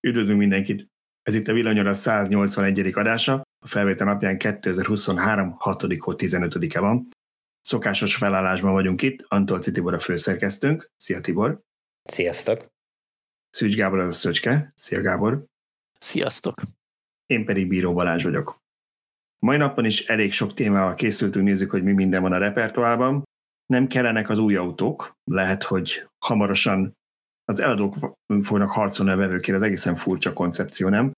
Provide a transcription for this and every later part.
Üdvözlünk mindenkit! Ez itt a Villanyora 181. adása, a felvétel napján 2023. 6. 15-e van. Szokásos felállásban vagyunk itt, Antolci Tibor a főszerkesztőnk. Szia Tibor! Sziasztok! Szűcs Gábor az a Szöcske. Szia Gábor! Sziasztok! Én pedig Bíró Balázs vagyok. Mai napon is elég sok témával készültünk, nézzük, hogy mi minden van a repertoárban. Nem kellenek az új autók, lehet, hogy hamarosan az eladók fognak harcolni a vevőkért, ez egészen furcsa koncepció, nem?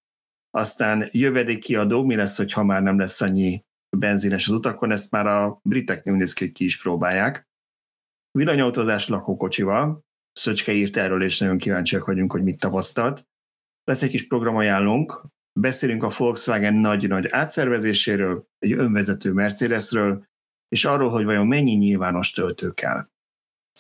Aztán jövedékkiadó, mi lesz, hogy ha már nem lesz annyi benzines az utakon, ezt már a briteknél néz ki, ki is próbálják. Villanyautózás lakókocsival, Szöcske írt erről, és nagyon kíváncsiak vagyunk, hogy mit tapasztalt. Lesz egy kis programajánlónk, beszélünk a Volkswagen nagy-nagy átszervezéséről, egy önvezető Mercedesről, és arról, hogy vajon mennyi nyilvános töltő kell.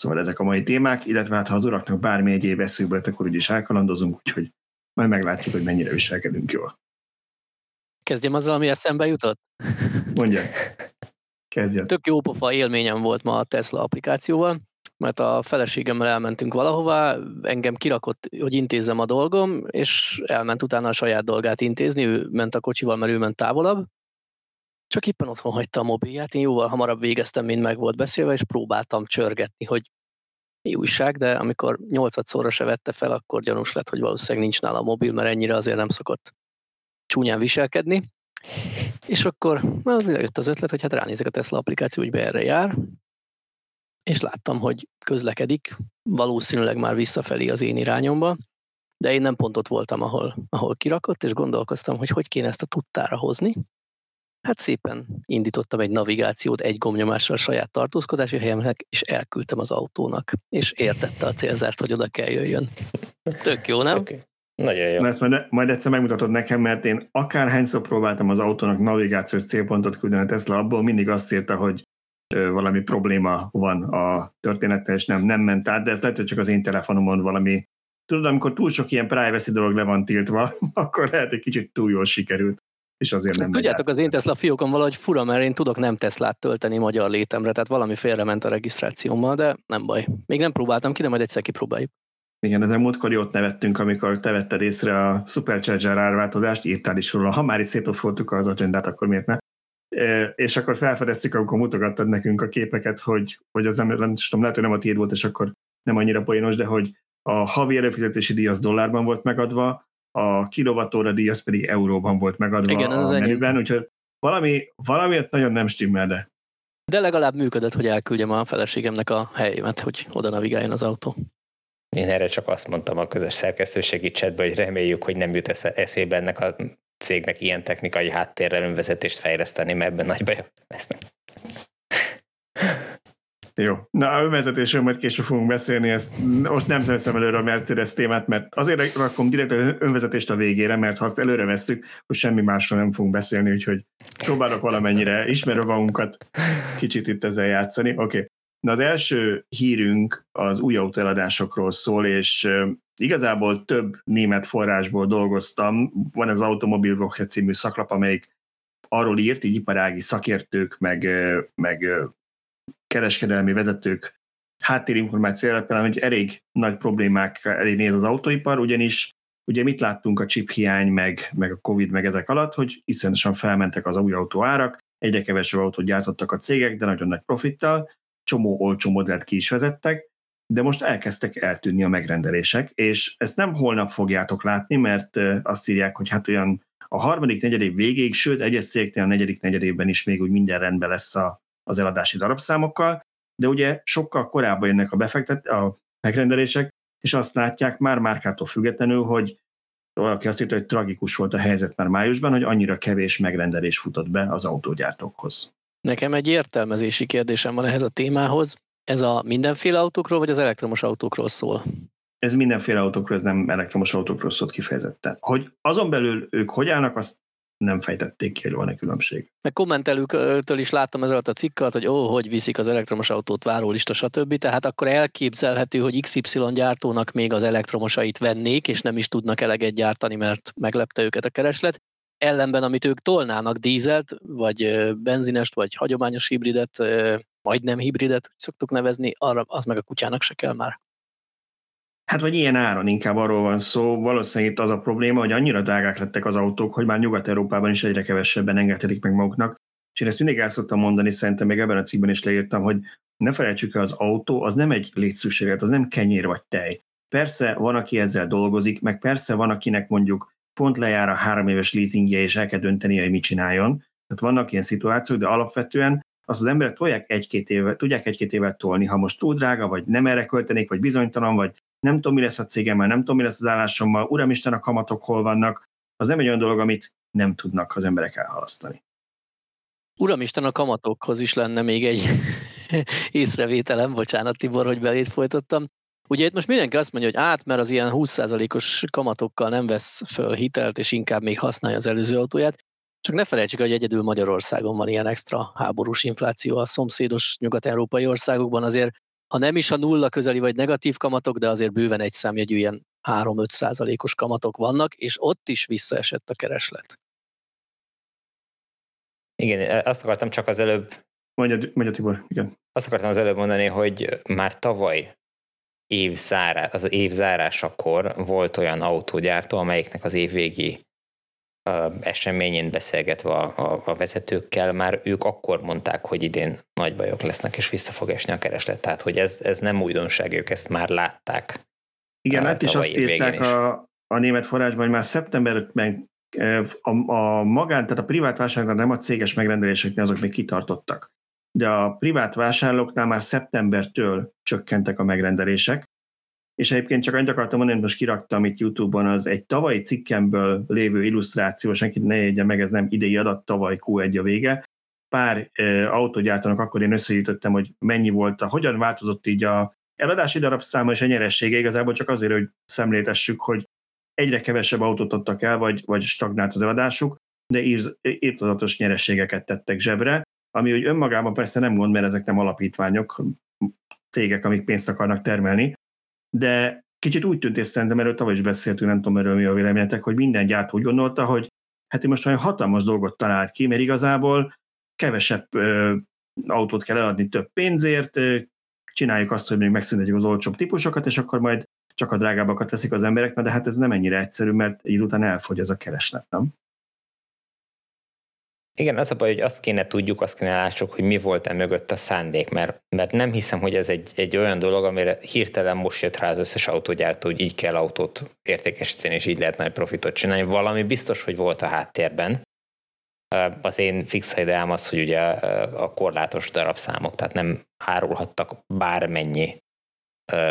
Szóval ezek a mai témák, illetve hát ha az uraknak bármi egyéb eszükbe lett, akkor úgyis elkalandozunk, úgyhogy majd meglátjuk, hogy mennyire viselkedünk jól. Kezdjem azzal, ami eszembe jutott? Mondja. Kezdjen. Tök jó pofa élményem volt ma a Tesla applikációval, mert a feleségemmel elmentünk valahová, engem kirakott, hogy intézzem a dolgom, és elment utána a saját dolgát intézni, ő ment a kocsival, mert ő ment távolabb, csak éppen otthon hagyta a mobilját, én jóval hamarabb végeztem, mint meg volt beszélve, és próbáltam csörgetni, hogy újság, de amikor nyolcadszorra se vette fel, akkor gyanús lett, hogy valószínűleg nincs nála a mobil, mert ennyire azért nem szokott csúnyán viselkedni. És akkor jött az ötlet, hogy hát ránézek a Tesla applikáció, hogy be erre jár, és láttam, hogy közlekedik, valószínűleg már visszafelé az én irányomba, de én nem pont ott voltam, ahol, ahol kirakott, és gondolkoztam, hogy hogy kéne ezt a tudtára hozni, Hát szépen indítottam egy navigációt egy gombnyomással a saját tartózkodási helyemnek, és elküldtem az autónak, és értette a célzárt, hogy oda kell jöjjön. Tök jó, nem? Tök. Nagyon jó. Na ezt majd, majd egyszer megmutatod nekem, mert én akárhányszor próbáltam az autónak navigációs célpontot küldeni a Tesla, abból mindig azt írta, hogy valami probléma van a történettel, és nem, nem ment át, de ez lehet, hogy csak az én telefonomon valami Tudod, amikor túl sok ilyen privacy dolog le van tiltva, akkor lehet, hogy kicsit túl jól sikerült és azért nem Tudjátok, az én Tesla fiókon valahogy fura, mert én tudok nem Teslát tölteni magyar létemre, tehát valami félrement a regisztrációmmal, de nem baj. Még nem próbáltam ki, de majd egyszer kipróbáljuk. Igen, ezen múltkor jót nevettünk, amikor te vetted észre a Supercharger árváltozást, írtál is róla. Ha már is szétofoltuk az agendát, akkor miért ne? E, és akkor felfedeztük, amikor mutogattad nekünk a képeket, hogy, hogy az nem, nem tudom, lehet, hogy nem a tiéd volt, és akkor nem annyira poénos, de hogy a havi előfizetési díj az dollárban volt megadva, a kilovattóra díj az pedig euróban volt megadva Igen, a menüben, úgyhogy valami, valamiért nagyon nem stimmel, de... De legalább működött, hogy elküldjem a feleségemnek a helyemet, hogy oda navigáljon az autó. Én erre csak azt mondtam a közös szerkesztőségi chatben, hogy reméljük, hogy nem jut eszébe ennek a cégnek ilyen technikai háttérrel önvezetést fejleszteni, mert ebben nagy baj lesz. Jó. Na, a önvezetésről majd később fogunk beszélni, ezt most nem teszem előre a Mercedes témát, mert azért rakom direkt a önvezetést a végére, mert ha azt előre vesszük, hogy semmi másról nem fogunk beszélni, úgyhogy próbálok valamennyire ismerő magunkat kicsit itt ezzel játszani. Oké. Okay. Na az első hírünk az új autóeladásokról szól, és igazából több német forrásból dolgoztam. Van az Automobil Woche című szaklap, amelyik arról írt, így iparági szakértők, meg, meg kereskedelmi vezetők háttérinformáció alapján, hogy elég nagy problémák elég néz az autóipar, ugyanis ugye mit láttunk a chip hiány, meg, meg a Covid, meg ezek alatt, hogy iszonyatosan felmentek az új autó árak, egyre kevesebb autót gyártottak a cégek, de nagyon nagy profittal, csomó olcsó modellt ki is vezettek, de most elkezdtek eltűnni a megrendelések, és ezt nem holnap fogjátok látni, mert azt írják, hogy hát olyan a harmadik negyedév végéig, sőt egyes cégeknél a negyedik negyedében is még úgy minden rendben lesz a, az eladási darabszámokkal, de ugye sokkal korábban jönnek a befektet, a megrendelések, és azt látják már márkától függetlenül, hogy valaki azt írta, hogy tragikus volt a helyzet már májusban, hogy annyira kevés megrendelés futott be az autógyártókhoz. Nekem egy értelmezési kérdésem van ehhez a témához. Ez a mindenféle autókról, vagy az elektromos autókról szól? Ez mindenféle autókról, ez nem elektromos autókról szólt kifejezetten. Hogy azon belül ők hogy állnak, azt nem fejtették ki, hogy van-e különbség. Meg kommentelőktől is láttam ezzel a cikkat, hogy ó, hogy viszik az elektromos autót, várólista, stb. Tehát akkor elképzelhető, hogy XY gyártónak még az elektromosait vennék, és nem is tudnak eleget gyártani, mert meglepte őket a kereslet. Ellenben, amit ők tolnának dízelt, vagy benzinest, vagy hagyományos hibridet, majdnem hibridet, hogy szoktuk nevezni, arra az meg a kutyának se kell már. Hát vagy ilyen áron, inkább arról van szó. Valószínűleg itt az a probléma, hogy annyira drágák lettek az autók, hogy már Nyugat-Európában is egyre kevesebben engedhetik meg maguknak. És én ezt mindig el szoktam mondani, szerintem még ebben a cikkben is leírtam, hogy ne felejtsük el, az autó az nem egy létszűséget, az nem kenyér vagy tej. Persze van, aki ezzel dolgozik, meg persze van, akinek mondjuk pont lejár a három éves leasingje, és el kell döntenie, hogy mit csináljon. Tehát vannak ilyen szituációk, de alapvetően azt az emberek tolják egy-két évet, tudják egy-két évet tolni, ha most túl drága, vagy nem erre költenék, vagy bizonytalan, vagy nem tudom, mi lesz a cégemmel, nem tudom, mi lesz az állásommal, uramisten, a kamatok hol vannak, az nem egy olyan dolog, amit nem tudnak az emberek elhalasztani. Uramisten, a kamatokhoz is lenne még egy észrevételem, bocsánat Tibor, hogy belét folytottam. Ugye itt most mindenki azt mondja, hogy át, mert az ilyen 20%-os kamatokkal nem vesz föl hitelt, és inkább még használja az előző autóját. Csak ne felejtsük, hogy egyedül Magyarországon van ilyen extra háborús infláció a szomszédos nyugat-európai országokban. Azért, ha nem is a nulla közeli vagy negatív kamatok, de azért bőven egy számjegyű ilyen 3-5 százalékos kamatok vannak, és ott is visszaesett a kereslet. Igen, azt akartam csak az előbb... Mondja, mondja Tibor, igen. Azt akartam az előbb mondani, hogy már tavaly év zárá, az év zárásakor volt olyan autógyártó, amelyiknek az év végi eseményén beszélgetve a, a, a vezetőkkel, már ők akkor mondták, hogy idén nagy bajok lesznek, és vissza fog esni a kereslet. Tehát, hogy ez, ez nem újdonság, ők ezt már látták. Igen, hát is azt írták a, a német forrásban, hogy már szeptemberben a, a magán, tehát a privát vásárlóknál nem a céges megrendeléseknél azok még kitartottak. De a privát vásárlóknál már szeptembertől csökkentek a megrendelések, és egyébként csak annyit akartam mondani, hogy most kiraktam itt YouTube-on az egy tavalyi cikkemből lévő illusztráció, senkit ne jegye meg, ez nem idei adat, tavaly Q1 a vége. Pár e, autógyártónak akkor én összegyűjtöttem, hogy mennyi volt, a, hogyan változott így a eladási darabszáma és a nyeressége, igazából csak azért, hogy szemléltessük, hogy egyre kevesebb autót adtak el, vagy, vagy stagnált az eladásuk, de írtozatos nyerességeket tettek zsebre, ami úgy önmagában persze nem gond, mert ezek nem alapítványok, cégek, amik pénzt akarnak termelni, de kicsit úgy tűnt, és szerintem erről tavaly is beszéltünk, nem tudom erről mi a véleményetek, hogy minden gyártó úgy gondolta, hogy hát most olyan hatalmas dolgot talált ki, mert igazából kevesebb ö, autót kell eladni több pénzért, ö, csináljuk azt, hogy még megszüntetjük az olcsóbb típusokat, és akkor majd csak a drágábbakat teszik az emberek, de hát ez nem ennyire egyszerű, mert így után elfogy ez a kereslet, nem? Igen, az a baj, hogy azt kéne tudjuk, azt kéne lássuk, hogy mi volt e mögött a szándék, mert, mert nem hiszem, hogy ez egy, egy olyan dolog, amire hirtelen most jött rá az összes autógyártó, hogy így kell autót értékesíteni, és így lehet nagy profitot csinálni. Valami biztos, hogy volt a háttérben. Az én fix ideám az, hogy ugye a korlátos darabszámok, tehát nem árulhattak bármennyi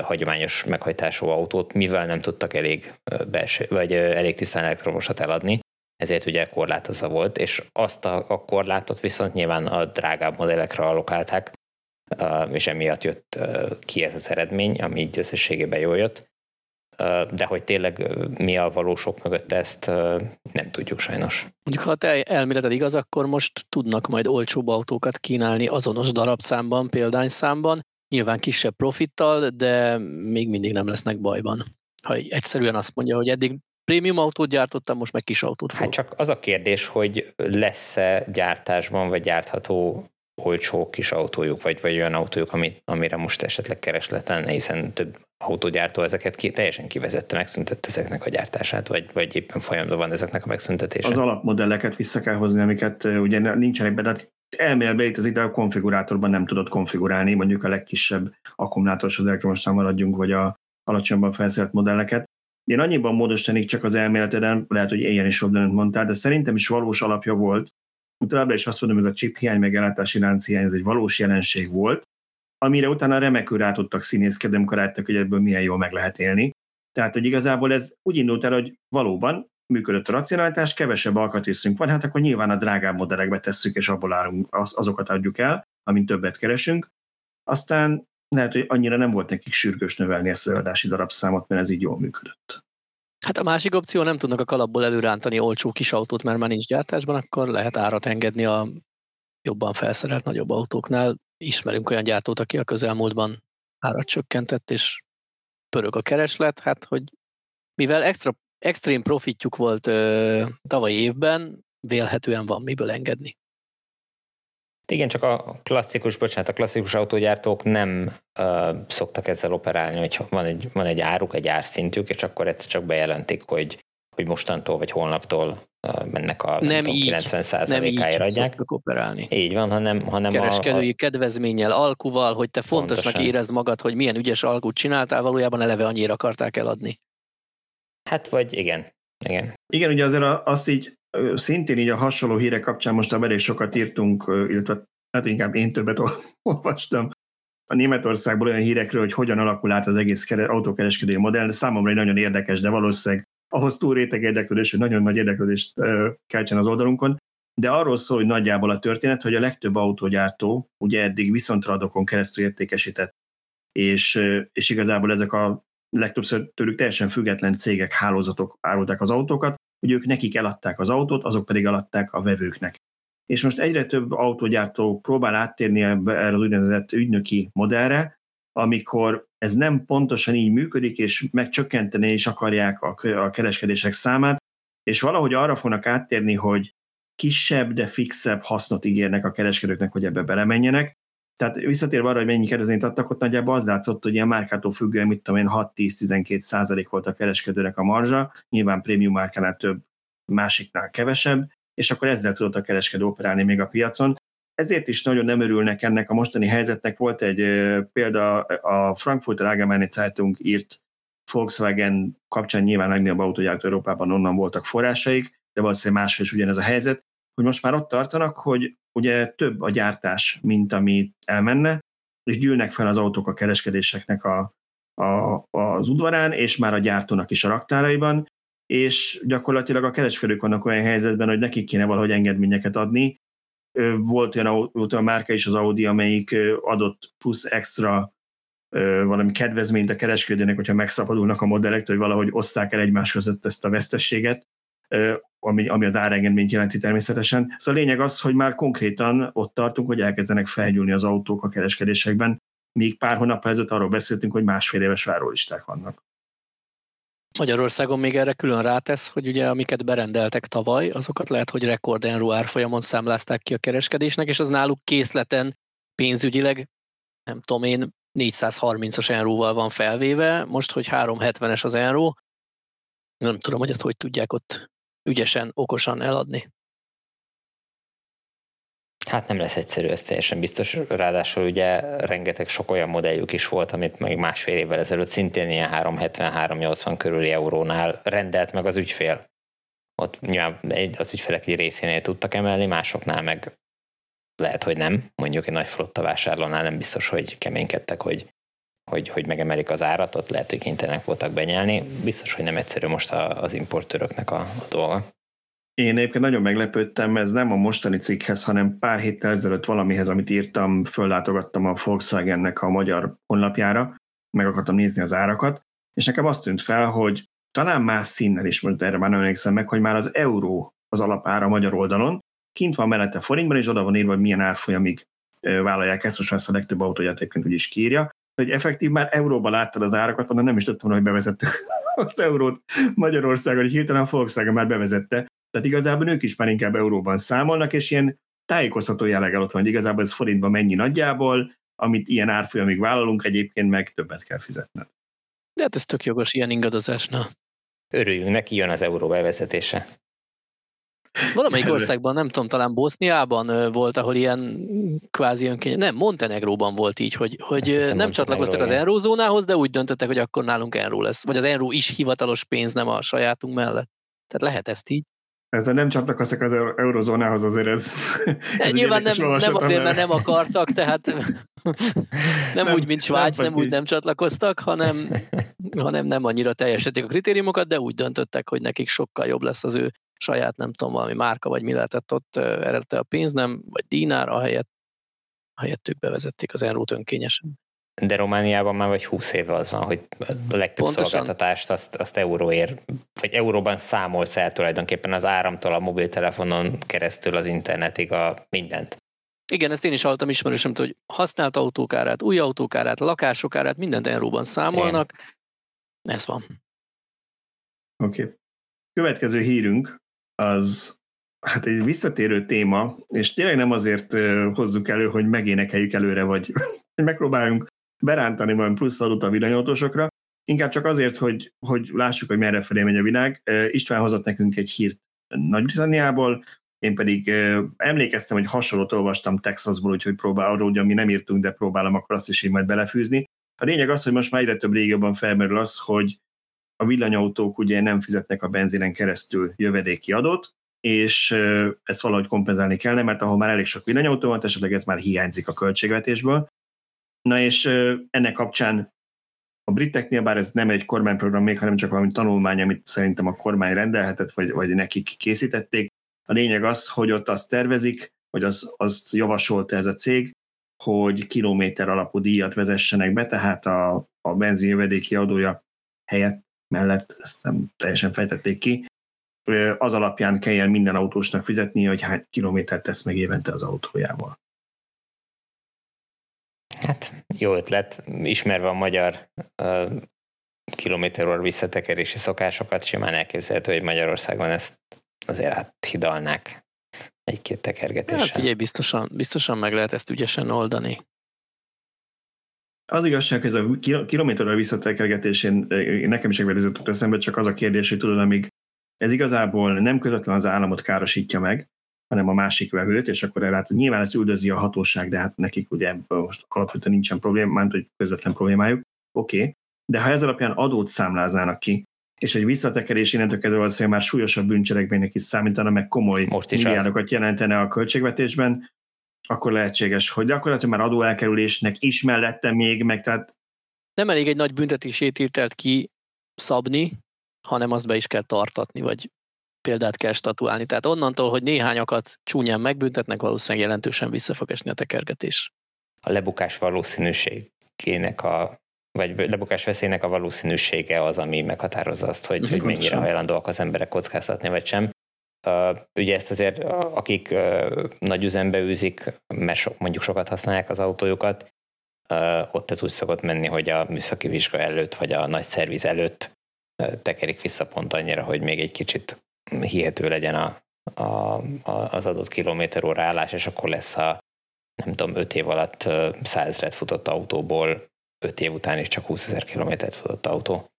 hagyományos meghajtású autót, mivel nem tudtak elég belső, vagy elég tisztán elektromosat eladni ezért ugye korlátozva volt, és azt a, a korlátot viszont nyilván a drágább modellekre allokálták, és emiatt jött ki ez az eredmény, ami így összességében jól jött. De hogy tényleg mi a valósok mögött ezt nem tudjuk sajnos. Mondjuk, ha te elméleted igaz, akkor most tudnak majd olcsóbb autókat kínálni azonos darabszámban, példányszámban, nyilván kisebb profittal, de még mindig nem lesznek bajban. Ha egyszerűen azt mondja, hogy eddig prémium autót gyártottam, most meg kis autót fogok. Hát csak az a kérdés, hogy lesz-e gyártásban, vagy gyártható olcsó kis autójuk, vagy, vagy olyan autójuk, amit, amire most esetleg keresleten, hiszen több autógyártó ezeket ki, teljesen kivezette, megszüntette ezeknek a gyártását, vagy, vagy éppen folyamban van ezeknek a megszüntetése. Az alapmodelleket vissza kell hozni, amiket ugye nincsenek be, de elméletben itt az ide a konfigurátorban nem tudod konfigurálni, mondjuk a legkisebb akkumulátoros az elektromos számaradjunk, vagy a alacsonyabban felszerelt modelleket. Én annyiban módosítanék csak az elméleteden, lehet, hogy ilyen is jobb mondtál, de szerintem is valós alapja volt. Továbbra is azt mondom, hogy ez a chip hiány, meg ellátási lánc hiány, ez egy valós jelenség volt, amire utána remekül rá tudtak színészkedni, amikor láttak, hogy ebből milyen jól meg lehet élni. Tehát, hogy igazából ez úgy indult el, hogy valóban működött a racionalitás, kevesebb alkatrészünk van, hát akkor nyilván a drágább modellekbe tesszük, és abból árunk, azokat adjuk el, amint többet keresünk. Aztán lehet, hogy annyira nem volt nekik sürgős növelni ezt az eladási darabszámot, mert ez így jól működött. Hát a másik opció, nem tudnak a kalapból előrántani olcsó kis autót, mert már nincs gyártásban, akkor lehet árat engedni a jobban felszerelt nagyobb autóknál. Ismerünk olyan gyártót, aki a közelmúltban árat csökkentett, és pörög a kereslet, hát hogy mivel extra, extrém profitjuk volt ö, tavalyi évben, vélhetően van miből engedni. Igen, csak a klasszikus, bocsánat, a klasszikus autógyártók nem uh, szoktak ezzel operálni, hogy van egy, van egy áruk, egy árszintük, és akkor egyszer csak bejelentik, hogy, hogy mostantól vagy holnaptól mennek a nem, nem tudom, így, 90%-áért adják. operálni. Így van, hanem, hanem Kereskedői a, a... kedvezménnyel, alkuval, hogy te fontosnak pontosan. érezd magad, hogy milyen ügyes alkut csináltál, valójában eleve annyira akarták eladni. Hát vagy igen, igen. Igen, ugye azért azt így szintén így a hasonló hírek kapcsán most elég sokat írtunk, illetve hát inkább én többet olvastam a Németországból olyan hírekről, hogy hogyan alakul át az egész autókereskedői modell. Számomra egy nagyon érdekes, de valószínűleg ahhoz túl réteg érdeklődés, hogy nagyon nagy érdeklődést keltsen az oldalunkon. De arról szól, hogy nagyjából a történet, hogy a legtöbb autógyártó ugye eddig viszontradokon keresztül értékesített, és, és igazából ezek a legtöbbször tőlük teljesen független cégek, hálózatok árulták az autókat, hogy ők nekik eladták az autót, azok pedig eladták a vevőknek. És most egyre több autógyártó próbál áttérni erre az úgynevezett ügynöki modellre, amikor ez nem pontosan így működik, és megcsökkenteni is akarják a kereskedések számát, és valahogy arra fognak áttérni, hogy kisebb, de fixebb hasznot ígérnek a kereskedőknek, hogy ebbe belemenjenek, tehát visszatérve arra, hogy mennyi kedvezményt adtak, ott nagyjából az látszott, hogy ilyen márkától függően, mit tudom én, 6-10-12 százalék volt a kereskedőnek a marzsa, nyilván prémium márkánál több, másiknál kevesebb, és akkor ezzel tudott a kereskedő operálni még a piacon. Ezért is nagyon nem örülnek ennek a mostani helyzetnek. Volt egy példa, a Frankfurter Allgemeine Zeitung írt Volkswagen kapcsán nyilván legnagyobb autógyártó Európában onnan voltak forrásaik, de valószínűleg máshol is ugyanez a helyzet, hogy most már ott tartanak, hogy ugye több a gyártás, mint ami elmenne, és gyűlnek fel az autók a kereskedéseknek a, a, az udvarán, és már a gyártónak is a raktáraiban, és gyakorlatilag a kereskedők vannak olyan helyzetben, hogy nekik kéne valahogy engedményeket adni. Volt olyan, volt olyan márka is az Audi, amelyik adott plusz extra valami kedvezményt a kereskedőnek, hogyha megszabadulnak a modellektől, hogy valahogy osszák el egymás között ezt a vesztességet, ami, ami az árengedményt jelenti természetesen. Szóval a lényeg az, hogy már konkrétan ott tartunk, hogy elkezdenek felgyúlni az autók a kereskedésekben, míg pár hónap ezelőtt arról beszéltünk, hogy másfél éves várólisták vannak. Magyarországon még erre külön rátesz, hogy ugye amiket berendeltek tavaly, azokat lehet, hogy rekordenró árfolyamon számlázták ki a kereskedésnek, és az náluk készleten pénzügyileg, nem tudom én, 430-as enróval van felvéve, most, hogy 370-es az enró, nem tudom, hogy ezt hogy tudják ott ügyesen, okosan eladni. Hát nem lesz egyszerű, ez teljesen biztos. Ráadásul ugye rengeteg sok olyan modelljük is volt, amit még másfél évvel ezelőtt szintén ilyen 370-380 körüli eurónál rendelt meg az ügyfél. Ott nyilván az ügyfelek egy részénél tudtak emelni, másoknál meg lehet, hogy nem. Mondjuk egy nagy flotta vásárlónál nem biztos, hogy keménykedtek, hogy hogy, hogy megemelik az árat, ott lehet, hogy kénytelenek voltak benyelni. Biztos, hogy nem egyszerű most az importőröknek a, a dolga. Én egyébként nagyon meglepődtem, ez nem a mostani cikkhez, hanem pár héttel ezelőtt valamihez, amit írtam, föllátogattam a Volkswagennek a magyar honlapjára, meg akartam nézni az árakat, és nekem azt tűnt fel, hogy talán más színnel is, most erre már nem emlékszem meg, hogy már az euró az alapára a magyar oldalon, kint van mellette forintban, és oda van írva, hogy milyen árfolyamig vállalják ezt, most ezt a legtöbb autóját úgy is kírja, hogy effektív már euróban láttad az árakat, mondom, nem is tudtam, hogy bevezettük az eurót Magyarországon, hogy hirtelen Volkswagen már bevezette. Tehát igazából ők is már inkább euróban számolnak, és ilyen tájékoztató jelleggel ott van, hogy igazából ez forintban mennyi nagyjából, amit ilyen árfolyamig vállalunk, egyébként meg többet kell fizetned. De hát ez tök jogos ilyen ingadozásnál. Örüljünk neki, jön az euró bevezetése. Valamelyik országban, nem tudom, talán Boszniában volt, ahol ilyen kvázi önkény, nem, Montenegróban volt így, hogy, hogy nem csatlakoztak az eurózónához, de úgy döntöttek, hogy akkor nálunk euró lesz. Vagy az euró is hivatalos pénz, nem a sajátunk mellett. Tehát lehet ezt így. Ezzel nem csatlakoztak az eurozónához, azért ez... ez nyilván nem, nem azért, mert nem akartak, tehát nem, nem úgy, mint Svájc, nem, nem úgy nem csatlakoztak, hanem, hanem nem annyira teljesítették a kritériumokat, de úgy döntöttek, hogy nekik sokkal jobb lesz az ő saját, nem tudom, valami márka, vagy mi lehetett ott eredete a pénz, nem, vagy dinár, ahelyett, ahelyett ők bevezették az enrót önkényesen. De Romániában már vagy 20 éve az van, hogy a legtöbb Pontosan. szolgáltatást azt, azt euróért, vagy euróban számolsz el tulajdonképpen az áramtól a mobiltelefonon keresztül az internetig a mindent. Igen, ezt én is hallottam ismerősöm, hogy használt autókárát, új autókárát, lakásokárát, mindent euróban számolnak. Igen. Ez van. Oké. Okay. Következő hírünk az hát egy visszatérő téma, és tényleg nem azért hozzuk elő, hogy megénekeljük előre, vagy megpróbáljunk berántani majd plusz adót a villanyautósokra, inkább csak azért, hogy, hogy lássuk, hogy merre felé megy a világ. István hozott nekünk egy hírt Nagy-Britanniából, én pedig emlékeztem, hogy hasonlót olvastam Texasból, úgyhogy próbál arról, hogy mi nem írtunk, de próbálom akkor azt is így majd belefűzni. A lényeg az, hogy most már egyre több régióban felmerül az, hogy a villanyautók ugye nem fizetnek a benzinen keresztül jövedéki adót, és ezt valahogy kompenzálni kellene, mert ahol már elég sok villanyautó van, esetleg ez már hiányzik a költségvetésből. Na és ennek kapcsán a briteknél, bár ez nem egy kormányprogram még, hanem csak valami tanulmány, amit szerintem a kormány rendelhetett, vagy, vagy nekik készítették. A lényeg az, hogy ott azt tervezik, hogy az, azt javasolta ez a cég, hogy kilométer alapú díjat vezessenek be, tehát a, a benzinjövedéki adója helyett mellett, ezt nem teljesen fejtették ki, az alapján kelljen minden autósnak fizetni, hogy hány kilométert tesz meg évente az autójával. Hát jó ötlet, ismerve a magyar uh, kilométeror visszatekerési szokásokat, simán elképzelhető, hogy Magyarországon ezt azért áthidalnák egy-két tekergetéssel. Hát figyelj, biztosan, biztosan meg lehet ezt ügyesen oldani. Az igazság, hogy ez a kilométerrel visszatekergetésén nekem is megvedezett eszembe, csak az a kérdés, hogy tudod, amíg ez igazából nem közvetlen az államot károsítja meg, hanem a másik vevőt, és akkor erre hát nyilván ezt üldözi a hatóság, de hát nekik ugye most alapvetően nincsen probléma, mert hogy közvetlen problémájuk, oké, okay. de ha ez alapján adót számláznának ki, és egy visszatekerés innentől kezdve valószínűleg már súlyosabb bűncselekménynek is számítana, meg komoly Most is milliárdokat az. jelentene a költségvetésben, akkor lehetséges, hogy gyakorlatilag már adóelkerülésnek is mellette még, meg tehát... Nem elég egy nagy büntetését ki szabni, hanem azt be is kell tartatni, vagy példát kell statuálni. Tehát onnantól, hogy néhányakat csúnyán megbüntetnek, valószínűleg jelentősen vissza fog esni a tekergetés. A lebukás valószínűségének a vagy lebukás veszélynek a valószínűsége az, ami meghatározza azt, hogy, hogy mennyire hajlandóak az emberek kockáztatni, vagy sem. Ugye ezt azért, akik nagy üzembe űzik, mert so, mondjuk sokat használják az autójukat, ott ez úgy szokott menni, hogy a műszaki vizsga előtt, vagy a nagy szerviz előtt tekerik vissza pont annyira, hogy még egy kicsit hihető legyen a, a, a, az adott kilométer óra állás, és akkor lesz a nem tudom, öt év alatt százezret futott autóból, öt év után is csak 20 ezer kilométert futott autó.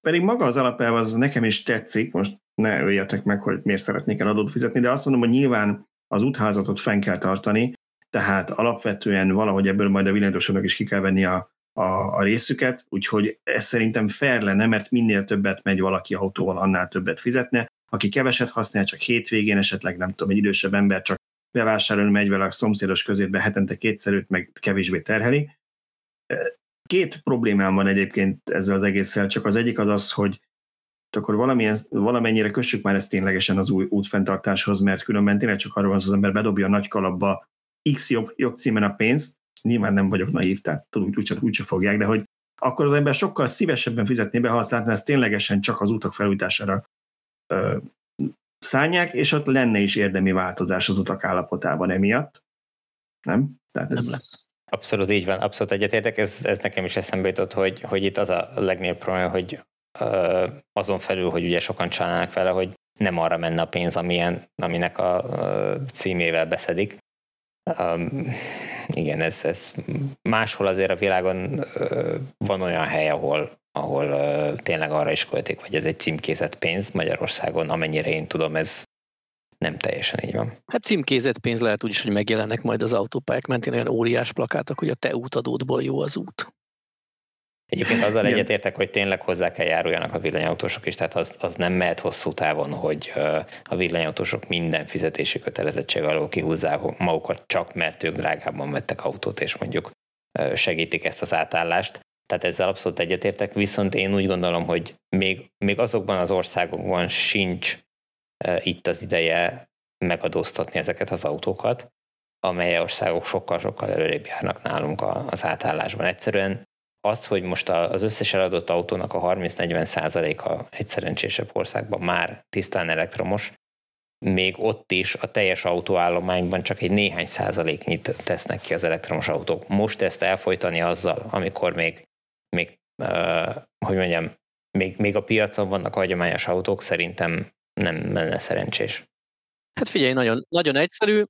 Pedig maga az alapelv az nekem is tetszik, most ne öljetek meg, hogy miért szeretnék el adót fizetni, de azt mondom, hogy nyilván az útházatot fenn kell tartani, tehát alapvetően valahogy ebből majd a villanyosodnak is ki kell venni a, a, a részüket, úgyhogy ez szerintem fair lenne, mert minél többet megy valaki autóval, annál többet fizetne. Aki keveset használ, csak hétvégén, esetleg nem tudom, egy idősebb ember csak bevásárolni megy vele a szomszédos közétbe hetente kétszerűt, meg kevésbé terheli. Két problémám van egyébként ezzel az egésszel, csak az egyik az az, hogy akkor valamilyen, valamennyire kössük már ezt ténylegesen az új útfenntartáshoz, mert különben tényleg csak arról van, az ember bedobja a nagy kalapba X jog, jogcímen a pénzt, nyilván nem vagyok naív, tehát úgy, úgyse, úgyse fogják, de hogy akkor az ember sokkal szívesebben fizetné be, ha azt látná, ezt ténylegesen csak az utak felújítására ö, szállják, és ott lenne is érdemi változás az utak állapotában emiatt. Nem? Tehát ez... Nem lesz. Abszolút így van, abszolút egyetértek, ez, ez nekem is eszembe jutott, hogy, hogy itt az a legnagyobb probléma, hogy azon felül, hogy ugye sokan csinálnak vele, hogy nem arra menne a pénz, amilyen, aminek a címével beszedik. Igen, ez, ez máshol azért a világon van olyan hely, ahol, ahol tényleg arra is költik, hogy ez egy címkézett pénz Magyarországon, amennyire én tudom, ez nem teljesen így van. Hát címkézett pénz lehet úgyis, hogy megjelennek majd az autópályák mentén olyan óriás plakátok, hogy a te útadódból jó az út. Egyébként azzal egyetértek, hogy tényleg hozzá kell járuljanak a villanyautósok is, tehát az, az nem mehet hosszú távon, hogy a villanyautósok minden fizetési kötelezettség alól kihúzzák magukat csak, mert ők drágábban vettek autót, és mondjuk segítik ezt az átállást. Tehát ezzel abszolút egyetértek, viszont én úgy gondolom, hogy még, még azokban az országokban sincs itt az ideje megadóztatni ezeket az autókat, amely országok sokkal-sokkal előrébb járnak nálunk az átállásban. Egyszerűen az, hogy most az összes eladott autónak a 30-40 százaléka egy szerencsésebb országban már tisztán elektromos, még ott is a teljes autóállományban csak egy néhány százaléknyit tesznek ki az elektromos autók. Most ezt elfolytani azzal, amikor még, még uh, hogy mondjam, még, még a piacon vannak hagyományos autók, szerintem nem lenne szerencsés. Hát figyelj, nagyon, nagyon egyszerű,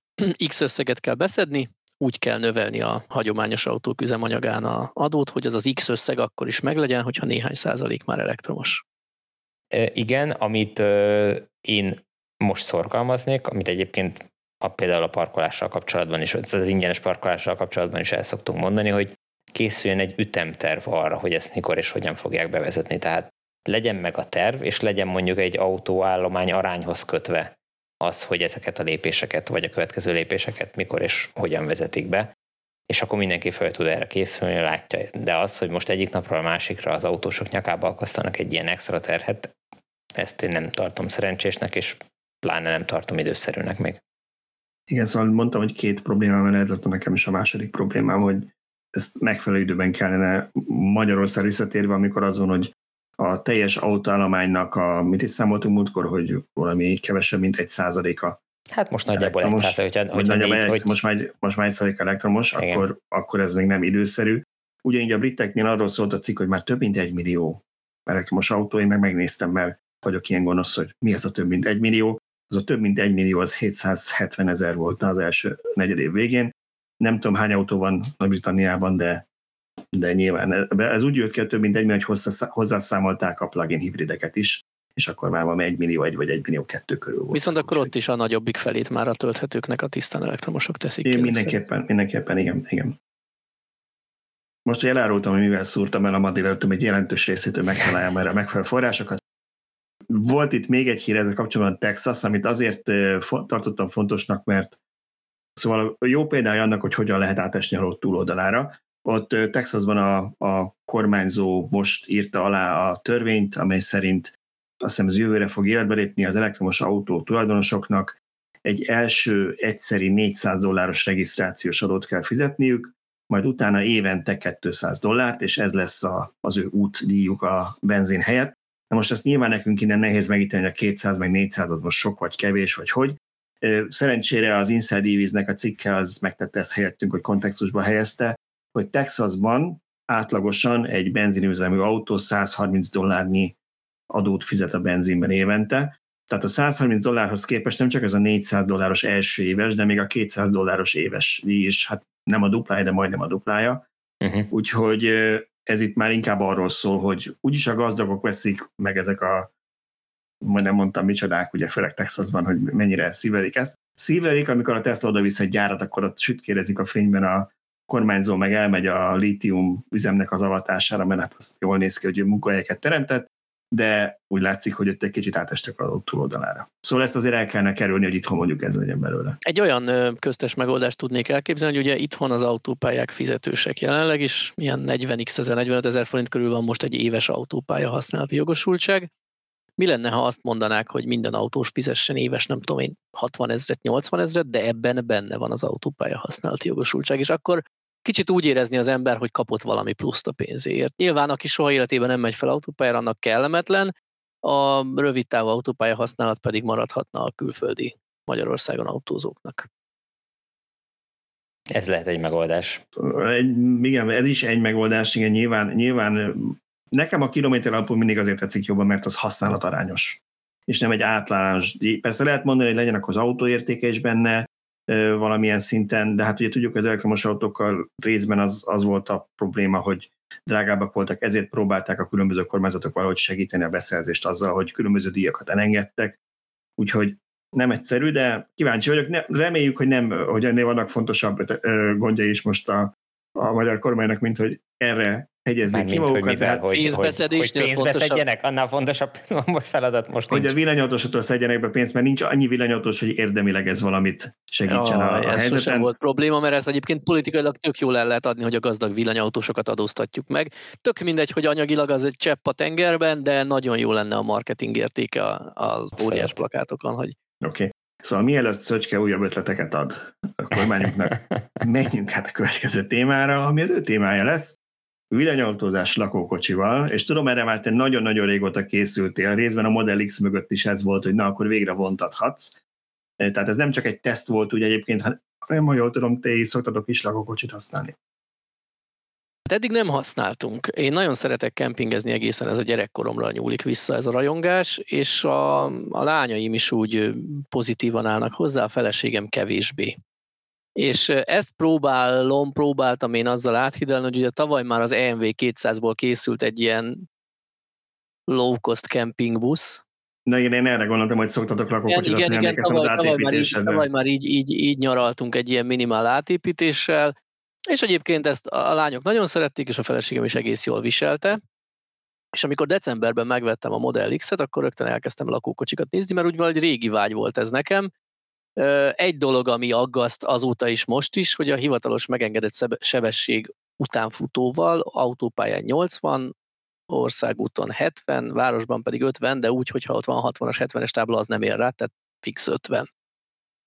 X összeget kell beszedni, úgy kell növelni a hagyományos autók üzemanyagán a adót, hogy az az X összeg akkor is meglegyen, hogyha néhány százalék már elektromos. Igen, amit én most szorgalmaznék, amit egyébként a, például a parkolással kapcsolatban is, az ingyenes parkolással kapcsolatban is el szoktunk mondani, hogy készüljön egy ütemterv arra, hogy ezt mikor és hogyan fogják bevezetni. Tehát legyen meg a terv, és legyen mondjuk egy autóállomány arányhoz kötve az, hogy ezeket a lépéseket, vagy a következő lépéseket mikor és hogyan vezetik be, és akkor mindenki fel tud erre készülni, látja. De az, hogy most egyik napról a másikra az autósok nyakába akasztanak egy ilyen extra terhet, ezt én nem tartom szerencsésnek, és pláne nem tartom időszerűnek még. Igen, szóval mondtam, hogy két problémám van, ez nekem is a második problémám, hogy ezt megfelelő időben kellene Magyarország visszatérve, amikor azon, hogy a teljes autóállománynak, a, mit is számoltunk múltkor, hogy valami kevesebb, mint egy százaléka. Hát most nagyjából egy százalék, hogyha, hogyha négy, egy, hogy... most, már egy, most már egy százalék elektromos, akkor, akkor ez még nem időszerű. Ugyanígy a briteknél arról szólt a cikk, hogy már több mint egy millió elektromos autó, én meg megnéztem, mert vagyok ilyen gonosz, hogy mi az a több mint egy millió. Az a több mint egy millió, az 770 ezer volt az első negyed év végén. Nem tudom, hány autó van Nagy-Britanniában, de de nyilván ez úgy jött ki, több mint egy millió, hogy hozzászámolták a plugin hibrideket is, és akkor már van egy millió egy vagy egy millió kettő körül volt. Viszont akkor ott is a nagyobbik felét már a tölthetőknek a tisztán elektromosok teszik Én mindenképpen, szerint. mindenképpen, igen, igen. Most, hogy elárultam, hogy mivel szúrtam el a ma egy jelentős részét, hogy megtaláljam erre a megfelelő forrásokat. Volt itt még egy hír ezzel kapcsolatban Texas, amit azért tartottam fontosnak, mert szóval jó példája annak, hogy hogyan lehet átesni a túloldalára. Ott Texasban a, a kormányzó most írta alá a törvényt, amely szerint azt hiszem az jövőre fog életbe lépni az elektromos autó tulajdonosoknak, egy első egyszeri 400 dolláros regisztrációs adót kell fizetniük, majd utána évente 200 dollárt, és ez lesz a, az ő útdíjuk a benzin helyett. Na most ezt nyilván nekünk innen nehéz megítélni, a 200 meg 400 az most sok vagy kevés, vagy hogy. Szerencsére az Inside nek a cikke az megtette ezt helyettünk, hogy kontextusba helyezte, hogy Texasban átlagosan egy benzinüzemű autó 130 dollárnyi adót fizet a benzinben évente, tehát a 130 dollárhoz képest nem csak ez a 400 dolláros első éves, de még a 200 dolláros éves is, hát nem a duplája, de majdnem a duplája. Uh-huh. Úgyhogy ez itt már inkább arról szól, hogy úgyis a gazdagok veszik, meg ezek a majd nem mondtam micsodák, ugye főleg Texasban, hogy mennyire szívelik ezt. Szívelik, amikor a Tesla oda visz egy gyárat, akkor ott sütkérezik a fényben a kormányzó meg elmegy a lítium üzemnek az avatására, mert hát az jól néz ki, hogy munkahelyeket teremtett, de úgy látszik, hogy ott egy kicsit átestek a túloldalára. Szóval ezt azért el kellene kerülni, hogy itthon mondjuk ez legyen belőle. Egy olyan köztes megoldást tudnék elképzelni, hogy ugye itthon az autópályák fizetősek jelenleg is, ilyen 40x ezer, 45 ezer forint körül van most egy éves autópálya használati jogosultság. Mi lenne, ha azt mondanák, hogy minden autós fizessen éves, nem tudom én, 60 ezret, 80 ezret, de ebben benne van az autópálya használati jogosultság, és akkor kicsit úgy érezni az ember, hogy kapott valami pluszt a pénzéért. Nyilván, aki soha életében nem megy fel autópályára, annak kellemetlen, a rövid távú autópálya használat pedig maradhatna a külföldi Magyarországon autózóknak. Ez lehet egy megoldás. Egy, igen, ez is egy megoldás, igen, nyilván, nyilván nekem a kilométer alapú mindig azért tetszik jobban, mert az használatarányos és nem egy általános. Persze lehet mondani, hogy legyen akkor az autóértéke is benne, valamilyen szinten, de hát ugye tudjuk, az elektromos autókkal részben az, az volt a probléma, hogy drágábbak voltak, ezért próbálták a különböző kormányzatok valahogy segíteni a beszerzést azzal, hogy különböző díjakat elengedtek. Úgyhogy nem egyszerű, de kíváncsi vagyok. Ne, reméljük, hogy nem, hogy ennél vannak fontosabb gondjai is most a, a magyar kormánynak, mint hogy erre hegyezzék ki magukat. Hogy, mivel, hogy, hogy, hogy pénzbe szedjenek, annál fontosabb most feladat most Hogy nincs. a villanyautósokról szedjenek be pénzt, mert nincs annyi villanyautós, hogy érdemileg ez valamit segítsen ja, a, a ez helyzeten. volt probléma, mert ez egyébként politikailag tök jól el lehet adni, hogy a gazdag villanyautósokat adóztatjuk meg. Tök mindegy, hogy anyagilag az egy csepp a tengerben, de nagyon jó lenne a marketing értéke az óriás plakátokon, hogy Oké. Okay. Szóval mielőtt Szöcske újabb ötleteket ad a kormányunknak, menjünk hát a következő témára, ami az ő témája lesz, villanyautózás lakókocsival, és tudom, erre már te nagyon-nagyon régóta készültél, részben a Model X mögött is ez volt, hogy na, akkor végre vontathatsz. Eh, tehát ez nem csak egy teszt volt, ugye egyébként, hanem ha jól tudom, te is szoktatok is lakókocsit használni. Amit eddig nem használtunk. Én nagyon szeretek kempingezni egészen, ez a gyerekkoromra nyúlik vissza ez a rajongás, és a, a lányaim is úgy pozitívan állnak hozzá, a feleségem kevésbé. És ezt próbálom, próbáltam én azzal áthidelni, hogy ugye tavaly már az EMV 200-ból készült egy ilyen low-cost camping busz. Na igen, én erre gondoltam, hogy szoktatok lakókocsit igen, igen, tavaly, az tavaly már, így, tavaly már így, így, így nyaraltunk egy ilyen minimál átépítéssel, és egyébként ezt a lányok nagyon szerették, és a feleségem is egész jól viselte. És amikor decemberben megvettem a Model X-et, akkor rögtön elkezdtem lakókocsikat nézni, mert úgy valahogy régi vágy volt ez nekem. Egy dolog, ami aggaszt azóta is most is, hogy a hivatalos megengedett sebesség utánfutóval autópályán 80, országúton 70, városban pedig 50, de úgy, hogyha ott van 60-as, 70-es tábla, az nem ér rá, tehát fix 50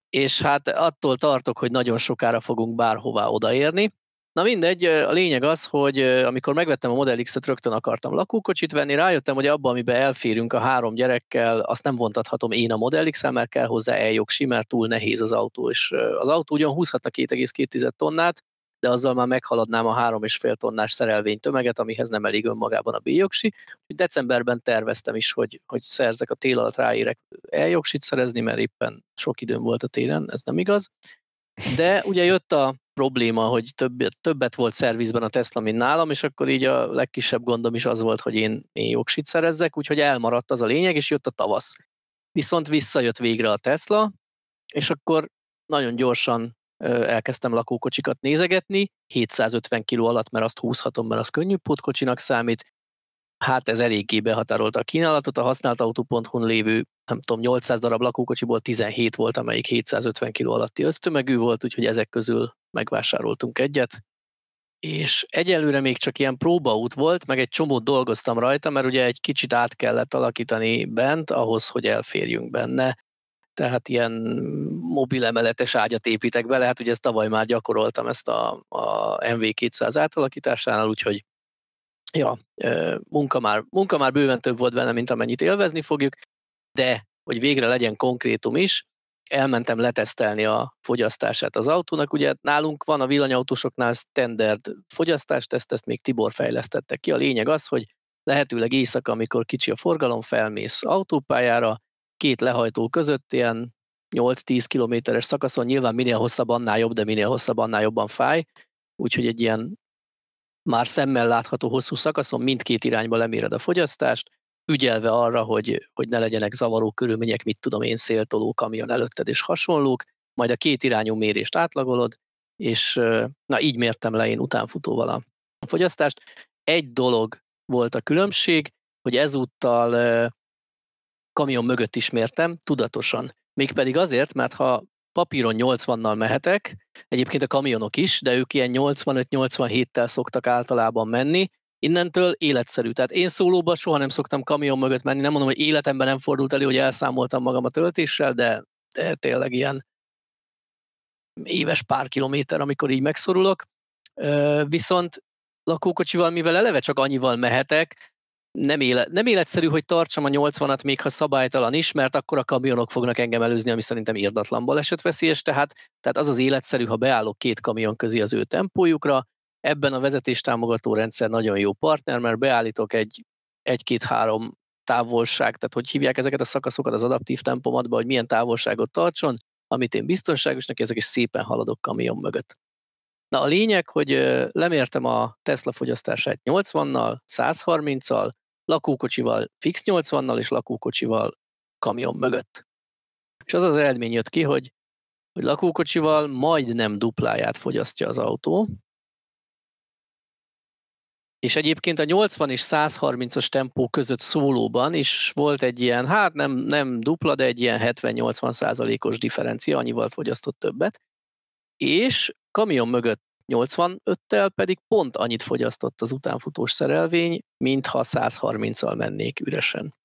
és hát attól tartok, hogy nagyon sokára fogunk bárhová odaérni. Na mindegy, a lényeg az, hogy amikor megvettem a Model X-et, rögtön akartam lakókocsit venni, rájöttem, hogy abban, amiben elférünk a három gyerekkel, azt nem vontathatom én a Model x mert kell hozzá eljogsi, mert túl nehéz az autó, és az autó ugyan húzhatna 2,2 tonnát, de azzal már meghaladnám a 3,5 tonnás szerelvény tömeget, amihez nem elég önmagában a B-jogsi. Decemberben terveztem is, hogy, hogy szerzek a tél alatt ráérek eljogsit szerezni, mert éppen sok időm volt a télen, ez nem igaz. De ugye jött a probléma, hogy többet, többet volt szervizben a Tesla, mint nálam, és akkor így a legkisebb gondom is az volt, hogy én, én jogsit szerezzek, úgyhogy elmaradt az a lényeg, és jött a tavasz. Viszont visszajött végre a Tesla, és akkor nagyon gyorsan elkezdtem lakókocsikat nézegetni, 750 kg alatt, mert azt húzhatom, mert az könnyű pótkocsinak számít. Hát ez eléggé behatárolta a kínálatot, a használt autó.hu-n lévő, nem tudom, 800 darab lakókocsiból 17 volt, amelyik 750 kg alatti ösztömegű volt, úgyhogy ezek közül megvásároltunk egyet. És egyelőre még csak ilyen próbaút volt, meg egy csomót dolgoztam rajta, mert ugye egy kicsit át kellett alakítani bent ahhoz, hogy elférjünk benne tehát ilyen mobil emeletes ágyat építek bele, hát ugye ezt tavaly már gyakoroltam ezt a, a MV200 átalakításánál, úgyhogy ja, munka már, munka már bőven több volt benne, mint amennyit élvezni fogjuk, de hogy végre legyen konkrétum is, elmentem letesztelni a fogyasztását az autónak. Ugye nálunk van a villanyautósoknál standard fogyasztásteszt, ezt még Tibor fejlesztette ki. A lényeg az, hogy lehetőleg éjszaka, amikor kicsi a forgalom, felmész autópályára, két lehajtó között ilyen 8-10 kilométeres szakaszon, nyilván minél hosszabb, annál jobb, de minél hosszabb, annál jobban fáj, úgyhogy egy ilyen már szemmel látható hosszú szakaszon mindkét irányba leméred a fogyasztást, ügyelve arra, hogy, hogy ne legyenek zavaró körülmények, mit tudom én, széltoló kamion előtted és hasonlók, majd a két irányú mérést átlagolod, és na így mértem le én utánfutóval a fogyasztást. Egy dolog volt a különbség, hogy ezúttal kamion mögött is mértem, tudatosan. Mégpedig azért, mert ha papíron 80-nal mehetek, egyébként a kamionok is, de ők ilyen 85-87-tel szoktak általában menni, innentől életszerű. Tehát én szólóba soha nem szoktam kamion mögött menni, nem mondom, hogy életemben nem fordult elő, hogy elszámoltam magam a töltéssel, de, de tényleg ilyen éves pár kilométer, amikor így megszorulok. Viszont lakókocsival, mivel eleve csak annyival mehetek, nem, élet, nem életszerű, hogy tartsam a 80-at, még ha szabálytalan is, mert akkor a kamionok fognak engem előzni, ami szerintem írdatlan balesetveszélyes, tehát, tehát az az életszerű, ha beállok két kamion közé az ő tempójukra, ebben a vezetéstámogató rendszer nagyon jó partner, mert beállítok egy, egy-két-három távolság, tehát hogy hívják ezeket a szakaszokat az adaptív tempomatba, hogy milyen távolságot tartson, amit én biztonságosnak ezek, és szépen haladok kamion mögött. Na a lényeg, hogy lemértem a Tesla fogyasztását 80-nal, 130-al, lakókocsival fix 80-nal és lakókocsival kamion mögött. És az az eredmény jött ki, hogy, hogy lakókocsival majdnem dupláját fogyasztja az autó, és egyébként a 80 és 130-as tempó között szólóban is volt egy ilyen, hát nem, nem dupla, de egy ilyen 70-80 százalékos differencia, annyival fogyasztott többet. És kamion mögött 85-tel pedig pont annyit fogyasztott az utánfutós szerelvény, mintha 130-al mennék üresen.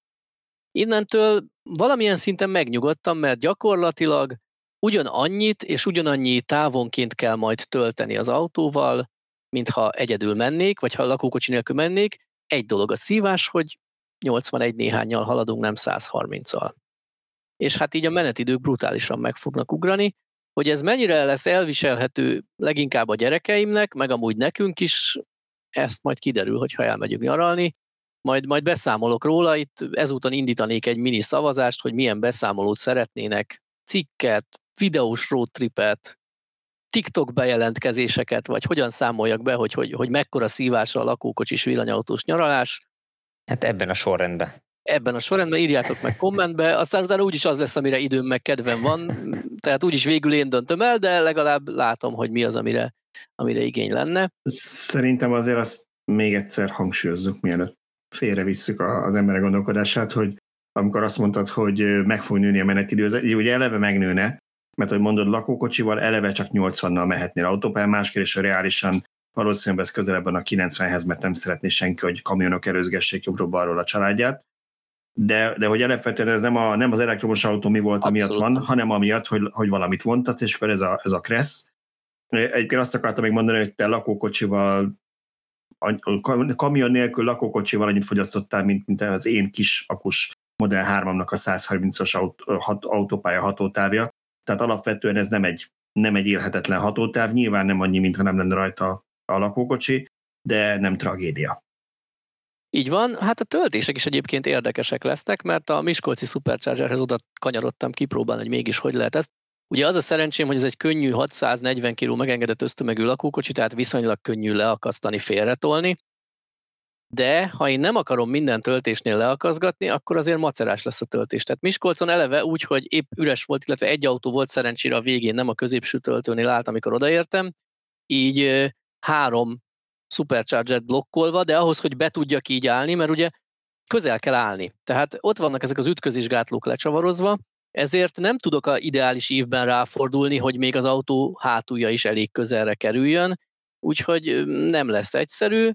Innentől valamilyen szinten megnyugodtam, mert gyakorlatilag ugyanannyit és ugyanannyi távonként kell majd tölteni az autóval, mintha egyedül mennék, vagy ha lakókocsi nélkül mennék. Egy dolog a szívás, hogy 81 néhányal haladunk, nem 130-al. És hát így a menetidők brutálisan meg fognak ugrani, hogy ez mennyire lesz elviselhető leginkább a gyerekeimnek, meg amúgy nekünk is, ezt majd kiderül, hogyha elmegyünk nyaralni. Majd, majd beszámolok róla, itt ezúton indítanék egy mini szavazást, hogy milyen beszámolót szeretnének, cikket, videós roadtripet, TikTok bejelentkezéseket, vagy hogyan számoljak be, hogy, hogy, hogy mekkora szívásra a lakókocsis villanyautós nyaralás. Hát ebben a sorrendben. Ebben a sorrendben írjátok meg kommentbe, aztán utána úgyis az lesz, amire időm meg kedvem van, tehát úgyis végül én döntöm el, de legalább látom, hogy mi az, amire, amire igény lenne. Szerintem azért azt még egyszer hangsúlyozzuk, mielőtt félrevisszük az emberek gondolkodását, hogy amikor azt mondtad, hogy meg fog nőni a menetidő, ugye eleve megnőne, mert hogy mondod, lakókocsival eleve csak 80-nal mehetnél autópályán, más kérdés, hogy reálisan valószínűleg ez közelebben a 90-hez, mert nem szeretné senki, hogy kamionok erőzgessék jobbról-balról a családját. De, de hogy alapvetően ez nem, a, nem az elektromos autó mi volt, Abszolút. amiatt van, hanem amiatt, hogy, hogy valamit vontat, és akkor ez a, ez a kressz. Egyébként azt akartam még mondani, hogy te lakókocsival, kamion nélkül lakókocsival annyit fogyasztottál, mint, mint az én kis akus Model 3-nak a 130-as autó, autópálya hatótávja. Tehát alapvetően ez nem egy, nem egy élhetetlen hatótáv, nyilván nem annyi, mintha nem lenne rajta a lakókocsi, de nem tragédia. Így van, hát a töltések is egyébként érdekesek lesznek, mert a Miskolci Superchargerhez oda kanyarodtam kipróbálni, hogy mégis hogy lehet ezt. Ugye az a szerencsém, hogy ez egy könnyű 640 kg megengedett ösztömegű lakókocsi, tehát viszonylag könnyű leakasztani, félretolni, de ha én nem akarom minden töltésnél leakaszgatni, akkor azért macerás lesz a töltés. Tehát Miskolcon eleve úgy, hogy épp üres volt, illetve egy autó volt szerencsére a végén, nem a középső töltőnél állt, amikor odaértem, így három supercharger blokkolva, de ahhoz, hogy be tudjak így állni, mert ugye közel kell állni. Tehát ott vannak ezek az ütközésgátlók lecsavarozva, ezért nem tudok a ideális ívben ráfordulni, hogy még az autó hátulja is elég közelre kerüljön, úgyhogy nem lesz egyszerű.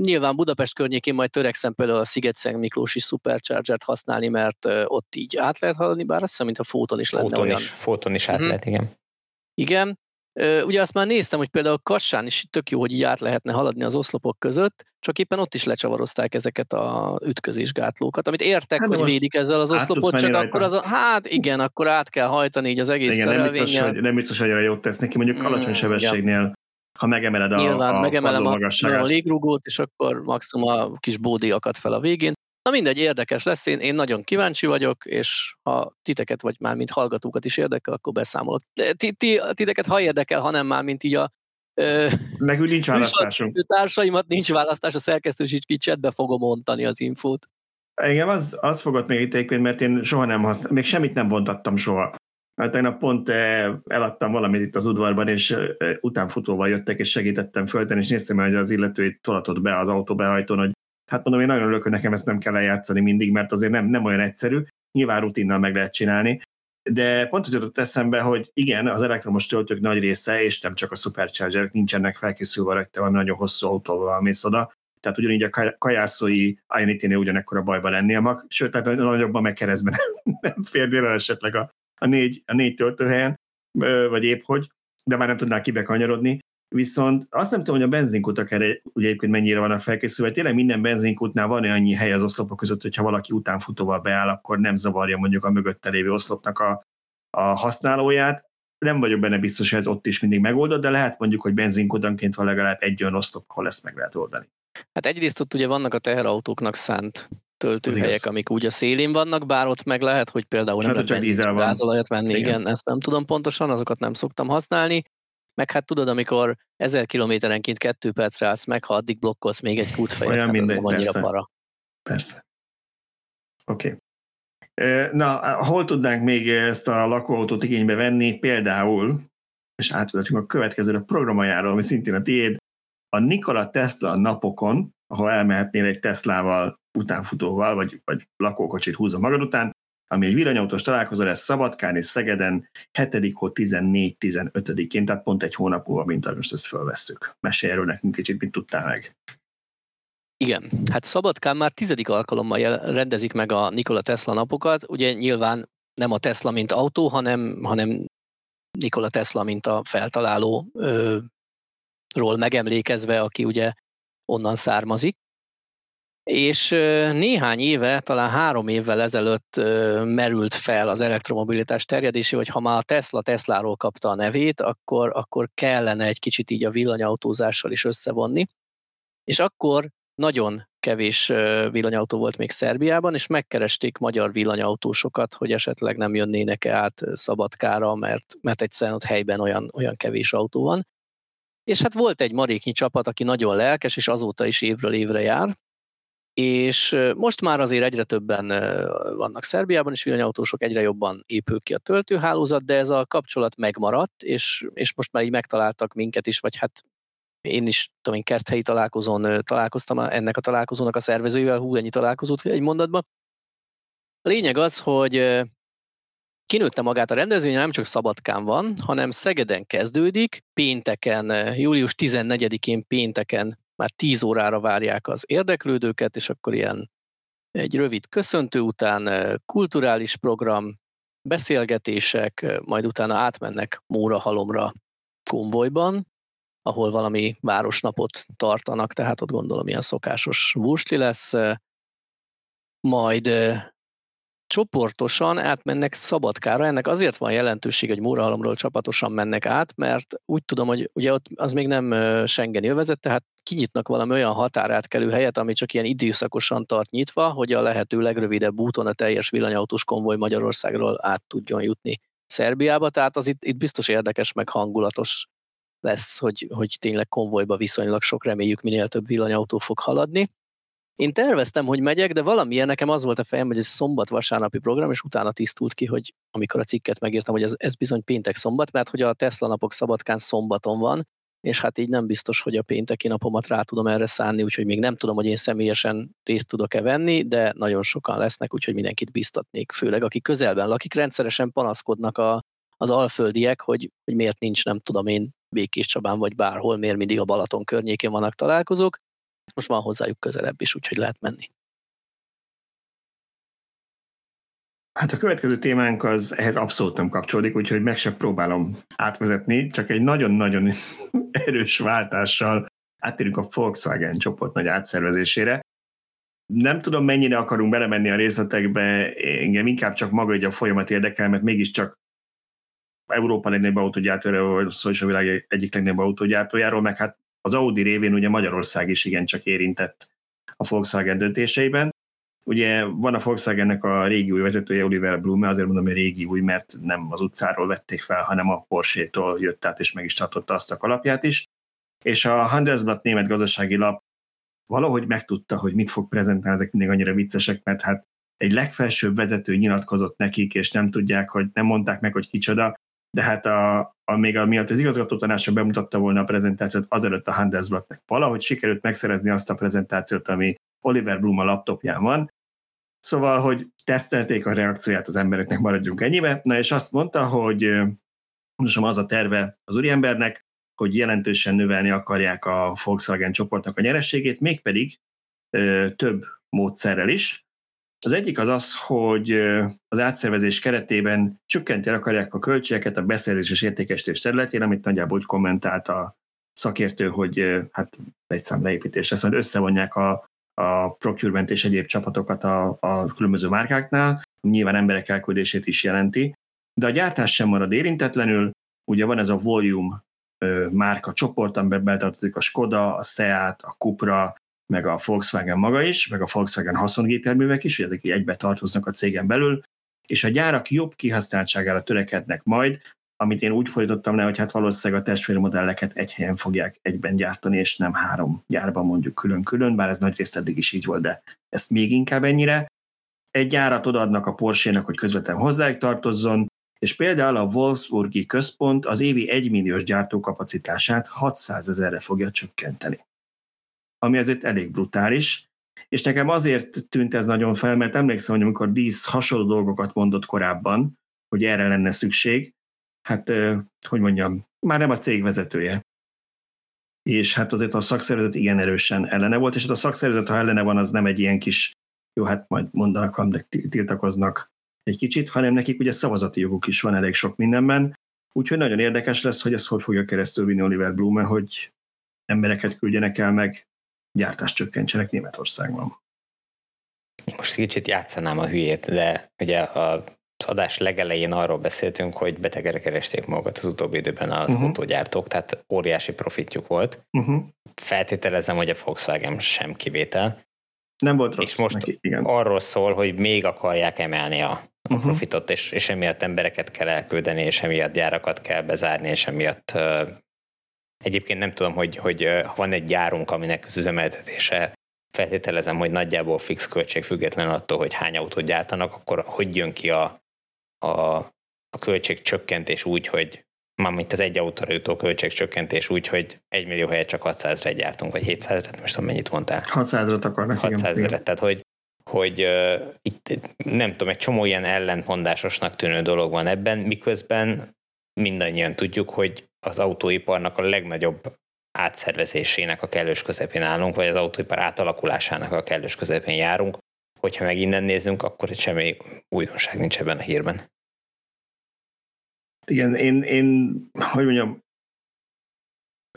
Nyilván Budapest környékén majd törekszem például a Sziget-Szent Miklósi Supercharger-t használni, mert ott így át lehet haladni, bár azt hiszem, mint a Fóton is lenne Fóton olyan. Is, Fóton is át hmm. lehet, igen. Igen, Ugye azt már néztem, hogy például Kassán is tök jó, hogy így át lehetne haladni az oszlopok között, csak éppen ott is lecsavarozták ezeket a ütközésgátlókat, amit értek, hát hogy védik ezzel az oszlopot, csak rajta. akkor az a, hát igen, igen, át kell hajtani így az egész igen, nem biztos, hogy, nem biztos, hogy jót tesz neki, mondjuk mm, alacsony sebességnél igen ha megemeled a, Nyilván, a megemelem a, a légrugót, és akkor maximum a kis bódiakat fel a végén. Na mindegy, érdekes lesz, én, én nagyon kíváncsi vagyok, és ha titeket, vagy már mint hallgatókat is érdekel, akkor beszámolok. Ti, ti, titeket ha érdekel, hanem már mint így a Nekünk nincs választásunk. Társaimat nincs választás, a szerkesztősítki chatbe fogom mondani az infót. Igen, az, az fogott még itt mert én soha nem használtam, még semmit nem vontattam soha. Hát tegnap pont eladtam valamit itt az udvarban, és utánfutóval jöttek, és segítettem föltenni, és néztem, hogy az illető tolatott be az autóbehajtón, hogy hát mondom, én nagyon örülök, hogy nekem ezt nem kell eljátszani mindig, mert azért nem, nem olyan egyszerű, nyilván rutinnal meg lehet csinálni, de pont az jutott eszembe, hogy igen, az elektromos töltők nagy része, és nem csak a superchargerek nincsenek felkészülve, te valami nagyon hosszú autóval mész oda, tehát ugyanígy a kajászói Ionity-nél ugyanekkor a bajban lennél mag, sőt, tehát nagyobban meg keresztben nem férnél el esetleg a, a, négy, a négy töltőhelyen, vagy épp hogy, de már nem tudnál kibekanyarodni. Viszont azt nem tudom, hogy a benzinkutak erre ugye egyébként mennyire vannak felkészülve. Tényleg minden benzinkutnál van annyi hely az oszlopok között, hogyha valaki utánfutóval beáll, akkor nem zavarja mondjuk a mögötte lévő oszlopnak a, a használóját. Nem vagyok benne biztos, hogy ez ott is mindig megoldott, de lehet mondjuk, hogy benzinkutanként van legalább egy olyan oszlop, ahol ezt meg lehet oldani. Hát egyrészt ott ugye vannak a teherautóknak szánt töltőhelyek, amik úgy a szélén vannak, bár ott meg lehet, hogy például nem hát, lehet gázolajat venni, igen. igen, ezt nem tudom pontosan, azokat nem szoktam használni, meg hát tudod, amikor ezer kilométerenként kettő percre állsz meg, ha addig blokkolsz még egy kútfejet, Olyan mindegy, annyira persze. para. Persze. Oké. Okay. Na, hol tudnánk még ezt a lakóautót igénybe venni? Például, és átvezetünk a következőre a programajáról, ami szintén a tiéd, a Nikola Tesla napokon, ahol elmehetnél egy Teslával utánfutóval, vagy, vagy lakókocsit húzza magad után, ami egy villanyautós találkozó lesz Szabadkán és Szegeden 7. hó 14-15-én, tehát pont egy hónap múlva, mint most ezt fölvesszük. Mesélj erről nekünk kicsit, mit tudtál meg. Igen, hát Szabadkán már tizedik alkalommal rendezik meg a Nikola Tesla napokat. Ugye nyilván nem a Tesla, mint autó, hanem, hanem Nikola Tesla, mint a feltaláló ö, ról megemlékezve, aki ugye onnan származik. És néhány éve, talán három évvel ezelőtt merült fel az elektromobilitás terjedésé, hogy ha már a Tesla Tesláról kapta a nevét, akkor, akkor kellene egy kicsit így a villanyautózással is összevonni. És akkor nagyon kevés villanyautó volt még Szerbiában, és megkeresték magyar villanyautósokat, hogy esetleg nem jönnének-e át Szabadkára, mert, mert egyszerűen ott helyben olyan, olyan kevés autó van. És hát volt egy maréknyi csapat, aki nagyon lelkes, és azóta is évről évre jár, és most már azért egyre többen vannak Szerbiában is villanyautósok, egyre jobban épül ki a töltőhálózat, de ez a kapcsolat megmaradt, és, és most már így megtaláltak minket is, vagy hát én is tudom én, kezdhelyi találkozón találkoztam ennek a találkozónak a szervezőjével, hú, ennyi találkozót egy mondatban. A lényeg az, hogy kinőtte magát a rendezvény, nem csak Szabadkán van, hanem Szegeden kezdődik, pénteken, július 14-én pénteken már 10 órára várják az érdeklődőket, és akkor ilyen egy rövid köszöntő után kulturális program, beszélgetések, majd utána átmennek Mórahalomra konvojban, ahol valami városnapot tartanak, tehát ott gondolom ilyen szokásos vúsli lesz, majd csoportosan átmennek Szabadkára. Ennek azért van jelentőség, hogy Mórahalomról csapatosan mennek át, mert úgy tudom, hogy ugye ott az még nem Schengen jövezet, tehát kinyitnak valami olyan határátkelő helyet, ami csak ilyen időszakosan tart nyitva, hogy a lehető legrövidebb úton a teljes villanyautós konvoj Magyarországról át tudjon jutni Szerbiába, tehát az itt, itt biztos érdekes, meg hangulatos lesz, hogy, hogy tényleg konvojba viszonylag sok reméljük minél több villanyautó fog haladni. Én terveztem, hogy megyek, de valamilyen nekem az volt a fejem, hogy ez szombat-vasárnapi program, és utána tisztult ki, hogy amikor a cikket megírtam, hogy ez, ez bizony péntek-szombat, mert hogy a Tesla napok szabadkán szombaton van, és hát így nem biztos, hogy a pénteki napomat rá tudom erre szánni, úgyhogy még nem tudom, hogy én személyesen részt tudok-e venni, de nagyon sokan lesznek, úgyhogy mindenkit biztatnék, főleg aki közelben lakik, rendszeresen panaszkodnak a, az alföldiek, hogy, hogy miért nincs, nem tudom én, Békés Csabán vagy bárhol, miért mindig a Balaton környékén vannak találkozók. Most van hozzájuk közelebb is, úgyhogy lehet menni. Hát a következő témánk az ehhez abszolút nem kapcsolódik, úgyhogy meg sem próbálom átvezetni, csak egy nagyon-nagyon erős váltással áttérünk a Volkswagen csoport nagy átszervezésére. Nem tudom, mennyire akarunk belemenni a részletekbe, engem inkább csak maga egy a folyamat érdekel, mert mégiscsak Európa legnagyobb autógyártójáról, vagy szó is a világ egyik legnagyobb autógyártójáról, meg hát az Audi révén ugye Magyarország is igencsak érintett a Volkswagen döntéseiben. Ugye van a Volkswagennek a régi új vezetője, Oliver Blume, azért mondom, hogy régi új, mert nem az utcáról vették fel, hanem a Porsche-tól jött át, és meg is tartotta azt a kalapját is. És a Handelsblatt német gazdasági lap valahogy megtudta, hogy mit fog prezentálni, ezek mindig annyira viccesek, mert hát egy legfelsőbb vezető nyilatkozott nekik, és nem tudják, hogy nem mondták meg, hogy kicsoda, de hát a, a, még miatt az igazgató tanácsa bemutatta volna a prezentációt, azelőtt a Handelsblattnak valahogy sikerült megszerezni azt a prezentációt, ami Oliver Bloom a laptopján van, Szóval, hogy tesztelték a reakcióját az embereknek, maradjunk ennyibe. Na és azt mondta, hogy most az a terve az úriembernek, hogy jelentősen növelni akarják a Volkswagen csoportnak a nyerességét, mégpedig ö, több módszerrel is. Az egyik az az, hogy az átszervezés keretében csökkenteni akarják a költségeket a beszerzés és értékesítés területén, amit nagyjából úgy kommentált a szakértő, hogy hát egy szám leépítés hogy összevonják a, a procurement és egyéb csapatokat a, a különböző márkáknál, nyilván emberek elküldését is jelenti, de a gyártás sem marad érintetlenül, ugye van ez a volume márka csoport, amiben betartozik a Skoda, a Seat, a Cupra, meg a Volkswagen maga is, meg a Volkswagen haszongépjárművek is, hogy ezek egybe tartoznak a cégen belül, és a gyárak jobb kihasználtságára törekednek majd, amit én úgy fordítottam le, hogy hát valószínűleg a testvérmodelleket egy helyen fogják egyben gyártani, és nem három gyárban mondjuk külön-külön, bár ez nagyrészt eddig is így volt, de ezt még inkább ennyire. Egy gyárat odaadnak a Porsche-nak, hogy közvetlen hozzájuk tartozzon, és például a Wolfsburgi központ az évi 1 milliós gyártókapacitását 600 ezerre fogja csökkenteni ami azért elég brutális, és nekem azért tűnt ez nagyon fel, mert emlékszem, hogy amikor Dísz hasonló dolgokat mondott korábban, hogy erre lenne szükség, hát, hogy mondjam, már nem a cég vezetője. És hát azért a szakszervezet igen erősen ellene volt, és hát a szakszervezet, ha ellene van, az nem egy ilyen kis, jó, hát majd mondanak, de tiltakoznak egy kicsit, hanem nekik ugye szavazati joguk is van elég sok mindenben, úgyhogy nagyon érdekes lesz, hogy ezt hogy fogja keresztül vinni Oliver Blume, hogy embereket küldjenek el meg gyártást csökkentsenek Németországban. Most kicsit játszanám a hülyét, de ugye a adás legelején arról beszéltünk, hogy betegre keresték magukat az utóbbi időben az uh-huh. autógyártók, tehát óriási profitjuk volt. Uh-huh. Feltételezem, hogy a Volkswagen sem kivétel. Nem volt rossz És most neki, igen. arról szól, hogy még akarják emelni a, a uh-huh. profitot, és, és emiatt embereket kell elküldeni, és emiatt gyárakat kell bezárni, és emiatt uh, egyébként nem tudom, hogy, hogy uh, van egy gyárunk, aminek az üzemeltetése feltételezem, hogy nagyjából fix költség független attól, hogy hány autót gyártanak, akkor hogy jön ki a, a, a költségcsökkentés úgy, hogy mármint az egy autóra jutó költségcsökkentés úgy, hogy egy millió helyet csak 600-re gyártunk, vagy 700-re, most tudom mennyit mondtál. 600-ra akarnak. 600-re, tehát hogy, hogy uh, itt nem tudom, egy csomó ilyen ellentmondásosnak tűnő dolog van ebben, miközben mindannyian tudjuk, hogy az autóiparnak a legnagyobb átszervezésének a kellős közepén állunk, vagy az autóipar átalakulásának a kellős közepén járunk, hogyha meg innen nézzünk, akkor itt semmi újdonság nincs ebben a hírben. Igen, én, én hogy mondjam,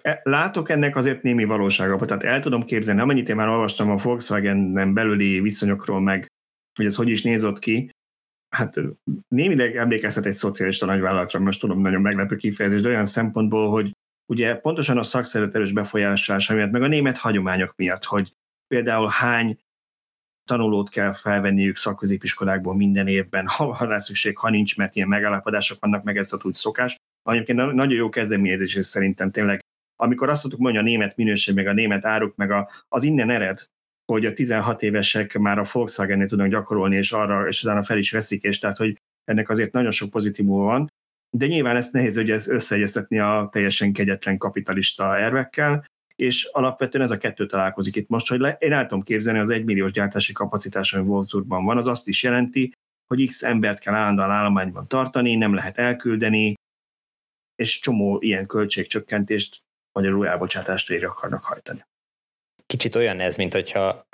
e, látok ennek azért némi valósága, tehát el tudom képzelni, amennyit én már olvastam a Volkswagen belüli viszonyokról, meg hogy ez hogy is nézott ki, hát némileg emlékeztet egy szocialista nagyvállalatra, most tudom, nagyon meglepő kifejezés, de olyan szempontból, hogy ugye pontosan a szakszervezet erős befolyásolása miatt, meg a német hagyományok miatt, hogy például hány tanulót kell felvenniük szakközépiskolákból minden évben, ha van rá szükség, ha nincs, mert ilyen megállapodások vannak, meg ez a úgy szokás. Egyébként nagyon jó kezdeményezés, és szerintem tényleg, amikor azt tudtuk mondani, a német minőség, meg a német áruk, meg a, az innen ered, hogy a 16 évesek már a Volkswagen-nél tudnak gyakorolni, és arra, és utána fel is veszik, és tehát, hogy ennek azért nagyon sok pozitívum van, de nyilván ezt nehéz hogy ez összeegyeztetni a teljesen kegyetlen kapitalista ervekkel, és alapvetően ez a kettő találkozik itt most, hogy le, én el tudom képzelni, az egymilliós gyártási kapacitás, ami Wolfsburgban van, az azt is jelenti, hogy x embert kell állandóan állományban tartani, nem lehet elküldeni, és csomó ilyen költségcsökkentést, magyarul elbocsátást végre akarnak hajtani. Kicsit olyan ez, mint hogyha,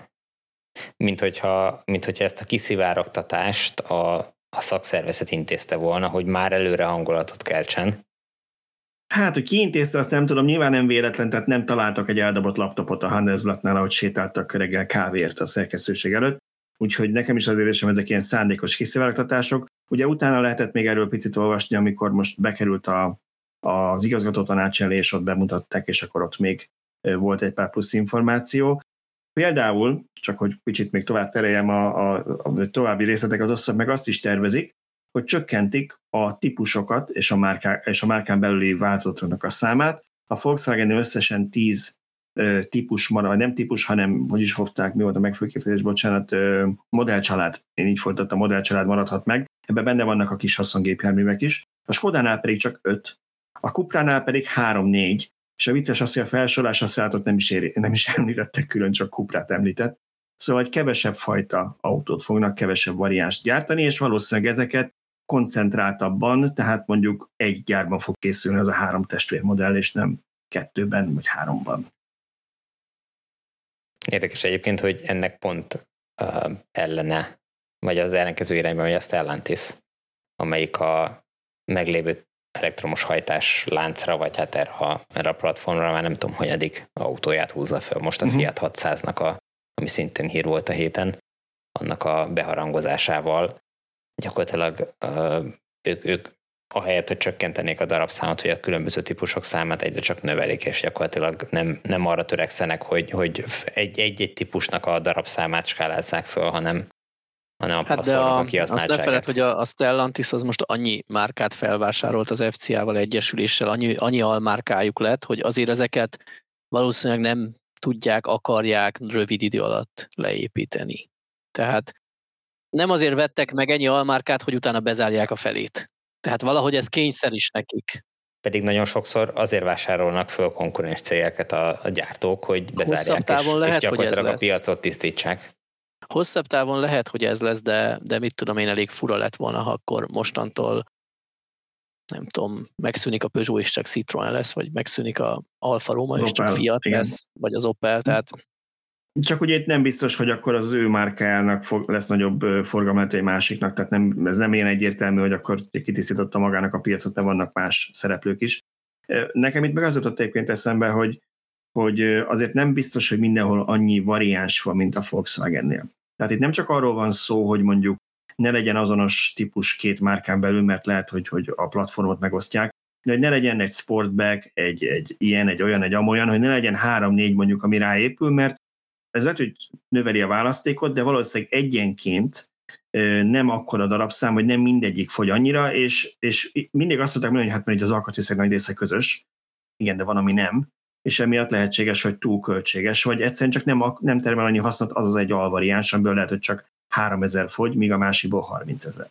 mint hogyha, mint hogyha ezt a kiszivárogtatást a, a szakszervezet intézte volna, hogy már előre hangulatot keltsen, Hát, hogy ki intézte, azt nem tudom, nyilván nem véletlen, tehát nem találtak egy eldobott laptopot a Handelsblattnál, ahogy sétáltak reggel kávéért a szerkesztőség előtt. Úgyhogy nekem is az érzésem, ezek ilyen szándékos kiszivárogtatások. Ugye utána lehetett még erről picit olvasni, amikor most bekerült a, az igazgató tanács elé, és ott bemutatták, és akkor ott még volt egy pár plusz információ. Például, csak hogy kicsit még tovább tereljem a, a, a további részleteket, azt meg azt is tervezik, hogy csökkentik a típusokat és a, márká, és a márkán belüli változatoknak a számát. A Volkswagen összesen 10 típus marad, vagy nem típus, hanem hogy is hozták, mi volt a megfőképzés, bocsánat, modellcsalád. Én így folytattam, modellcsalád maradhat meg. Ebben benne vannak a kis haszongépjárművek is. A Skodánál pedig csak 5, a Kupránál pedig 3-4, és a vicces az, hogy a felsorolás a szállatot nem is, éri, nem is említettek külön, csak Kuprát említett. Szóval egy kevesebb fajta autót fognak, kevesebb variánst gyártani, és valószínűleg ezeket koncentráltabban, tehát mondjuk egy gyárban fog készülni az a három testvérmodell, és nem kettőben vagy háromban. Érdekes egyébként, hogy ennek pont uh, ellene, vagy az ellenkező irányban, hogy a Stellantis, amelyik a meglévő elektromos hajtás láncra, vagy hát erre a, erre a platformra már nem tudom, hogy eddig autóját húzza fel. Most a mhm. Fiat 600-nak, a, ami szintén hír volt a héten, annak a beharangozásával gyakorlatilag ők, ők ahelyett, hogy csökkentenék a darabszámot, vagy a különböző típusok számát egyre csak növelik, és gyakorlatilag nem, nem arra törekszenek, hogy, hogy egy-egy típusnak a darabszámát skálázzák föl, hanem, hanem a hát de a, azt ne feled, hogy a, a Stellantis az most annyi márkát felvásárolt az FCA-val egyesüléssel, annyi, annyi almárkájuk lett, hogy azért ezeket valószínűleg nem tudják, akarják rövid idő alatt leépíteni. Tehát nem azért vettek meg ennyi almárkát, hogy utána bezárják a felét. Tehát valahogy ez kényszer is nekik. Pedig nagyon sokszor azért vásárolnak föl konkurens cégeket a, a gyártók, hogy bezárják távon és, lehet, és gyakorlatilag a piacot tisztítsák. Hosszabb távon lehet, hogy ez lesz, de, de mit tudom én, elég fura lett volna, ha akkor mostantól nem tudom, megszűnik a Peugeot és csak Citroen lesz, vagy megszűnik a Alfa Romeo és csak Fiat igen. lesz, vagy az Opel, tehát csak ugye itt nem biztos, hogy akkor az ő márkájának fog, lesz nagyobb forgalma, egy másiknak, tehát nem, ez nem ilyen egyértelmű, hogy akkor kitisztította magának a piacot, de vannak más szereplők is. Nekem itt meg az jutott egyébként eszembe, hogy, hogy azért nem biztos, hogy mindenhol annyi variáns van, mint a Volkswagen-nél. Tehát itt nem csak arról van szó, hogy mondjuk ne legyen azonos típus két márkán belül, mert lehet, hogy, hogy a platformot megosztják, de hogy ne legyen egy sportback, egy, egy ilyen, egy olyan, egy amolyan, hogy ne legyen három-négy mondjuk, ami ráépül, mert ez lehet, hogy növeli a választékot, de valószínűleg egyenként nem akkora darabszám, hogy nem mindegyik fogy annyira, és, és mindig azt szokták mondani, hogy hát mert az alkatrészek nagy része közös, igen, de van, ami nem, és emiatt lehetséges, hogy túl költséges, vagy egyszerűen csak nem, nem termel annyi hasznot az az egy alvariáns, amiből lehet, hogy csak 3000 fogy, míg a másikból 30 ezer.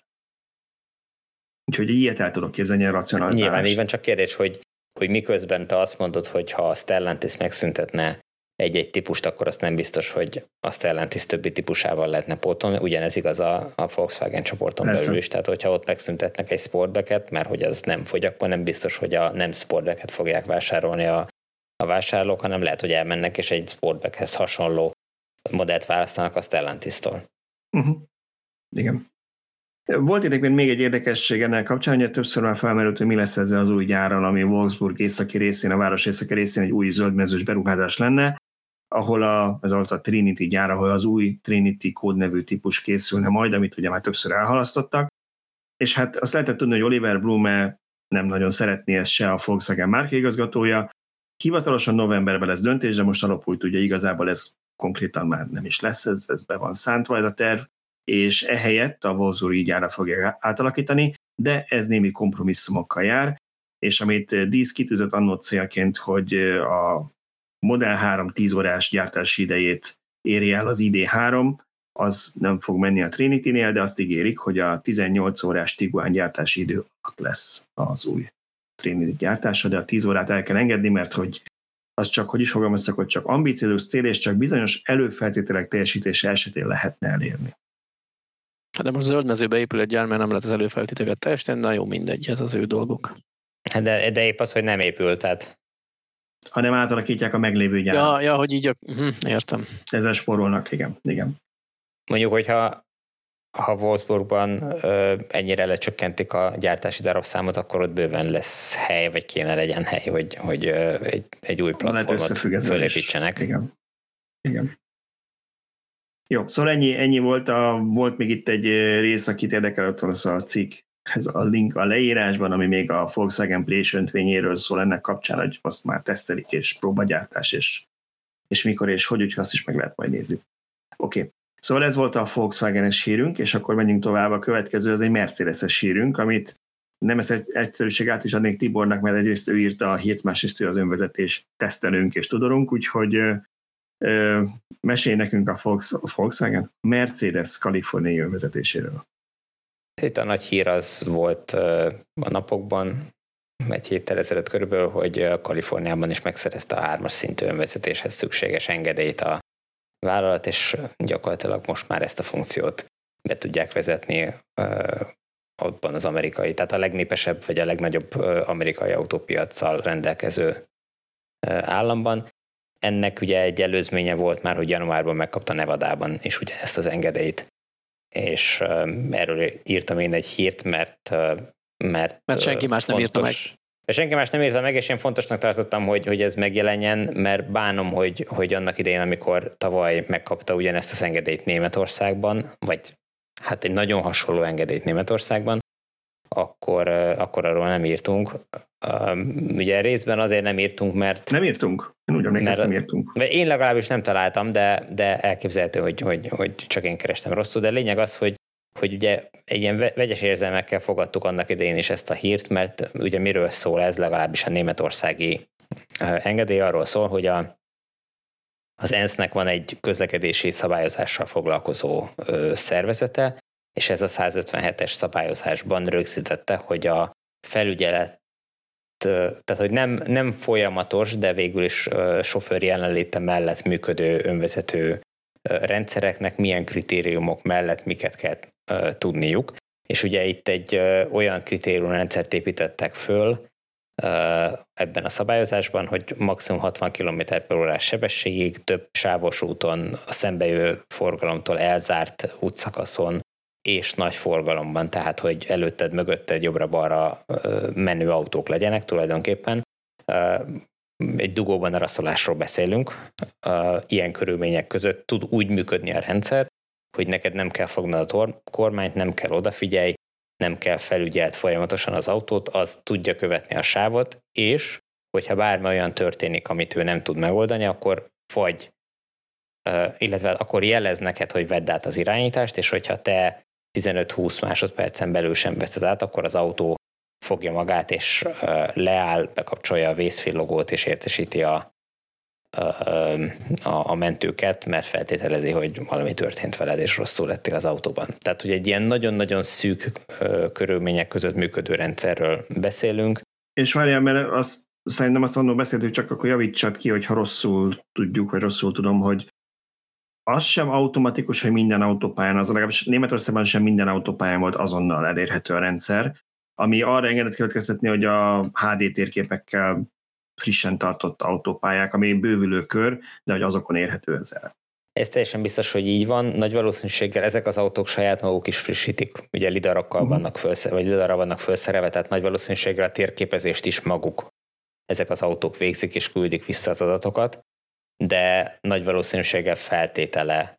Úgyhogy ilyet el tudok képzelni a racionalizálást. Nyilván így van, csak kérdés, hogy, hogy miközben te azt mondod, hogy ha a Stellantis megszüntetne egy-egy típust, akkor azt nem biztos, hogy a Stellantis többi típusával lehetne pótolni. Ugyanez igaz a, a Volkswagen csoporton Persze. belül is, tehát hogyha ott megszüntetnek egy sportbeket, mert hogy az nem fogy, akkor nem biztos, hogy a nem sportbeket fogják vásárolni a, a vásárlók, hanem lehet, hogy elmennek, és egy sportbackhez hasonló modellt választanak a Stellantis-tól. Uh-huh. Igen. Volt egyébként még egy érdekesség ennek kapcsán, hogy többször már felmerült, hogy mi lesz ezzel az új gyárral, ami Wolfsburg északi részén, a város északi részén egy új zöldmezős beruházás lenne, ahol a, ez volt a Trinity gyár, ahol az új Trinity kódnevű típus készülne majd, amit ugye már többször elhalasztottak. És hát azt lehetett tudni, hogy Oliver Blume nem nagyon szeretné ezt se a Volkswagen márkaigazgatója. Hivatalosan novemberben lesz döntés, de most alapult ugye igazából ez konkrétan már nem is lesz, ez, ez be van szántva ez a terv, és ehelyett a Wolfsburg gyára fogja átalakítani, de ez némi kompromisszumokkal jár, és amit Dísz kitűzött annó célként, hogy a Model 3 10 órás gyártási idejét éri el az ID3, az nem fog menni a Trinity-nél, de azt ígérik, hogy a 18 órás Tiguan gyártási idő alatt lesz az új Trinity gyártása, de a 10 órát el kell engedni, mert hogy az csak, hogy is fogalmaztak, hogy csak ambíciózus cél, és csak bizonyos előfeltételek teljesítése esetén lehetne elérni. Hát de most zöld mezőbe épül egy gyár, mert nem lehet az előfeltételeket teljesíteni, na jó, mindegy, ez az ő dolguk. Hát de, de épp az, hogy nem épül, tehát hanem átalakítják a meglévő gyárat. Ja, ja hogy így, uh-huh, értem. Ezzel sporolnak, igen. igen. Mondjuk, hogyha ha Wolfsburgban ö, ennyire lecsökkentik a gyártási darabszámot, akkor ott bőven lesz hely, vagy kéne legyen hely, hogy, hogy ö, egy, egy új platformot fölépítsenek. Igen. Igen. Jó, szóval ennyi, ennyi volt. A, volt még itt egy rész, akit érdekel, ott az a cikk ez a link a leírásban, ami még a Volkswagen Play öntvényéről szól ennek kapcsán, hogy azt már tesztelik, és próbagyártás, és, és mikor és hogy, úgyhogy azt is meg lehet majd nézni. Oké. Okay. Szóval ez volt a Volkswagen-es hírünk, és akkor menjünk tovább. A következő az egy Mercedes-es hírünk, amit nem ezt egy egyszerűség át is adnék Tibornak, mert egyrészt ő írta a hírt, másrészt ő az önvezetés tesztelünk és tudorunk, úgyhogy ö, mesélj nekünk a Volkswagen Mercedes kaliforniai önvezetéséről. Itt a nagy hír az volt a napokban, egy héttel ezelőtt körülbelül, hogy Kaliforniában is megszerezte a hármas szintű önvezetéshez szükséges engedélyt a vállalat, és gyakorlatilag most már ezt a funkciót be tudják vezetni abban az amerikai, tehát a legnépesebb vagy a legnagyobb amerikai autópiacsal rendelkező államban. Ennek ugye egy előzménye volt már, hogy januárban megkapta Nevadában is ugye ezt az engedélyt és erről írtam én egy hírt, mert mert, mert senki más fontos, nem írta meg. Senki más nem írta meg, és én fontosnak tartottam, hogy, hogy ez megjelenjen, mert bánom, hogy, hogy annak idején, amikor tavaly megkapta ugyanezt az engedélyt Németországban, vagy hát egy nagyon hasonló engedélyt Németországban, akkor, akkor arról nem írtunk. Ugye részben azért nem írtunk, mert... Nem írtunk? Én úgy emlékeztem, nem írtunk. Én legalábbis nem találtam, de, de elképzelhető, hogy, hogy, hogy csak én kerestem rosszul, de lényeg az, hogy hogy ugye egy ilyen vegyes érzelmekkel fogadtuk annak idején is ezt a hírt, mert ugye miről szól ez, legalábbis a németországi engedély arról szól, hogy a, az ENSZ-nek van egy közlekedési szabályozással foglalkozó szervezete, és ez a 157-es szabályozásban rögzítette, hogy a felügyelet tehát hogy nem, nem folyamatos, de végül is sofőr jelenléte mellett működő önvezető rendszereknek milyen kritériumok mellett miket kell tudniuk. És ugye itt egy olyan kritériumrendszert építettek föl ebben a szabályozásban, hogy maximum 60 km per órás sebességig több sávos úton a szembejövő forgalomtól elzárt útszakaszon és nagy forgalomban, tehát hogy előtted, mögötted, jobbra-balra menő autók legyenek tulajdonképpen. Egy dugóban a rasszolásról beszélünk. Ilyen körülmények között tud úgy működni a rendszer, hogy neked nem kell fognod a kormányt, nem kell odafigyelj, nem kell felügyelt folyamatosan az autót, az tudja követni a sávot, és hogyha bármi olyan történik, amit ő nem tud megoldani, akkor vagy, illetve akkor jelez neked, hogy vedd át az irányítást, és hogyha te 15-20 másodpercen belül sem veszed át, akkor az autó fogja magát, és leáll, bekapcsolja a vészfillogót, és értesíti a, a, a mentőket, mert feltételezi, hogy valami történt veled, és rosszul lettél az autóban. Tehát, hogy egy ilyen nagyon-nagyon szűk körülmények között működő rendszerről beszélünk. És várjál, mert azt, szerintem azt annól beszéltük, csak akkor javítsad ki, hogyha rosszul tudjuk, vagy rosszul tudom, hogy az sem automatikus, hogy minden autópályán, az legalábbis Németországban sem minden autópályán volt azonnal elérhető a rendszer, ami arra engedett következtetni, hogy a HD térképekkel frissen tartott autópályák, ami bővülő kör, de hogy azokon érhető ez el. Ez teljesen biztos, hogy így van. Nagy valószínűséggel ezek az autók saját maguk is frissítik. Ugye lidarokkal uh-huh. vannak felszerelve, vagy lidarra vannak felszerelve, tehát nagy valószínűséggel a térképezést is maguk ezek az autók végzik és küldik vissza az adatokat, de nagy valószínűséggel feltétele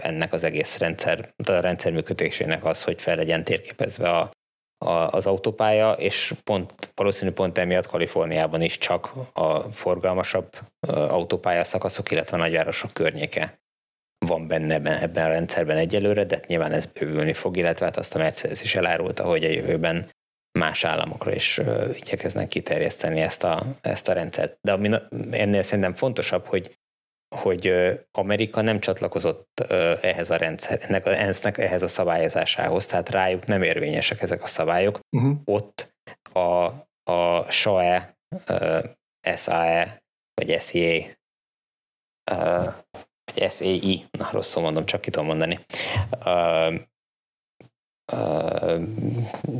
ennek az egész rendszer, a rendszer működésének az, hogy fel legyen térképezve a, a, az autópálya, és pont, valószínű pont emiatt Kaliforniában is csak a forgalmasabb autópálya szakaszok, illetve a nagyvárosok környéke van benne ebben a rendszerben egyelőre, de nyilván ez bővülni fog, illetve hát azt a Mercedes is elárulta, hogy a jövőben más államokra is igyekeznek kiterjeszteni ezt a, ezt a rendszert. De ami ennél szerintem fontosabb, hogy hogy Amerika nem csatlakozott ehhez a rendszer, ennek a ENSZ-nek ehhez a szabályozásához, tehát rájuk nem érvényesek ezek a szabályok. Uh-huh. Ott a, a SAE, SAE, vagy SEA, vagy SEI, na rosszul mondom, csak ki tudom mondani,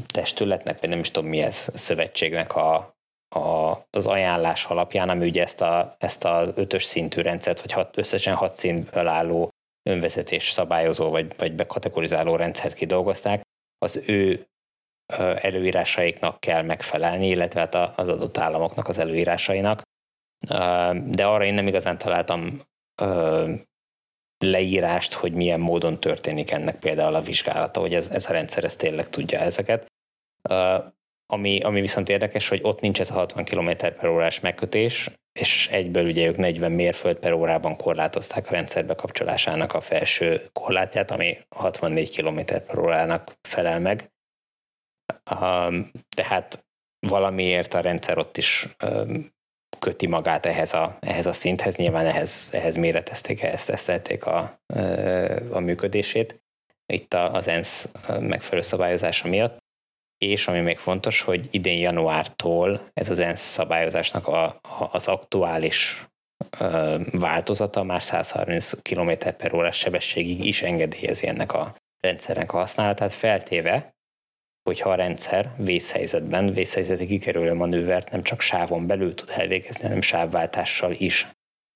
testületnek, vagy nem is tudom mi ez, szövetségnek a, a, az ajánlás alapján, ami ugye ezt a, ezt a ötös szintű rendszert, vagy hat, összesen hat szintből álló önvezetés szabályozó, vagy, vagy bekategorizáló rendszert kidolgozták, az ő előírásaiknak kell megfelelni, illetve hát az adott államoknak az előírásainak. De arra én nem igazán találtam leírást, hogy milyen módon történik ennek például a vizsgálata, hogy ez, ez a rendszer ez tényleg tudja ezeket. Uh, ami, ami viszont érdekes, hogy ott nincs ez a 60 km per órás megkötés, és egyből ugye ők 40 mérföld per órában korlátozták a rendszer bekapcsolásának a felső korlátját, ami 64 km per órának felel meg. Um, tehát valamiért a rendszer ott is um, köti magát ehhez a, ehhez a szinthez, nyilván ehhez, ehhez méretezték, ehhez tesztelték a, a működését. Itt az ENSZ megfelelő szabályozása miatt, és ami még fontos, hogy idén januártól ez az ENSZ szabályozásnak a, az aktuális változata már 130 km per órás sebességig is engedélyezi ennek a rendszernek a használatát, feltéve, hogyha a rendszer vészhelyzetben, vészhelyzeti kikerülő manővert nem csak sávon belül tud elvégezni, hanem sávváltással is.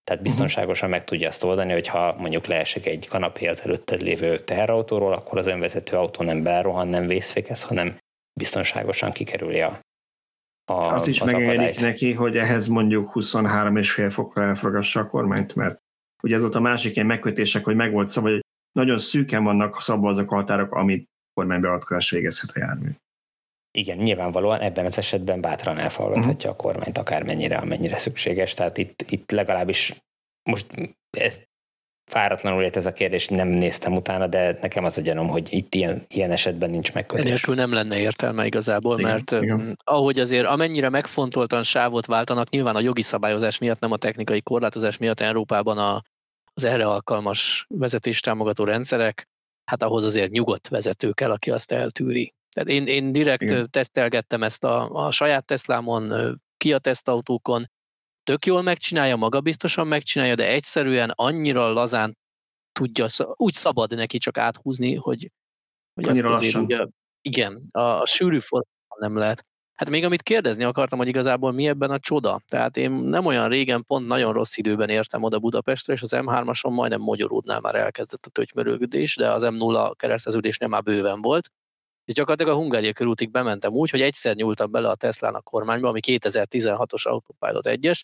Tehát mhm. biztonságosan meg tudja azt oldani, hogy ha mondjuk leesik egy kanapé az előtted lévő teherautóról, akkor az önvezető autó nem belrohan, nem vészfékez, hanem biztonságosan kikerüli a, a Azt is megengedik neki, hogy ehhez mondjuk 23,5 fokkal elforgassa a kormányt, mert ugye ez volt a másik ilyen megkötések, hogy meg volt szabad, hogy nagyon szűken vannak szabva azok a határok, amit kormánybeavatkozást végezhet a jármű. Igen, nyilvánvalóan ebben az esetben bátran elfogadhatja uh-huh. a kormányt akármennyire, amennyire szükséges. Tehát itt, itt legalábbis most ezt fáradtlanul ért ez a kérdés, nem néztem utána, de nekem az a gyanom, hogy itt ilyen, ilyen esetben nincs megkötés. Enélkül nem lenne értelme igazából, igen, mert igen. ahogy azért amennyire megfontoltan sávot váltanak, nyilván a jogi szabályozás miatt, nem a technikai korlátozás miatt Európában a, az erre alkalmas vezetéstámogató rendszerek hát ahhoz azért nyugodt vezető kell, aki azt eltűri. Tehát én, én direkt Igen. tesztelgettem ezt a, a saját Teslámon, ki a tesztautókon, tök jól megcsinálja, magabiztosan megcsinálja, de egyszerűen annyira lazán tudja, úgy szabad neki csak áthúzni, hogy, hogy annyira azt azért ugye, igen, a, a sűrű formában nem lehet. Hát még amit kérdezni akartam, hogy igazából mi ebben a csoda. Tehát én nem olyan régen, pont nagyon rossz időben értem oda Budapestre, és az M3-ason majdnem Magyaródnál már elkezdett a töltymörögdés, de az M0 kereszteződésnél már bőven volt. És gyakorlatilag a Hungária körútig bementem úgy, hogy egyszer nyúltam bele a Tesla-nak kormányba, ami 2016-os Autopilot 1-es.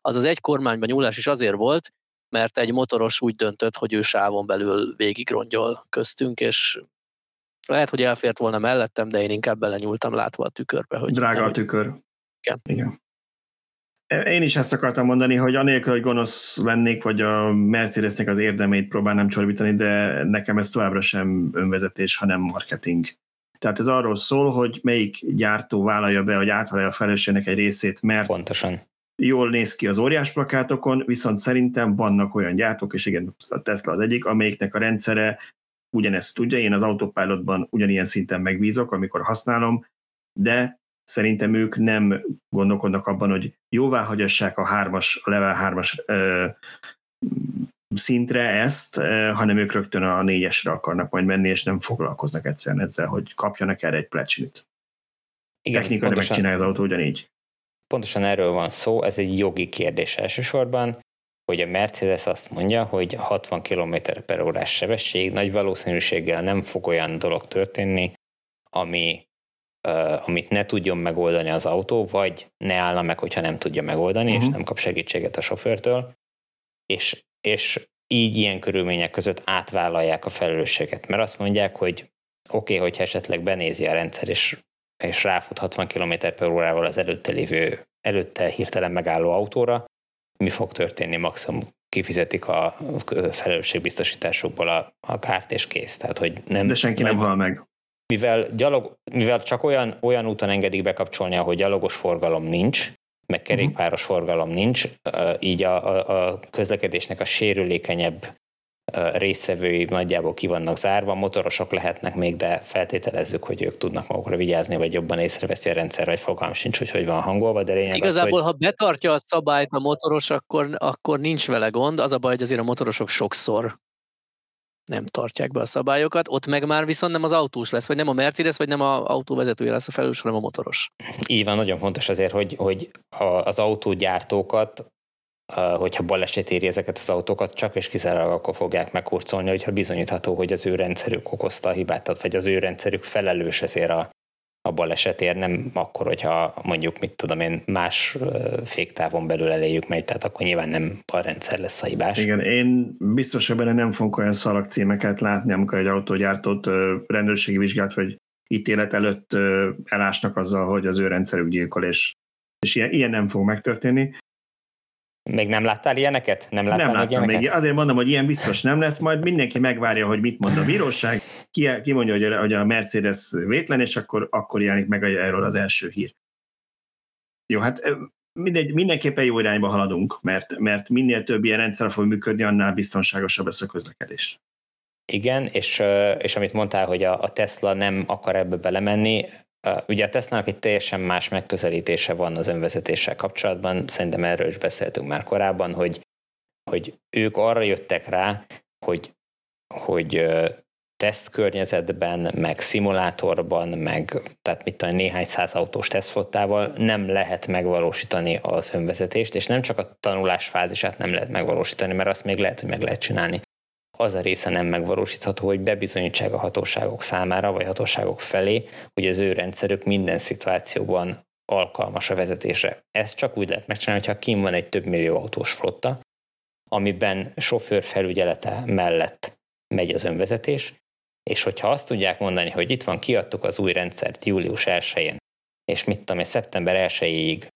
Az az egy kormányba nyúlás is azért volt, mert egy motoros úgy döntött, hogy ő sávon belül végig rongyol köztünk, és lehet, hogy elfért volna mellettem, de én inkább belenyúltam látva a tükörbe. Hogy Drága nem, a tükör. Igen. Igen. Én is ezt akartam mondani, hogy anélkül, hogy gonosz lennék, vagy a Mercedesnek az érdemeit próbálnám csorbítani, de nekem ez továbbra sem önvezetés, hanem marketing. Tehát ez arról szól, hogy melyik gyártó vállalja be, hogy átvállalja a felelősségnek egy részét, mert Pontosan. jól néz ki az óriás plakátokon, viszont szerintem vannak olyan gyártók, és igen, a Tesla az egyik, amelyiknek a rendszere ugyanezt tudja, én az autopilotban ugyanilyen szinten megbízok, amikor használom, de szerintem ők nem gondolkodnak abban, hogy jóvá hagyassák a hármas, a level 3-as ö, szintre ezt, hanem ők rögtön a négyesre akarnak majd menni, és nem foglalkoznak egyszerűen ezzel, hogy kapjanak erre egy plecsinit. Igen, Technikai pontosan, megcsinálja az autó ugyanígy. pontosan erről van szó, ez egy jogi kérdés elsősorban, hogy a Mercedes azt mondja, hogy 60 km per órás sebesség nagy valószínűséggel nem fog olyan dolog történni, ami, uh, amit ne tudjon megoldani az autó, vagy ne állna meg, hogyha nem tudja megoldani, uh-huh. és Mhm. nem kap segítséget a sofőrtől, és, és így ilyen körülmények között átvállalják a felelősséget, mert azt mondják, hogy oké, okay, hogyha esetleg benézi a rendszer, és, és ráfut 60 km per órával az előtte lévő, előtte hirtelen megálló autóra, mi fog történni, maximum kifizetik a felelősségbiztosításukból a, a kárt és kész. Tehát, hogy nem, De senki nem hal meg. mivel, gyalog, mivel csak olyan, olyan úton engedik bekapcsolni, ahol gyalogos forgalom nincs, meg kerékpáros forgalom nincs, így a, a, a közlekedésnek a sérülékenyebb ö, résztvevői nagyjából ki vannak zárva, motorosok lehetnek még, de feltételezzük, hogy ők tudnak magukra vigyázni, vagy jobban észreveszi a rendszer, vagy fogalm sincs, hogy hogy van hangolva, de lényeg Igazából, az, hogy ha betartja a szabályt a motoros, akkor, akkor nincs vele gond. Az a baj, hogy azért a motorosok sokszor nem tartják be a szabályokat, ott meg már viszont nem az autós lesz, vagy nem a Mercedes, vagy nem a autóvezetője lesz a felelős, hanem a motoros. Így van, nagyon fontos azért, hogy, hogy az autógyártókat, hogyha baleset éri ezeket az autókat, csak és kizárólag akkor fogják megkurcolni, hogyha bizonyítható, hogy az ő rendszerük okozta a hibát, tehát vagy az ő rendszerük felelős ezért a, a balesetért, nem akkor, hogyha mondjuk, mit tudom én, más féktávon belül eléjük megy, tehát akkor nyilván nem a rendszer lesz a hibás. Igen, én biztos, hogy benne nem fogok olyan szalagcímeket látni, amikor egy autógyártót rendőrségi vizsgát vagy ítélet előtt elásnak azzal, hogy az ő rendszerük gyilkol, és, és ilyen, ilyen nem fog megtörténni. Még nem láttál ilyeneket? Nem láttál nem még láttam ilyeneket? még, azért mondom, hogy ilyen biztos nem lesz, majd mindenki megvárja, hogy mit mond a bíróság, ki, ki mondja, hogy a, hogy a Mercedes vétlen, és akkor, akkor jelenik meg erről az első hír. Jó, hát mindegy, mindenképpen jó irányba haladunk, mert, mert minél több ilyen rendszer fog működni, annál biztonságosabb lesz a közlekedés. Igen, és, és amit mondtál, hogy a, a Tesla nem akar ebbe belemenni, ugye a Tesla-nak egy teljesen más megközelítése van az önvezetéssel kapcsolatban, szerintem erről is beszéltünk már korábban, hogy, hogy ők arra jöttek rá, hogy, hogy tesztkörnyezetben, meg szimulátorban, meg tehát mit tudom, néhány száz autós tesztflottával nem lehet megvalósítani az önvezetést, és nem csak a tanulás fázisát nem lehet megvalósítani, mert azt még lehet, hogy meg lehet csinálni az a része nem megvalósítható, hogy bebizonyítsák a hatóságok számára, vagy hatóságok felé, hogy az ő rendszerük minden szituációban alkalmas a vezetésre. Ezt csak úgy lehet megcsinálni, hogyha kim van egy több millió autós flotta, amiben sofőr felügyelete mellett megy az önvezetés, és hogyha azt tudják mondani, hogy itt van, kiadtuk az új rendszert július 1-én, és mit tudom én, szeptember 1-ig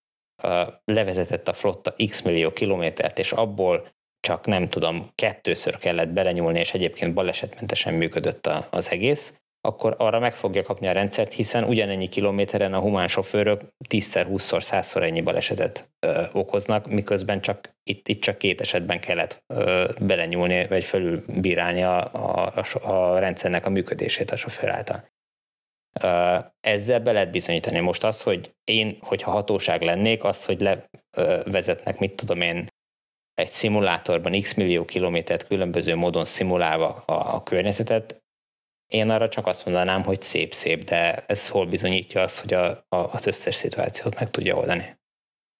levezetett a flotta x millió kilométert, és abból csak nem tudom, kettőször kellett belenyúlni, és egyébként balesetmentesen működött a, az egész, akkor arra meg fogja kapni a rendszert, hiszen ugyanennyi kilométeren a humán sofőrök 10-szer, 20-szor, 100-szor ennyi balesetet ö, okoznak, miközben csak itt, itt csak két esetben kellett ö, belenyúlni, vagy felülbírálni a, a, a, a rendszernek a működését a sofőr által. Ö, ezzel be lehet bizonyítani. Most az, hogy én, hogyha hatóság lennék, azt, hogy levezetnek, mit tudom én, egy szimulátorban x millió kilométert különböző módon szimulálva a, a környezetet, én arra csak azt mondanám, hogy szép-szép, de ez hol bizonyítja azt, hogy a, a, az összes szituációt meg tudja oldani.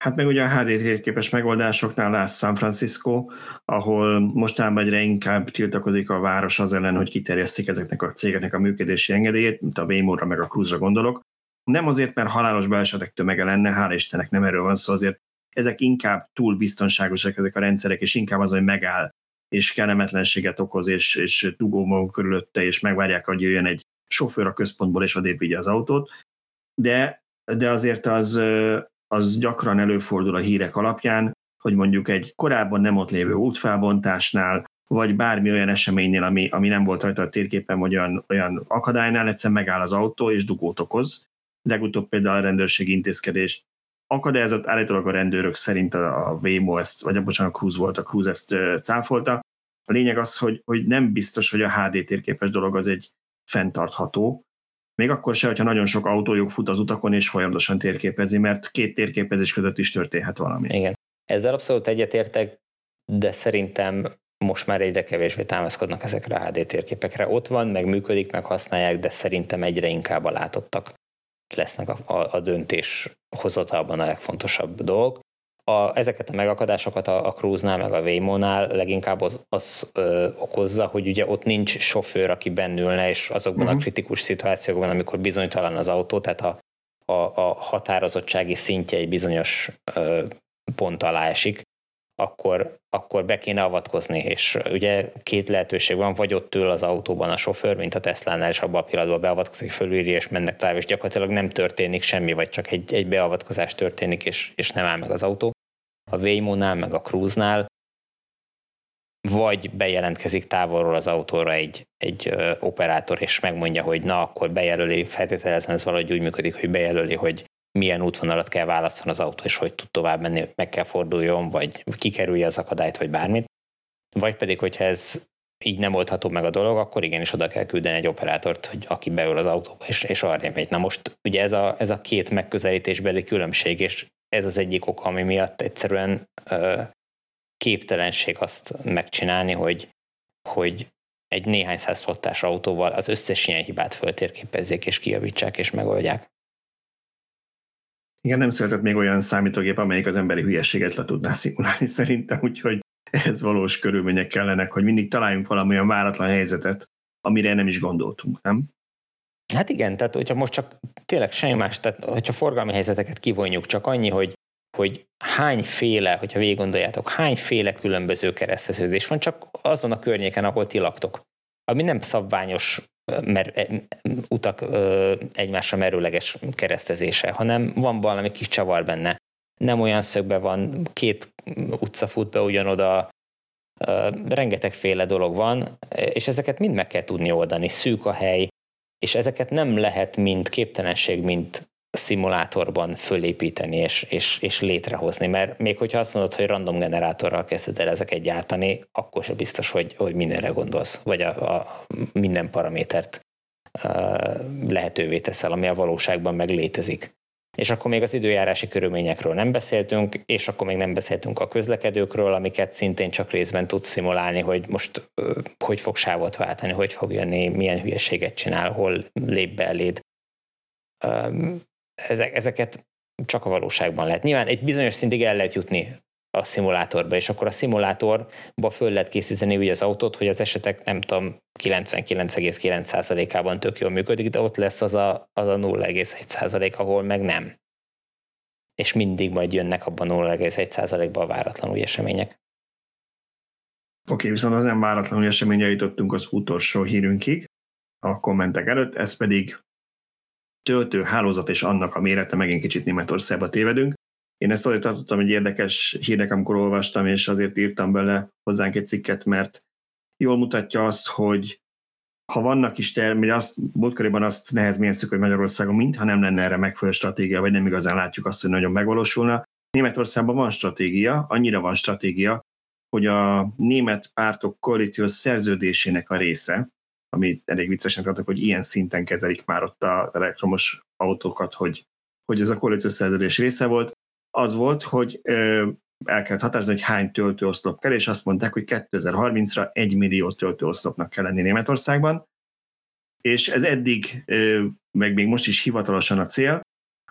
Hát meg ugye a HD képes megoldásoknál látsz San Francisco, ahol mostanában egyre inkább tiltakozik a város az ellen, hogy kiterjesztik ezeknek a cégeknek a működési engedélyét, mint a Waymo-ra meg a Cruise-ra gondolok. Nem azért, mert halálos balesetek tömege lenne, hál' Istennek nem erről van szó, azért ezek inkább túl biztonságosak ezek a rendszerek, és inkább az, hogy megáll, és kellemetlenséget okoz, és, és dugó maguk körülötte, és megvárják, hogy jöjjön egy sofőr a központból, és adébb vigye az autót. De, de azért az, az gyakran előfordul a hírek alapján, hogy mondjuk egy korábban nem ott lévő útfelbontásnál, vagy bármi olyan eseménynél, ami, ami nem volt rajta a térképen, vagy olyan, olyan akadálynál, egyszerűen megáll az autó, és dugót okoz. Legutóbb például a rendőrségi intézkedést akadályozott, állítólag a rendőrök szerint a, a Waymo ezt, vagy bocsánat, a Cruise volt, a Cruise ezt cáfolta. A lényeg az, hogy, hogy nem biztos, hogy a HD térképes dolog az egy fenntartható, még akkor se, hogyha nagyon sok autójuk fut az utakon és folyamatosan térképezi, mert két térképezés között is történhet valami. Igen. Ezzel abszolút egyetértek, de szerintem most már egyre kevésbé támaszkodnak ezekre a HD térképekre. Ott van, meg működik, meg használják, de szerintem egyre inkább a látottak lesznek a, a, a döntés hozatalban a legfontosabb dolog. A, ezeket a megakadásokat a, a Cruise-nál, meg a Waymo-nál leginkább az, az ö, okozza, hogy ugye ott nincs sofőr, aki bennülne, és azokban uh-huh. a mhm. kritikus szituációkban, amikor bizonytalan az autó, tehát a, a, a határozottsági szintje egy bizonyos ö, pont alá esik, akkor, akkor be kéne avatkozni, és ugye két lehetőség van, vagy ott ül az autóban a sofőr, mint a Tesla-nál, és abban a pillanatban beavatkozik, fölülírja, és mennek tovább, és gyakorlatilag nem történik semmi, vagy csak egy, egy beavatkozás történik, és, és nem áll meg az autó. A Waymo-nál, meg a Cruise-nál vagy bejelentkezik távolról az autóra egy, egy ö, operátor, és megmondja, hogy na, akkor bejelöli, feltételezem ez valahogy úgy működik, hogy bejelöli, hogy milyen útvonalat kell választani az autó, és hogy tud tovább menni, meg kell forduljon, vagy kikerülje az akadályt, vagy bármit. Vagy pedig, hogyha ez így nem oldható meg a dolog, akkor igenis oda kell küldeni egy operátort, hogy aki beül az autóba, és, és arra megy. Na most ugye ez a, ez a két megközelítésbeli különbség, és ez az egyik ok, ami miatt egyszerűen ö, képtelenség azt megcsinálni, hogy, hogy egy néhány száz flottás autóval az összes ilyen hibát föltérképezzék, és kijavítsák, és megoldják. Igen, nem született még olyan számítógép, amelyik az emberi hülyeséget le tudná szimulálni szerintem, úgyhogy ez valós körülmények kellenek, hogy mindig találjunk valamilyen váratlan helyzetet, amire nem is gondoltunk, nem? Hát igen, tehát hogyha most csak tényleg semmi más, tehát hogyha forgalmi helyzeteket kivonjuk, csak annyi, hogy hogy hányféle, hogyha végig gondoljátok, hányféle különböző kereszteződés van csak azon a környéken, ahol ti laktok. Ami nem szabványos mer, e, utak egymásra merőleges keresztezése, hanem van valami kis csavar benne. Nem olyan szögben van, két utca fut be ugyanoda, rengetegféle dolog van, és ezeket mind meg kell tudni oldani. Szűk a hely, és ezeket nem lehet mind képtelenség, mint szimulátorban fölépíteni és, és, és létrehozni, mert még hogyha azt mondod, hogy random generátorral kezded el ezeket gyártani, akkor sem biztos, hogy, hogy mindenre gondolsz, vagy a, a minden paramétert uh, lehetővé teszel, ami a valóságban meg létezik. És akkor még az időjárási körülményekről nem beszéltünk, és akkor még nem beszéltünk a közlekedőkről, amiket szintén csak részben tudsz szimulálni, hogy most uh, hogy fog sávot váltani, hogy fog jönni, milyen hülyeséget csinál, hol lép be eléd. Ezek, ezeket csak a valóságban lehet. Nyilván egy bizonyos szintig el lehet jutni a szimulátorba, és akkor a szimulátorba föl lehet készíteni ugye az autót, hogy az esetek nem tudom 99,9%-ában tök jól működik, de ott lesz az a, az a 0,1%, ahol meg nem. És mindig majd jönnek abban 0,1%-ba a váratlan új események. Oké, okay, viszont az nem váratlan új eseménye jutottunk az utolsó hírünkig a kommentek előtt, ez pedig töltő hálózat és annak a mérete, megint kicsit Németországba tévedünk. Én ezt azért tartottam egy érdekes hírnek, amikor olvastam, és azért írtam bele hozzánk egy cikket, mert jól mutatja azt, hogy ha vannak is termény, azt, múltkoriban azt nehezményeztük, hogy Magyarországon mintha nem lenne erre megfelelő stratégia, vagy nem igazán látjuk azt, hogy nagyon megvalósulna. Németországban van stratégia, annyira van stratégia, hogy a német pártok koalíciós szerződésének a része, ami elég viccesen tartok, hogy ilyen szinten kezelik már ott a elektromos autókat, hogy, hogy ez a koalíciós szerződés része volt, az volt, hogy ö, el kellett határozni, hogy hány töltőoszlop kell, és azt mondták, hogy 2030-ra egy millió töltőoszlopnak kell lenni Németországban, és ez eddig, ö, meg még most is hivatalosan a cél,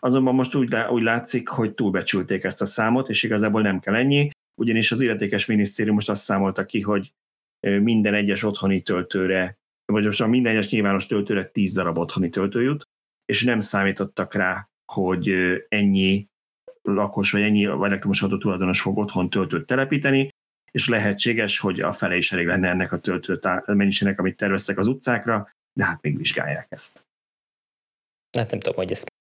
azonban most úgy, úgy látszik, hogy túlbecsülték ezt a számot, és igazából nem kell ennyi, ugyanis az illetékes minisztérium most azt számolta ki, hogy minden egyes otthoni töltőre vagy most a minden egyes nyilvános töltőre 10 darab otthoni töltő jut, és nem számítottak rá, hogy ennyi lakos vagy ennyi elektromos autó tulajdonos fog otthon töltőt telepíteni, és lehetséges, hogy a fele is elég lenne ennek a töltő mennyiségnek, amit terveztek az utcákra, de hát még vizsgálják ezt. Hát nem tudom, hogy ezt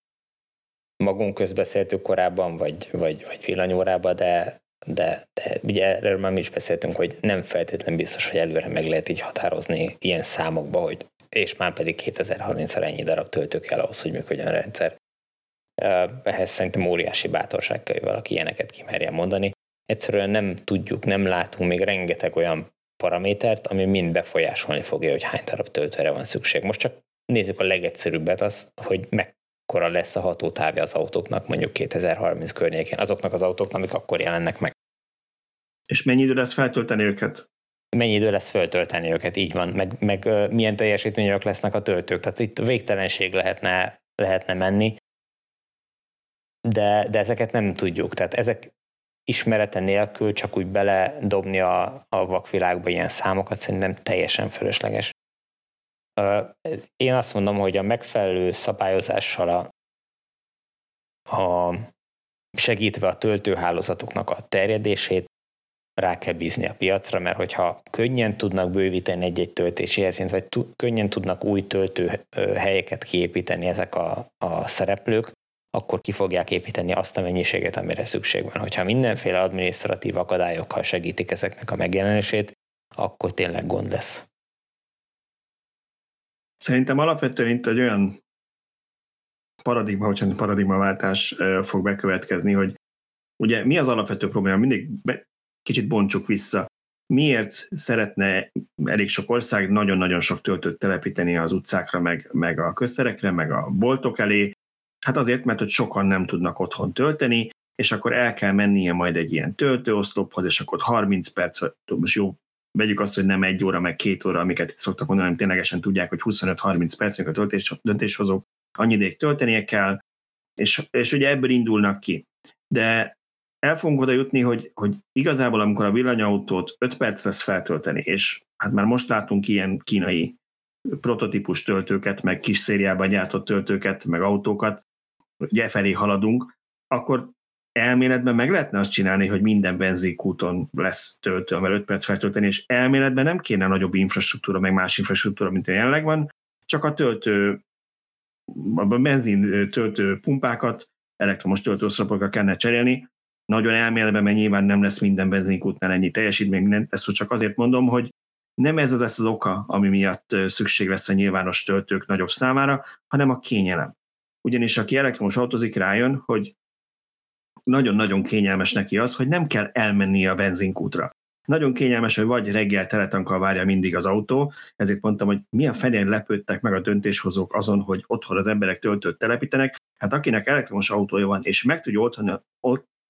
magunk közbeszéltük korábban, vagy, vagy, vagy villanyórában, de, de, de ugye erről már mi is beszéltünk, hogy nem feltétlenül biztos, hogy előre meg lehet így határozni ilyen számokba, hogy és már pedig 2030-ra ennyi darab töltő kell ahhoz, hogy működjön a rendszer. Ehhez szerintem óriási bátorság kell, hogy valaki ilyeneket kimerjen mondani. Egyszerűen nem tudjuk, nem látunk még rengeteg olyan paramétert, ami mind befolyásolni fogja, hogy hány darab töltőre van szükség. Most csak nézzük a legegyszerűbbet, az, hogy mekkora lesz a hatótávja az autóknak mondjuk 2030 környékén, azoknak az autóknak, amik akkor jelennek meg. És mennyi idő lesz feltölteni őket? Mennyi idő lesz feltölteni őket, így van, meg, meg milyen teljesítmények lesznek a töltők. Tehát itt végtelenség lehetne, lehetne menni, de, de ezeket nem tudjuk. Tehát ezek ismerete nélkül csak úgy beledobni a, a vakvilágba ilyen számokat szerintem teljesen fölösleges. Én azt mondom, hogy a megfelelő szabályozással a, a segítve a töltőhálózatoknak a terjedését, rá kell bízni a piacra, mert hogyha könnyen tudnak bővíteni egy-egy töltési helyszínt, vagy t- könnyen tudnak új töltőhelyeket kiépíteni ezek a, a szereplők, akkor ki fogják építeni azt a mennyiséget, amire szükség van. Hogyha mindenféle adminisztratív akadályokkal segítik ezeknek a megjelenését, akkor tényleg gond lesz. Szerintem alapvetően itt egy olyan paradigma, hogy paradigmaváltás fog bekövetkezni, hogy ugye mi az alapvető probléma? Mindig be, kicsit bontsuk vissza. Miért szeretne elég sok ország nagyon-nagyon sok töltőt telepíteni az utcákra, meg, meg a közterekre, meg a boltok elé? Hát azért, mert hogy sokan nem tudnak otthon tölteni, és akkor el kell mennie majd egy ilyen töltőoszlophoz, és akkor 30 perc, most jó, vegyük azt, hogy nem egy óra, meg két óra, amiket itt szoktak mondani, hanem ténylegesen tudják, hogy 25-30 perc, a töltés, döntéshozók annyi ideig töltenie kell, és, és ugye ebből indulnak ki. De el fogunk oda jutni, hogy, hogy igazából amikor a villanyautót 5 perc lesz feltölteni, és hát már most látunk ilyen kínai prototípus töltőket, meg kis szériában gyártott töltőket, meg autókat, ugye e felé haladunk, akkor elméletben meg lehetne azt csinálni, hogy minden benzinkúton lesz töltő, mert 5 perc feltölteni, és elméletben nem kéne nagyobb infrastruktúra, meg más infrastruktúra, mint jelenleg van, csak a töltő, a benzin töltő pumpákat, elektromos töltőoszlopokkal kellene cserélni. Nagyon elméletben, mert nyilván nem lesz minden benzinkútnál ennyi teljesítmény, ezt csak azért mondom, hogy nem ez lesz az oka, ami miatt szükség lesz a nyilvános töltők nagyobb számára, hanem a kényelem. Ugyanis aki elektromos autózik, rájön, hogy nagyon-nagyon kényelmes neki az, hogy nem kell elmenni a benzinkútra. Nagyon kényelmes, hogy vagy reggel teletankkal várja mindig az autó, ezért mondtam, hogy milyen fenén lepődtek meg a döntéshozók azon, hogy otthon az emberek töltőt telepítenek. Hát akinek elektromos autója van, és meg tudja otthon,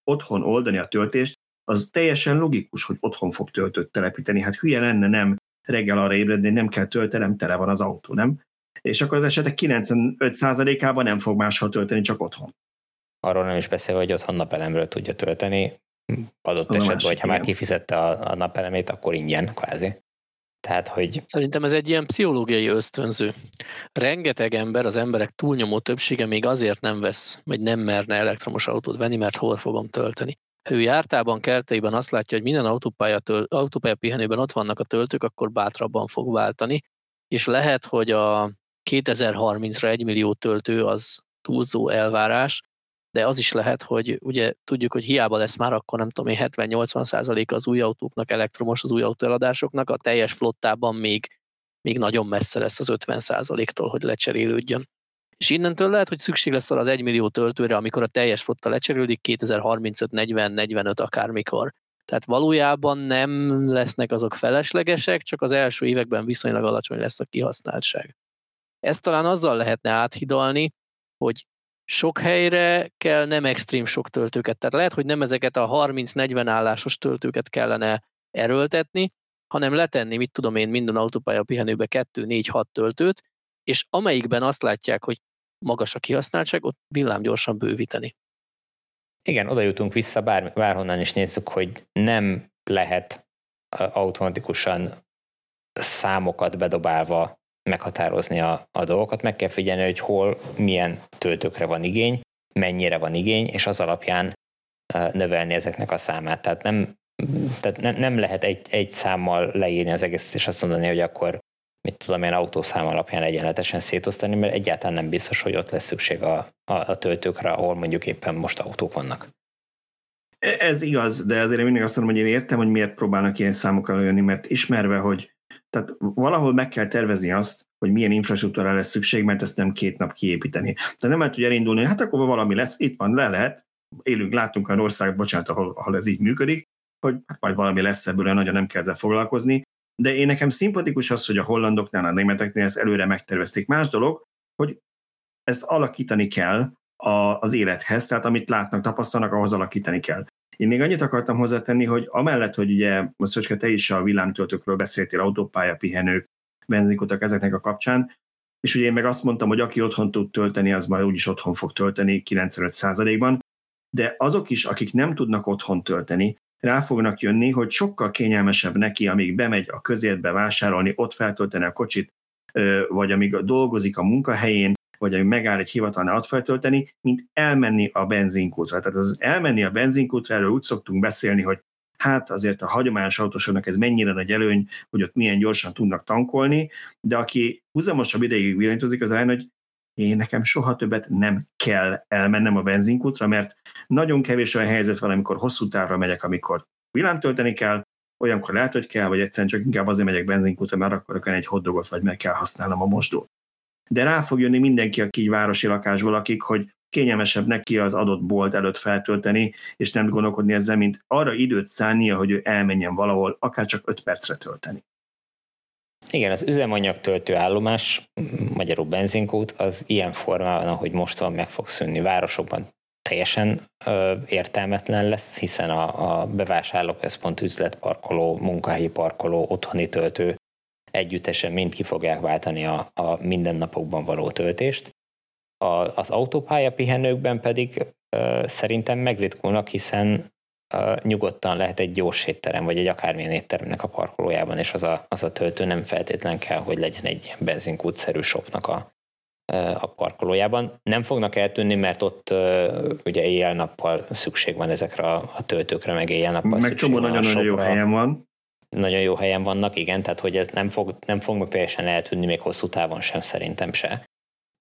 otthon oldani a töltést, az teljesen logikus, hogy otthon fog töltőt telepíteni. Hát hülye lenne nem reggel arra ébredni, nem kell töltenem, tele van az autó, nem? És akkor az esetek 95%-ában nem fog máshol tölteni, csak otthon. Arról nem is beszél, hogy otthon napelemről tudja tölteni, adott a esetben, hogyha már kifizette a, a napelemét, akkor ingyen kvázi. Tehát, hogy... Szerintem ez egy ilyen pszichológiai ösztönző. Rengeteg ember, az emberek túlnyomó többsége még azért nem vesz, vagy nem merne elektromos autót venni, mert hol fogom tölteni. Ha ő jártában, kerteiben azt látja, hogy minden autópálya, töl, autópálya pihenőben ott vannak a töltők, akkor bátrabban fog váltani, és lehet, hogy a 2030-ra egy millió töltő az túlzó elvárás, de az is lehet, hogy ugye tudjuk, hogy hiába lesz már akkor nem tudom 70-80 százalék az új autóknak elektromos, az új autóeladásoknak, a teljes flottában még, még nagyon messze lesz az 50 százaléktól, hogy lecserélődjön. És innentől lehet, hogy szükség lesz arra az 1 millió töltőre, amikor a teljes flotta lecserélődik 2035, 40, 45 akármikor. Tehát valójában nem lesznek azok feleslegesek, csak az első években viszonylag alacsony lesz a kihasználtság. Ezt talán azzal lehetne áthidalni, hogy sok helyre kell nem extrém sok töltőket. Tehát lehet, hogy nem ezeket a 30-40 állásos töltőket kellene erőltetni, hanem letenni, mit tudom én, minden autópálya pihenőbe 2-4-6 töltőt, és amelyikben azt látják, hogy magas a kihasználtság, ott villámgyorsan bővíteni. Igen, oda jutunk vissza, bár, bárhonnan is nézzük, hogy nem lehet automatikusan számokat bedobálva meghatározni a, a dolgokat, meg kell figyelni, hogy hol milyen töltőkre van igény, mennyire van igény, és az alapján növelni ezeknek a számát. Tehát nem, tehát nem, nem lehet egy, egy számmal leírni az egészet, és azt mondani, hogy akkor mit tudom én, autószám alapján egyenletesen szétosztani, mert egyáltalán nem biztos, hogy ott lesz szükség a, a, a töltőkre, ahol mondjuk éppen most autók vannak. Ez igaz, de azért én mindig azt mondom, hogy én értem, hogy miért próbálnak ilyen számokkal jönni, mert ismerve, hogy tehát valahol meg kell tervezni azt, hogy milyen infrastruktúra lesz szükség, mert ezt nem két nap kiépíteni. Tehát nem lehet hogy elindulni, hogy hát akkor valami lesz, itt van, le lehet, élünk, látunk olyan országot, bocsánat, ahol, ahol ez így működik, hogy hát majd valami lesz ebből, nagyon nem kell ezzel foglalkozni, de én nekem szimpatikus az, hogy a hollandoknál, a németeknél ezt előre megtervezték. Más dolog, hogy ezt alakítani kell a, az élethez, tehát amit látnak, tapasztalnak, ahhoz alakítani kell. Én még annyit akartam hozzátenni, hogy amellett, hogy ugye most te is a villámtöltőkről beszéltél, autópálya, pihenők, benzinkutak ezeknek a kapcsán, és ugye én meg azt mondtam, hogy aki otthon tud tölteni, az majd úgyis otthon fog tölteni 95%-ban, de azok is, akik nem tudnak otthon tölteni, rá fognak jönni, hogy sokkal kényelmesebb neki, amíg bemegy a közértbe vásárolni, ott feltölteni a kocsit, vagy amíg dolgozik a munkahelyén, vagy amíg megáll egy hivatalnál ott feltölteni, mint elmenni a benzinkútra. Tehát az elmenni a benzinkútra, erről úgy szoktunk beszélni, hogy hát azért a hagyományos autósoknak ez mennyire nagy előny, hogy ott milyen gyorsan tudnak tankolni, de aki húzamosabb ideig villanyozik, az rájön, hogy én nekem soha többet nem kell elmennem a benzinkútra, mert nagyon kevés olyan helyzet van, amikor hosszú távra megyek, amikor villám tölteni kell, olyankor lehet, hogy kell, vagy egyszerűen csak inkább azért megyek benzinkútra, mert akkor egy hoddogot vagy meg kell használnom a mosdót. De rá fog jönni mindenki, aki így városi lakásból lakik, hogy kényelmesebb neki az adott bolt előtt feltölteni, és nem gondolkodni ezzel, mint arra időt szánnia, hogy ő elmenjen valahol, akár csak 5 percre tölteni. Igen, az üzemanyag töltő állomás, magyarul benzinkút, az ilyen formában, ahogy most van, meg fog szűnni. Városokban teljesen ö, értelmetlen lesz, hiszen a, a bevásárlóközpont, üzletparkoló, munkahelyi parkoló, otthoni töltő együttesen mind ki fogják váltani a, a mindennapokban való töltést. A, az autópálya pihenőkben pedig ö, szerintem megritkulnak, hiszen nyugodtan lehet egy gyors étterem, vagy egy akármilyen étteremnek a parkolójában, és az a, az a töltő nem feltétlen kell, hogy legyen egy benzinkútszerű shopnak a, a parkolójában. Nem fognak eltűnni, mert ott ugye éjjel-nappal szükség van ezekre a, a töltőkre, meg éjjel-nappal Meg csomó nagyon-nagyon jó helyen van. Nagyon jó helyen vannak, igen, tehát hogy ez nem, fog, nem fognak teljesen eltűnni, még hosszú távon sem szerintem se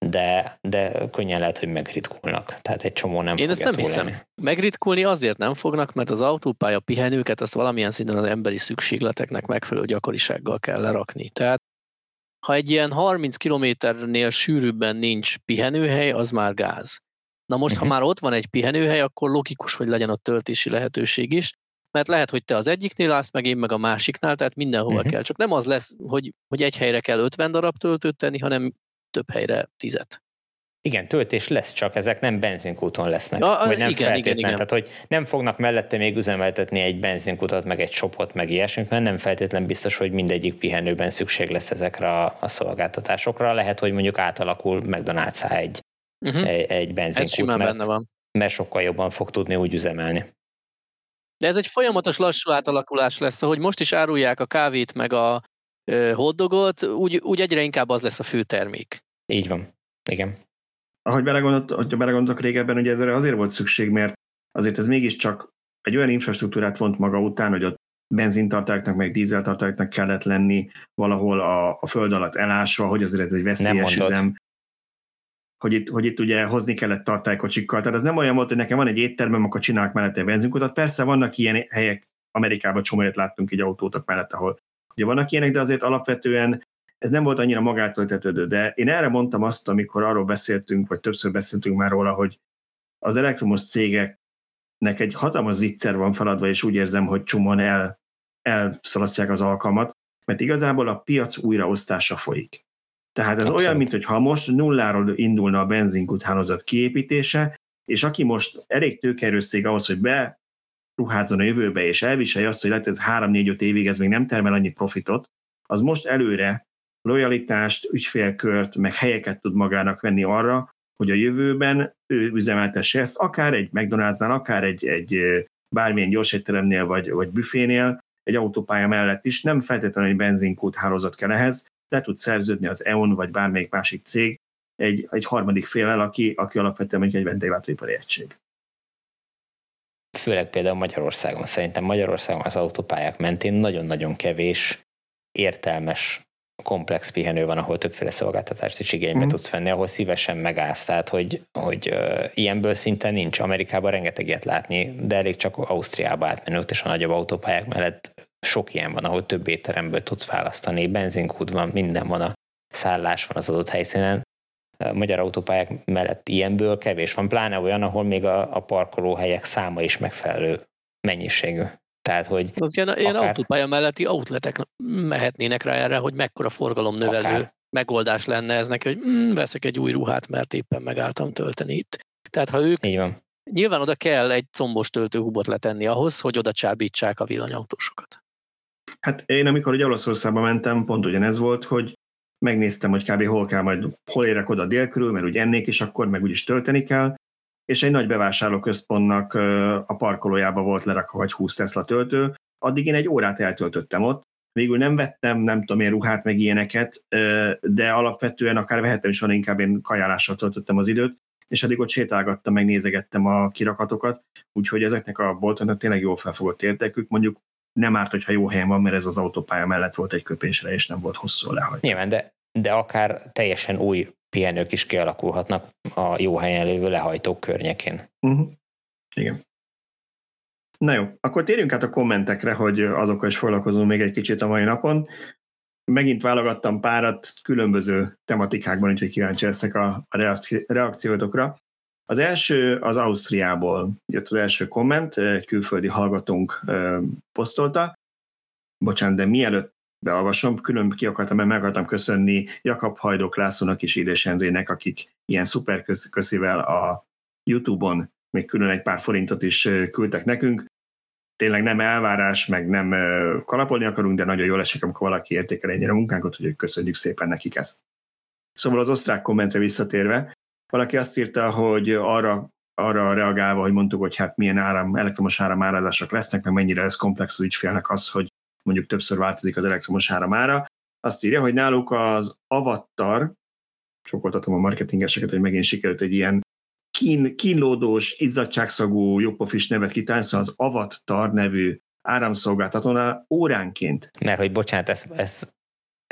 de, de könnyen lehet, hogy megritkulnak. Tehát egy csomó nem Én ezt nem hiszem. Lenni. Megritkulni azért nem fognak, mert az autópálya pihenőket azt valamilyen szinten az emberi szükségleteknek megfelelő gyakorisággal kell lerakni. Tehát ha egy ilyen 30 kilométernél sűrűbben nincs pihenőhely, az már gáz. Na most, uh-huh. ha mhm. már ott van egy pihenőhely, akkor logikus, hogy legyen ott töltési lehetőség is, mert lehet, hogy te az egyiknél állsz, meg én meg a másiknál, tehát mindenhova uh-huh. kell. Csak nem az lesz, hogy, hogy egy helyre kell 50 darab töltőt tenni, hanem több helyre tizet. Igen, töltés lesz, csak ezek nem benzinkúton lesznek. Ja, vagy nem igen, feltétlen. Igen, igen. Tehát, hogy nem fognak mellette még üzemeltetni egy benzinkutat, meg egy shopot, meg ilyesmit, mert nem feltétlen biztos, hogy mindegyik pihenőben szükség lesz ezekre a, a szolgáltatásokra. Lehet, hogy mondjuk átalakul McDonald's egy, uh-huh. egy, egy benzinkút, mert, benne van. mert sokkal jobban fog tudni úgy üzemelni. De ez egy folyamatos lassú átalakulás lesz, hogy most is árulják a kávét, meg a hoddogot, úgy, úgy egyre inkább az lesz a fő termék. Így van. Igen. Ahogy belegondoltok, hogyha belegondoltok régebben, ugye ezzel azért volt szükség, mert azért ez mégiscsak egy olyan infrastruktúrát vont maga után, hogy ott benzintartályoknak, meg dízeltartályoknak kellett lenni valahol a, a föld alatt elásva, hogy azért ez egy veszélyes üzem. Hogy itt, hogy itt ugye hozni kellett tartálykocsikkal. Tehát ez nem olyan volt, hogy nekem van egy éttermem, akkor csinálok mellette benzinkutat. Persze vannak ilyen helyek, Amerikában csomót láttunk egy autótok mellett, ahol Ugye vannak ilyenek, de azért alapvetően ez nem volt annyira magától tetődő. De én erre mondtam azt, amikor arról beszéltünk, vagy többször beszéltünk már róla, hogy az elektromos cégeknek egy hatalmas zicser van feladva, és úgy érzem, hogy csomóan el, elszalasztják az alkalmat, mert igazából a piac újraosztása folyik. Tehát ez Abszolút. olyan, mintha most nulláról indulna a benzinkút hálózat kiépítése, és aki most elég tőkerős cég ahhoz, hogy be ruházzon a jövőbe, és elviselje azt, hogy lehet, hogy ez 3-4-5 évig ez még nem termel annyi profitot, az most előre lojalitást, ügyfélkört, meg helyeket tud magának venni arra, hogy a jövőben ő üzemeltesse ezt, akár egy McDonald'snál, akár egy, egy bármilyen gyorsétteremnél, vagy, vagy büfénél, egy autópálya mellett is, nem feltétlenül egy benzinkút hálózat kell ehhez, le tud szerződni az EON, vagy bármelyik másik cég egy, egy harmadik félel, aki, aki alapvetően mondjuk egy vendéglátóipari egység. főleg például Magyarországon. Szerintem Magyarországon az autópályák mentén nagyon-nagyon kevés értelmes komplex pihenő van, ahol többféle szolgáltatást is igénybe mm. tudsz venni, ahol szívesen megállsz. Tehát, hogy, hogy uh, ilyenből szinte nincs. Amerikában rengeteg ilyet látni, de elég csak Ausztriába átmenni, és a nagyobb autópályák mellett sok ilyen van, ahol több étteremből tudsz választani, benzinkút van, minden van, a szállás van az adott helyszínen. A magyar autópályák mellett ilyenből kevés van, pláne olyan, ahol még a, a parkolóhelyek száma is megfelelő mennyiségű. Tehát, hogy az ilyen, akár... ilyen autópálya melletti outletek mehetnének rá erre, hogy mekkora forgalomnövelő akár. megoldás lenne ez neki, hogy mm, veszek egy új ruhát, mert éppen megálltam tölteni itt. Tehát ha ők Így van. Nyilván oda kell egy combos töltőhubot letenni ahhoz, hogy oda csábítsák a villanyautósokat. Hát én amikor ugye Olaszországba mentem, pont ugyanez volt, hogy megnéztem, hogy kb. hol kell majd, hol érek oda dél körül, mert úgy ennék is akkor, meg úgyis tölteni kell, és egy nagy bevásárlóközpontnak a parkolójába volt lerakva vagy 20 Tesla töltő, addig én egy órát eltöltöttem ott, végül nem vettem, nem tudom én ruhát, meg ilyeneket, de alapvetően akár vehettem is, van inkább én kajálással töltöttem az időt, és addig ott sétálgattam, meg nézegettem a kirakatokat, úgyhogy ezeknek a boltoknak tényleg jól felfogott értékük, mondjuk nem árt, hogyha jó helyen van, mert ez az autópálya mellett volt egy köpésre, és nem volt hosszú lehajtó. Nyilván, de, de akár teljesen új pihenők is kialakulhatnak a jó helyen lévő lehajtók környékén. Uh-huh. Igen. Na jó, akkor térjünk át a kommentekre, hogy azokkal is foglalkozunk még egy kicsit a mai napon. Megint válogattam párat különböző tematikákban, úgyhogy kíváncsi leszek a, reakciótokra. Az első az Ausztriából jött az első komment, egy külföldi hallgatónk posztolta. Bocsánat, de mielőtt beolvasom, külön ki akartam, mert meg akartam köszönni Jakab Hajdok Lászlónak és Édes Endrének, akik ilyen szuper köszivel a Youtube-on még külön egy pár forintot is küldtek nekünk. Tényleg nem elvárás, meg nem kalapolni akarunk, de nagyon jól esik, amikor valaki értékel ennyire a munkánkat, hogy köszönjük szépen nekik ezt. Szóval az osztrák kommentre visszatérve, valaki azt írta, hogy arra, arra reagálva, hogy mondtuk, hogy hát milyen áram, elektromos áramárázások lesznek, meg mennyire lesz komplex ügyfélnek az, hogy mondjuk többször változik az elektromos áramára. Azt írja, hogy náluk az avattar, csokoltatom a marketingeseket, hogy megint sikerült egy ilyen kín, kínlódós, izzadságszagú, jobbpofis nevet kitálni, szóval az avattar nevű áramszolgáltatónál óránként. Mert hogy bocsánat, ez, ez,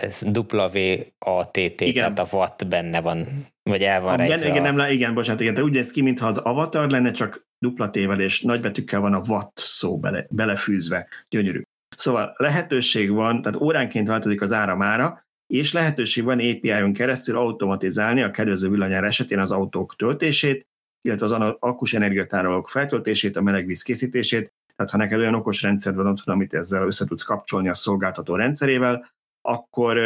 ez WATT, igen. tehát a watt benne van, vagy el van igen, igen, nem, igen, bocsánat, igen, de úgy néz ki, mintha az avatar lenne, csak dupla tével és nagybetűkkel van a watt szó bele, belefűzve. Gyönyörű. Szóval lehetőség van, tehát óránként változik az áramára, és lehetőség van API-on keresztül automatizálni a kedvező villanyár esetén az autók töltését, illetve az akkus energiatárolók feltöltését, a melegvíz készítését, tehát ha neked olyan okos rendszer van otthon, amit ezzel össze tudsz kapcsolni a szolgáltató rendszerével, akkor,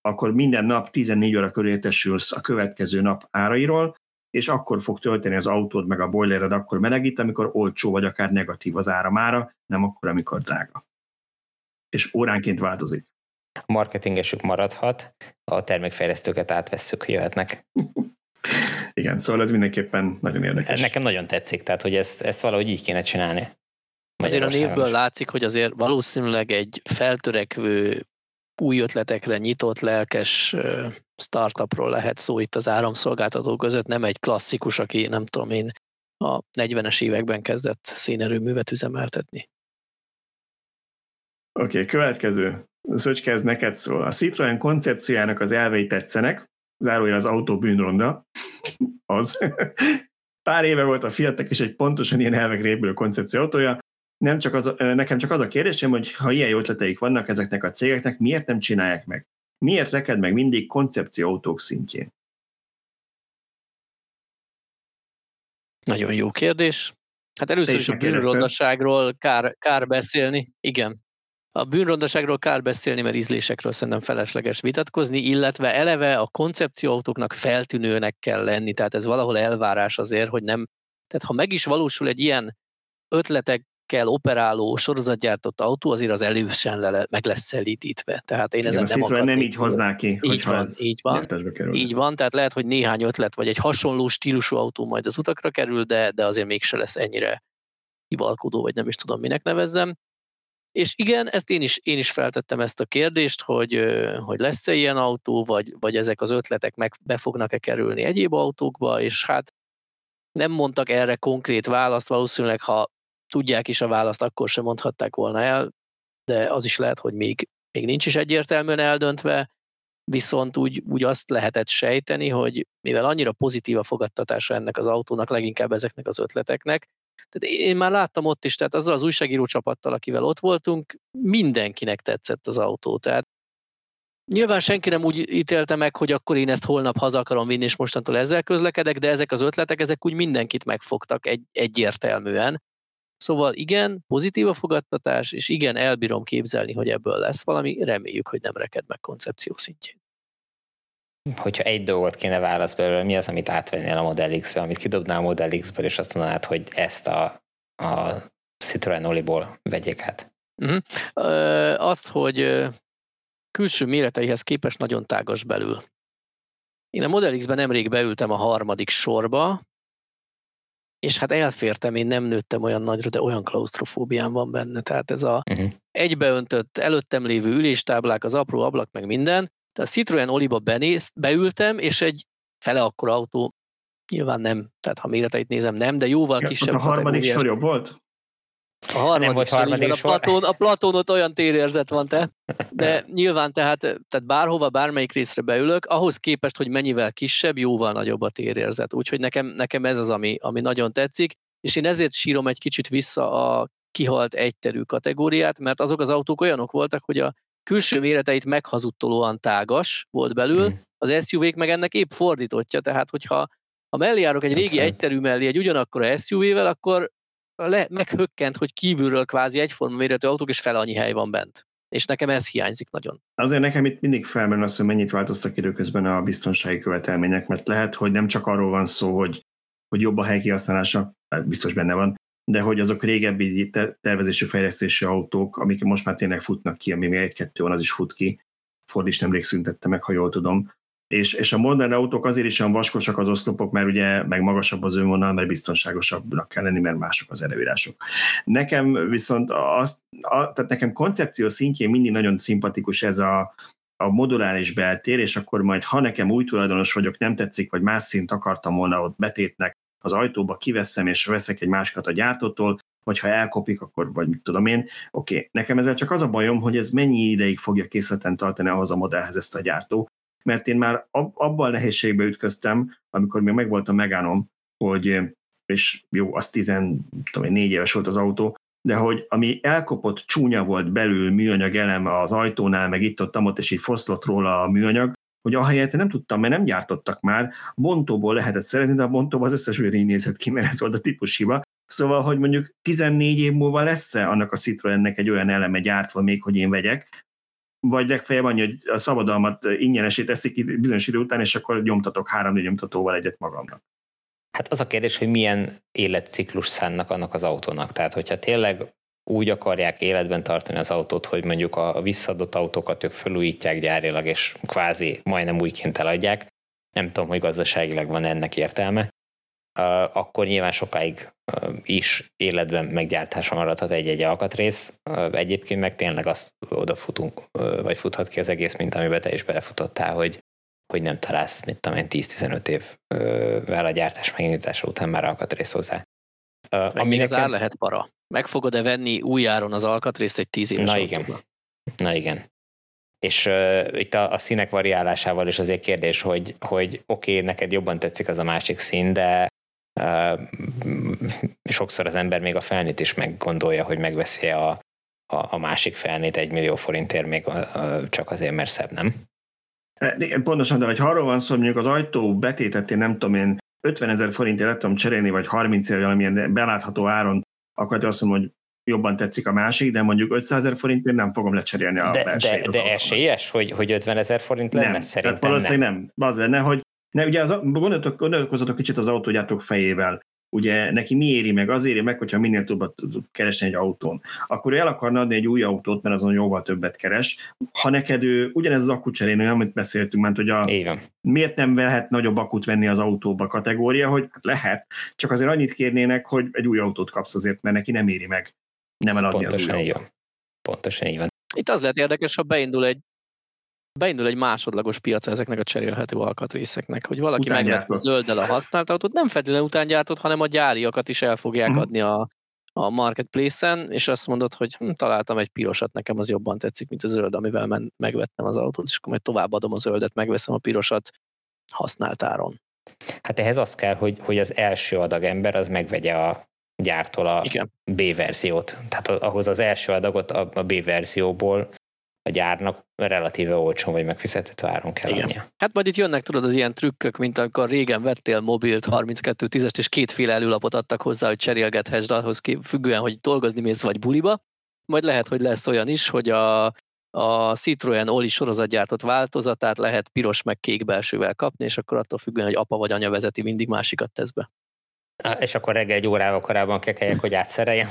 akkor minden nap 14 óra körül értesülsz a következő nap árairól, és akkor fog tölteni az autód meg a boilered akkor melegít, amikor olcsó vagy akár negatív az áramára, nem akkor, amikor drága és óránként változik. A marketingesük maradhat, a termékfejlesztőket átvesszük, jöhetnek. Igen, szóval ez mindenképpen nagyon érdekes. Nekem nagyon tetszik, tehát hogy ezt, ezt valahogy így kéne csinálni. Azért a névből látszik, hogy azért valószínűleg egy feltörekvő, új ötletekre nyitott, lelkes startupról lehet szó itt az áramszolgáltató között, nem egy klasszikus, aki nem tudom én a 40-es években kezdett szénerőművet üzemeltetni. Oké, okay, következő. Szöcske, ez neked szól. A Citroen koncepciójának az elvei tetszenek, zárójel az autó bűnronda, az. Pár éve volt a Fiatnek is egy pontosan ilyen elvekre épülő koncepció autója. Nem csak az, nekem csak az a kérdésem, hogy ha ilyen ötleteik vannak ezeknek a cégeknek, miért nem csinálják meg? Miért reked meg mindig koncepcióautók szintjén? Nagyon jó kérdés. Hát először is a bűnrondaságról kár, kár beszélni. Igen, a bűnrondaságról kár beszélni, mert ízlésekről szerintem felesleges vitatkozni, illetve eleve a koncepcióautóknak feltűnőnek kell lenni, tehát ez valahol elvárás azért, hogy nem, tehát ha meg is valósul egy ilyen ötletekkel operáló sorozatgyártott autó, azért az elősen le, meg lesz szelítítve. Tehát én ezen nem akarok. nem így hozná ki, így van, így van, így van, tehát lehet, hogy néhány ötlet, vagy egy hasonló stílusú autó majd az utakra kerül, de, de azért mégse lesz ennyire hivalkodó, vagy nem is tudom, minek nevezzem. És igen, ezt én is, én is feltettem ezt a kérdést, hogy, hogy lesz-e ilyen autó, vagy, vagy ezek az ötletek meg be fognak-e kerülni egyéb autókba, és hát nem mondtak erre konkrét választ, valószínűleg ha tudják is a választ, akkor sem mondhatták volna el, de az is lehet, hogy még, még nincs is egyértelműen eldöntve, viszont úgy, úgy azt lehetett sejteni, hogy mivel annyira pozitív a fogadtatása ennek az autónak, leginkább ezeknek az ötleteknek, tehát én már láttam ott is, tehát azzal az újságíró csapattal, akivel ott voltunk, mindenkinek tetszett az autó. Tehát Nyilván senki nem úgy ítélte meg, hogy akkor én ezt holnap haza akarom vinni, és mostantól ezzel közlekedek, de ezek az ötletek, ezek úgy mindenkit megfogtak egy, egyértelműen. Szóval igen, pozitív a fogadtatás, és igen, elbírom képzelni, hogy ebből lesz valami, reméljük, hogy nem reked meg koncepció szintjén. Hogyha egy dolgot kéne válasz belőle, mi az, amit átvennél a Model X-ből, amit kidobnál a Model X-ből, és azt mondanád, hogy ezt a, a Citroen Oliból vegyék át? Uh-huh. Ö, azt, hogy külső méreteihez képest nagyon tágas belül. Én a Model X-ben nemrég beültem a harmadik sorba, és hát elfértem, én nem nőttem olyan nagyra, de olyan klaustrofóbiám van benne. Tehát ez a uh-huh. egybeöntött, előttem lévő üléstáblák, az apró ablak, meg minden. Tehát a Citroen Oliba benéz, beültem, és egy fele akkor autó, nyilván nem, tehát ha méreteit nézem, nem, de jóval ja, kisebb. A harmadik sor jobb volt? A harmadik, nem volt harmadik sor. A, Platón, a Platónot olyan térérzet van te, de nyilván tehát, tehát bárhova, bármelyik részre beülök, ahhoz képest, hogy mennyivel kisebb, jóval nagyobb a térérzet. Úgyhogy nekem, nekem ez az, ami, ami nagyon tetszik, és én ezért sírom egy kicsit vissza a kihalt egyterű kategóriát, mert azok az autók olyanok voltak, hogy a külső méreteit meghazudtolóan tágas volt belül, hmm. az SUV-k meg ennek épp fordítottja, tehát hogyha ha mellé járok egy régi egyterű mellé egy ugyanakkor SUV-vel, akkor le, meghökkent, hogy kívülről kvázi egyforma méretű autók, és fel annyi hely van bent. És nekem ez hiányzik nagyon. Azért nekem itt mindig felmerül az, hogy mennyit változtak időközben a biztonsági követelmények, mert lehet, hogy nem csak arról van szó, hogy, hogy jobb a hely kihasználása, hát biztos benne van, de hogy azok régebbi tervezésű fejlesztési autók, amik most már tényleg futnak ki, ami még egy-kettő van, az is fut ki. Ford is nemrég szüntette meg, ha jól tudom, és, és a modern autók azért is olyan vaskosak az oszlopok, mert ugye meg magasabb az önvonal, mert biztonságosabbnak kell lenni, mert mások az előírások. Nekem viszont azt, a, tehát nekem koncepció szintjén mindig nagyon szimpatikus ez a, a moduláris beltér, és akkor majd, ha nekem új tulajdonos vagyok, nem tetszik, vagy más szint akartam volna ott betétnek, az ajtóba kiveszem, és veszek egy másikat a gyártótól, vagy ha elkopik, akkor vagy mit tudom én, oké, okay. nekem ezzel csak az a bajom, hogy ez mennyi ideig fogja készleten tartani ahhoz a modellhez ezt a gyártó, mert én már abban a nehézségbe ütköztem, amikor még megvolt a megánom, hogy, és jó, az 14 éves volt az autó, de hogy ami elkopott csúnya volt belül műanyag elem az ajtónál, meg itt ott, ott és így foszlott róla a műanyag, hogy ahelyett nem tudtam, mert nem gyártottak már, bontóból lehetett szerezni, de a bontóból az összes olyan így nézett ki, mert ez volt a típus hiba. Szóval, hogy mondjuk 14 év múlva lesz-e annak a Citroennek egy olyan eleme gyártva még, hogy én vegyek, vagy legfeljebb annyi, hogy a szabadalmat ingyenesé teszik bizonyos idő után, és akkor nyomtatok három-négy nyomtatóval egyet magamnak. Hát az a kérdés, hogy milyen életciklus szánnak annak az autónak. Tehát, hogyha tényleg úgy akarják életben tartani az autót, hogy mondjuk a visszadott autókat ők felújítják gyárilag, és kvázi majdnem újként eladják, nem tudom, hogy gazdaságilag van ennek értelme, akkor nyilván sokáig is életben meggyártása maradhat egy-egy alkatrész. Egyébként meg tényleg azt odafutunk, vagy futhat ki az egész, mint amiben te is belefutottál, hogy, hogy nem találsz, mit tudom én, 10-15 évvel a gyártás megindítása után már alkatrészt hozzá. Ami még az ár lehet para. Meg fogod-e venni újjáron az alkatrészt egy 10 éves Na igen. Na igen. És uh, itt a, a színek variálásával is azért kérdés, hogy, hogy oké, okay, neked jobban tetszik az a másik szín, de sokszor az ember még a felnét is meggondolja, hogy megveszi a, a, a másik felnét egy millió forintért még csak azért, mert szebb, nem? Pontosan, de hogy arról van szó, hogy mondjuk az ajtó betétet én nem tudom én 50 ezer forintért lettem cserélni, vagy 30 ezer valamilyen belátható áron, akkor azt mondom, hogy jobban tetszik a másik, de mondjuk 500 ezer forintért nem fogom lecserélni a de, belsejét. De, de esélyes, hogy, hogy 50 ezer forint lenne? Nem, Szerintem tehát valószínűleg nem. nem. Az lenne, hogy ne, ugye az, gondoltok, gondolkozatok kicsit az autógyártók fejével. Ugye neki mi éri meg? Az éri meg, hogyha minél többet tud keresni egy autón. Akkor ő el akarna adni egy új autót, mert azon jóval többet keres. Ha neked ő, ugyanez az akkucserélő, amit beszéltünk, mert hogy a, Igen. miért nem lehet nagyobb akut venni az autóba kategória, hogy hát lehet, csak azért annyit kérnének, hogy egy új autót kapsz azért, mert neki nem éri meg nem eladni Pontosan az új van. Pontosan így van. Itt az lehet érdekes, ha beindul egy beindul egy másodlagos piac ezeknek a cserélhető alkatrészeknek, hogy valaki megvett zölddel a használt autót, nem feltétlenül utángyártott, hanem a gyáriakat is el fogják hmm. adni a, a marketplace-en, és azt mondod, hogy hm, találtam egy pirosat, nekem az jobban tetszik, mint a zöld, amivel men- megvettem az autót, és akkor majd továbbadom a zöldet, megveszem a pirosat használt áron. Hát ehhez az kell, hogy, hogy az első adag ember az megvegye a gyártól a Igen. B verziót. Tehát ahhoz az első adagot a, a B verzióból a gyárnak relatíve olcsón vagy megfizethető áron kell Igen. adnia. Hát majd itt jönnek, tudod, az ilyen trükkök, mint amikor régen vettél mobilt 3210-est, és kétféle előlapot adtak hozzá, hogy cserélgethessd ahhoz ki- függően, hogy dolgozni mész vagy buliba. Majd lehet, hogy lesz olyan is, hogy a, a Citroen Oli sorozatgyártott változatát lehet piros meg kék belsővel kapni, és akkor attól függően, hogy apa vagy anya vezeti, mindig másikat tesz be. És akkor reggel egy órával korábban kekeljek, hogy átszereljem.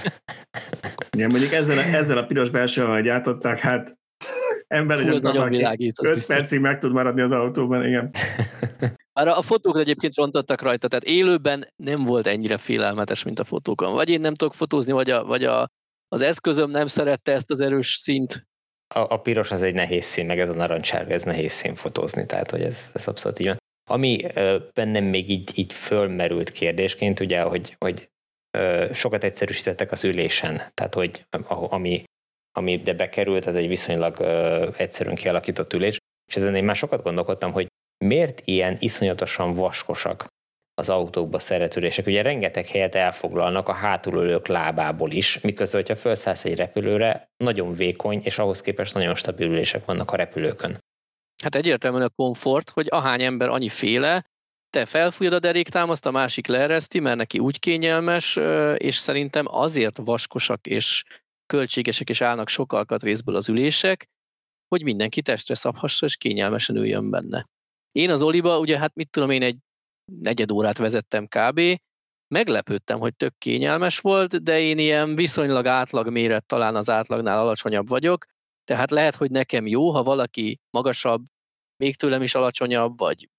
Igen, mondjuk ezzel, a- ezzel a piros belsővel gyártották, hát ember legyen ez nagyon világít, az 5 biztos. percig meg tud maradni az autóban, igen. Már a fotók egyébként rontottak rajta, tehát élőben nem volt ennyire félelmetes, mint a fotókon. Vagy én nem tudok fotózni, vagy, a, vagy a, az eszközöm nem szerette ezt az erős szint. A, a piros az egy nehéz szín, meg ez a narancsárga, ez nehéz szín fotózni, tehát hogy ez, ez abszolút így van. Ami ö, bennem még így, így fölmerült kérdésként, ugye, hogy, hogy ö, sokat egyszerűsítettek az ülésen, tehát hogy ami, ami de bekerült, az egy viszonylag ö, egyszerűen kialakított ülés, és ezen én már sokat gondolkodtam, hogy miért ilyen iszonyatosan vaskosak az autókba szeretülések. Ugye rengeteg helyet elfoglalnak a hátulülők lábából is, miközben, hogyha felszállsz egy repülőre, nagyon vékony, és ahhoz képest nagyon stabil ülések vannak a repülőkön. Hát egyértelműen a komfort, hogy ahány ember annyi féle, te felfújod a deréktámaszt, a másik leereszti, mert neki úgy kényelmes, és szerintem azért vaskosak és költségesek és állnak sok alkatrészből az ülések, hogy mindenki testre szabhassa és kényelmesen üljön benne. Én az Oliba, ugye hát mit tudom én, egy negyed órát vezettem kb. Meglepődtem, hogy tök kényelmes volt, de én ilyen viszonylag átlag méret, talán az átlagnál alacsonyabb vagyok, tehát lehet, hogy nekem jó, ha valaki magasabb, még tőlem is alacsonyabb, vagy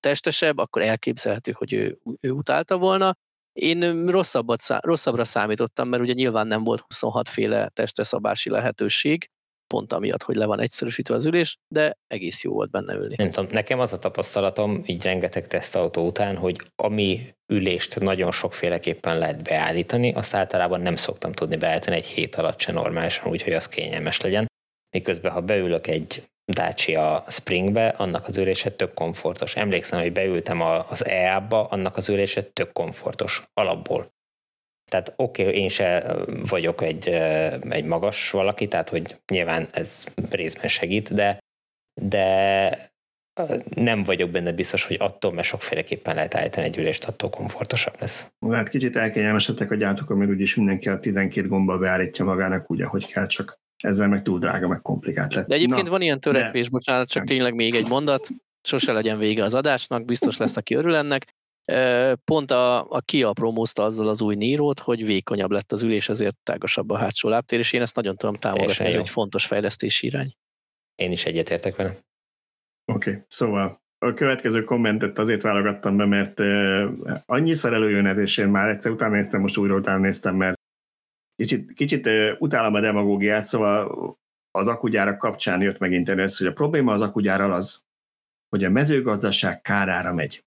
testesebb, akkor elképzelhető, hogy ő, ő utálta volna. Én rosszabbat, rosszabbra számítottam, mert ugye nyilván nem volt 26 féle testre szabási lehetőség, pont amiatt, hogy le van egyszerűsítve az ülés, de egész jó volt benne ülni. Nem tudom, nekem az a tapasztalatom, így rengeteg tesztautó után, hogy ami ülést nagyon sokféleképpen lehet beállítani, azt általában nem szoktam tudni beállítani egy hét alatt se normálisan, úgyhogy az kényelmes legyen. Miközben, ha beülök egy Dacia Springbe, annak az ülése tök komfortos. Emlékszem, hogy beültem az EA-ba, annak az ülése tök komfortos, alapból. Tehát oké, okay, én se vagyok egy, egy magas valaki, tehát hogy nyilván ez részben segít, de, de nem vagyok benne biztos, hogy attól, mert sokféleképpen lehet állítani egy ülést, attól komfortosabb lesz. Hát kicsit elkényelmesedtek a gyártók, mert úgyis mindenki a 12 gombbal beállítja magának úgy, ahogy kell, csak ezzel meg túl drága, meg komplikált lett. De egyébként Na, van ilyen törekvés, bocsánat, csak Nem. tényleg még egy mondat, sose legyen vége az adásnak, biztos lesz, aki örül ennek. Pont a, a Kia promózta azzal az új Nírót, hogy vékonyabb lett az ülés, ezért tágasabb a hátsó lábtér, és én ezt nagyon tudom támogatni, egy fontos fejlesztési irány. Én is egyetértek vele. Oké, okay. szóval a következő kommentet azért válogattam be, mert uh, annyiszor előjön ez, és én már egyszer utána néztem, most újra utána néztem, mert kicsit, kicsit utálom a demagógiát, szóval az akugyárak kapcsán jött megint elő hogy a probléma az akugyárral az, hogy a mezőgazdaság kárára megy.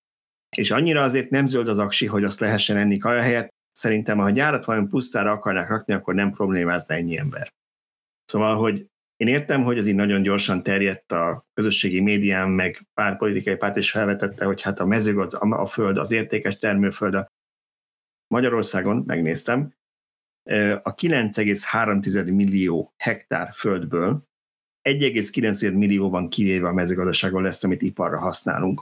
És annyira azért nem zöld az aksi, hogy azt lehessen enni kaja helyett, szerintem, ha a gyárat vajon pusztára akarnák rakni, akkor nem problémázna ennyi ember. Szóval, hogy én értem, hogy ez így nagyon gyorsan terjedt a közösségi médián, meg pár politikai párt is felvetette, hogy hát a mezőgaz, a föld, az értékes termőföld a Magyarországon, megnéztem, a 9,3 millió hektár földből 1,9 millió van kivéve a mezőgazdaságon lesz, amit iparra használunk.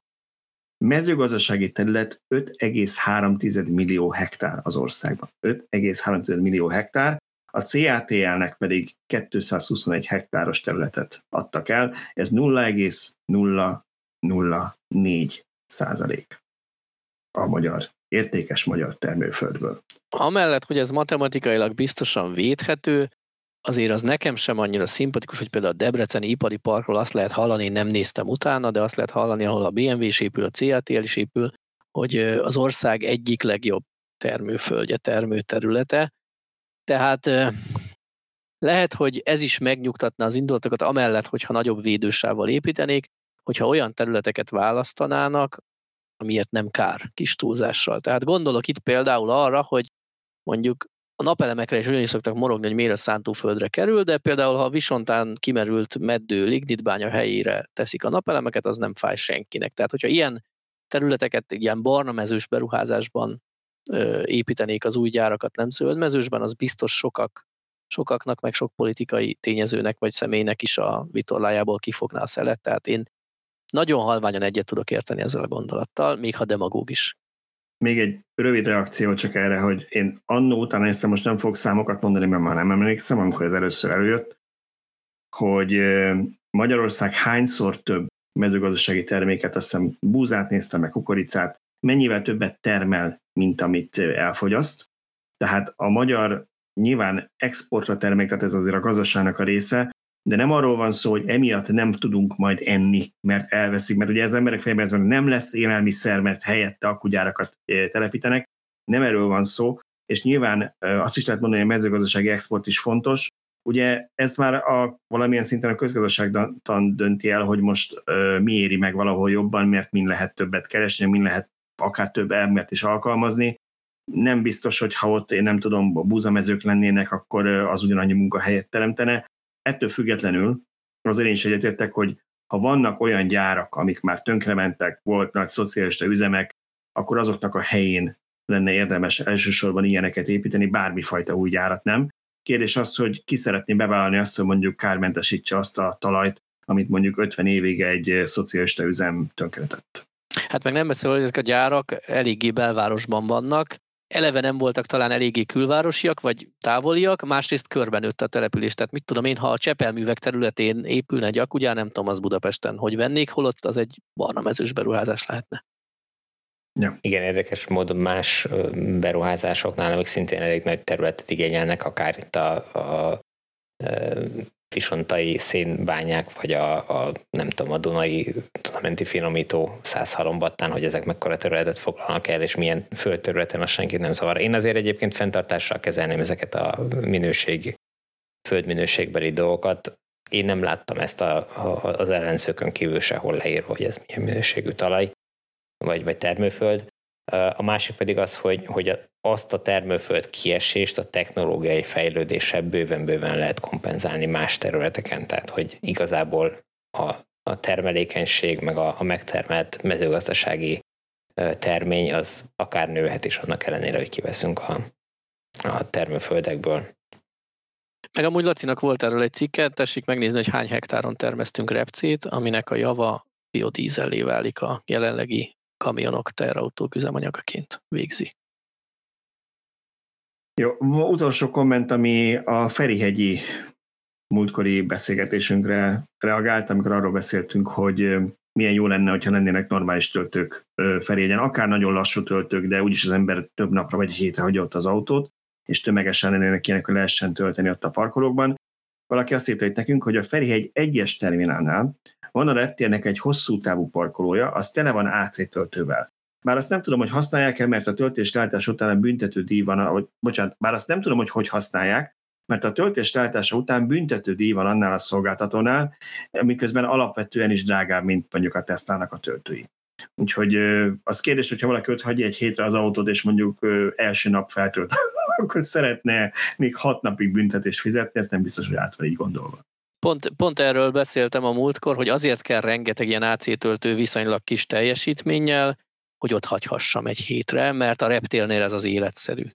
Mezőgazdasági terület 5,3 millió hektár az országban. 5,3 millió hektár, a CATL-nek pedig 221 hektáros területet adtak el, ez 0,004 százalék a magyar, értékes magyar termőföldből. Amellett, hogy ez matematikailag biztosan védhető, azért az nekem sem annyira szimpatikus, hogy például a Debreceni ipari parkról azt lehet hallani, nem néztem utána, de azt lehet hallani, ahol a BMW is épül, a CATL is épül, hogy az ország egyik legjobb termőföldje, termőterülete. Tehát lehet, hogy ez is megnyugtatna az indulatokat, amellett, hogyha nagyobb védősával építenék, hogyha olyan területeket választanának, amiért nem kár kis túlzással. Tehát gondolok itt például arra, hogy mondjuk a napelemekre is ugyanis szoktak morogni, hogy miért a szántóföldre kerül, de például ha a visontán kimerült meddő lignitbánya helyére teszik a napelemeket, az nem fáj senkinek. Tehát, hogyha ilyen területeket ilyen barna mezős beruházásban ö, építenék az új gyárakat, nem zöldmezősben, az biztos sokak, sokaknak, meg sok politikai tényezőnek vagy személynek is a vitorlájából kifogná a szelet. Tehát én nagyon halványan egyet tudok érteni ezzel a gondolattal, még ha demagóg is. Még egy rövid reakció csak erre, hogy én annó utána néztem, most nem fogok számokat mondani, mert már nem emlékszem, amikor ez először előjött, hogy Magyarország hányszor több mezőgazdasági terméket, azt hiszem búzát néztem, meg kukoricát, mennyivel többet termel, mint amit elfogyaszt. Tehát a magyar nyilván exportra termék, tehát ez azért a gazdaságnak a része, de nem arról van szó, hogy emiatt nem tudunk majd enni, mert elveszik, mert ugye az emberek fejében ez nem lesz élelmiszer, mert helyette akkugyárakat telepítenek, nem erről van szó, és nyilván azt is lehet mondani, hogy a mezőgazdasági export is fontos, Ugye ez már a, valamilyen szinten a közgazdaságtan dönti el, hogy most uh, mi éri meg valahol jobban, mert min lehet többet keresni, min lehet akár több embert is alkalmazni. Nem biztos, hogy ha ott én nem tudom, búzamezők lennének, akkor az ugyanannyi munkahelyet teremtene. Ettől függetlenül azért én is egyetértek, hogy ha vannak olyan gyárak, amik már tönkrementek, volt nagy szocialista üzemek, akkor azoknak a helyén lenne érdemes elsősorban ilyeneket építeni, bármifajta új gyárat nem. Kérdés az, hogy ki szeretné bevállalni azt, hogy mondjuk kármentesítse azt a talajt, amit mondjuk 50 évig egy szocialista üzem tönkretett. Hát meg nem beszél, hogy ezek a gyárak eléggé belvárosban vannak, eleve nem voltak talán eléggé külvárosiak, vagy távoliak, másrészt körben nőtt a település. Tehát mit tudom én, ha a csepelművek területén épülne egy ugye nem tudom az Budapesten, hogy vennék, holott az egy barna mezős beruházás lehetne. Ja. Igen, érdekes módon más beruházásoknál, amik szintén elég nagy területet igényelnek, akár itt a, a, a visontai szénbányák, vagy a, a, nem tudom, a Dunai Dunamenti finomító százhalombattán, hogy ezek mekkora területet foglalnak el, és milyen földterületen az senkit nem zavar. Én azért egyébként fenntartással kezelném ezeket a minőség, földminőségbeli dolgokat. Én nem láttam ezt a, a, az ellenzőkön kívül sehol leírva, hogy ez milyen minőségű talaj vagy, vagy termőföld. A másik pedig az, hogy, hogy azt a termőföld kiesést a technológiai fejlődéssel bőven-bőven lehet kompenzálni más területeken. Tehát, hogy igazából a, a termelékenység, meg a, a megtermelt mezőgazdasági termény az akár nőhet is annak ellenére, hogy kiveszünk a, a termőföldekből. Meg amúgy Lacinak volt erről egy cikket, tessék megnézni, hogy hány hektáron termesztünk repcét, aminek a java biodízellé válik a jelenlegi kamionok terautók üzemanyagaként végzi. Jó, utolsó komment, ami a Ferihegyi múltkori beszélgetésünkre reagált, amikor arról beszéltünk, hogy milyen jó lenne, hogyha lennének normális töltők Ferihegyen, akár nagyon lassú töltők, de úgyis az ember több napra vagy hétre hagyja ott az autót, és tömegesen lennének ilyenek, hogy lehessen tölteni ott a parkolókban. Valaki azt írta itt nekünk, hogy a Ferihegy egyes terminálnál van a reptérnek egy hosszú távú parkolója, az tele van AC töltővel. Bár azt nem tudom, hogy használják-e, mert a töltés után a büntető díj van, vagy, bocsánat, bár azt nem tudom, hogy hogy használják, mert a töltés leállítása után büntető díj van annál a szolgáltatónál, miközben alapvetően is drágább, mint mondjuk a Tesla-nak a töltői. Úgyhogy az kérdés, hogyha valaki ott hagyja egy hétre az autót, és mondjuk első nap feltölt, akkor szeretne még hat napig büntetést fizetni, ez nem biztos, hogy át van így gondolva. Pont, pont erről beszéltem a múltkor, hogy azért kell rengeteg ilyen AC töltő viszonylag kis teljesítménnyel, hogy ott hagyhassam egy hétre, mert a reptélnél ez az életszerű.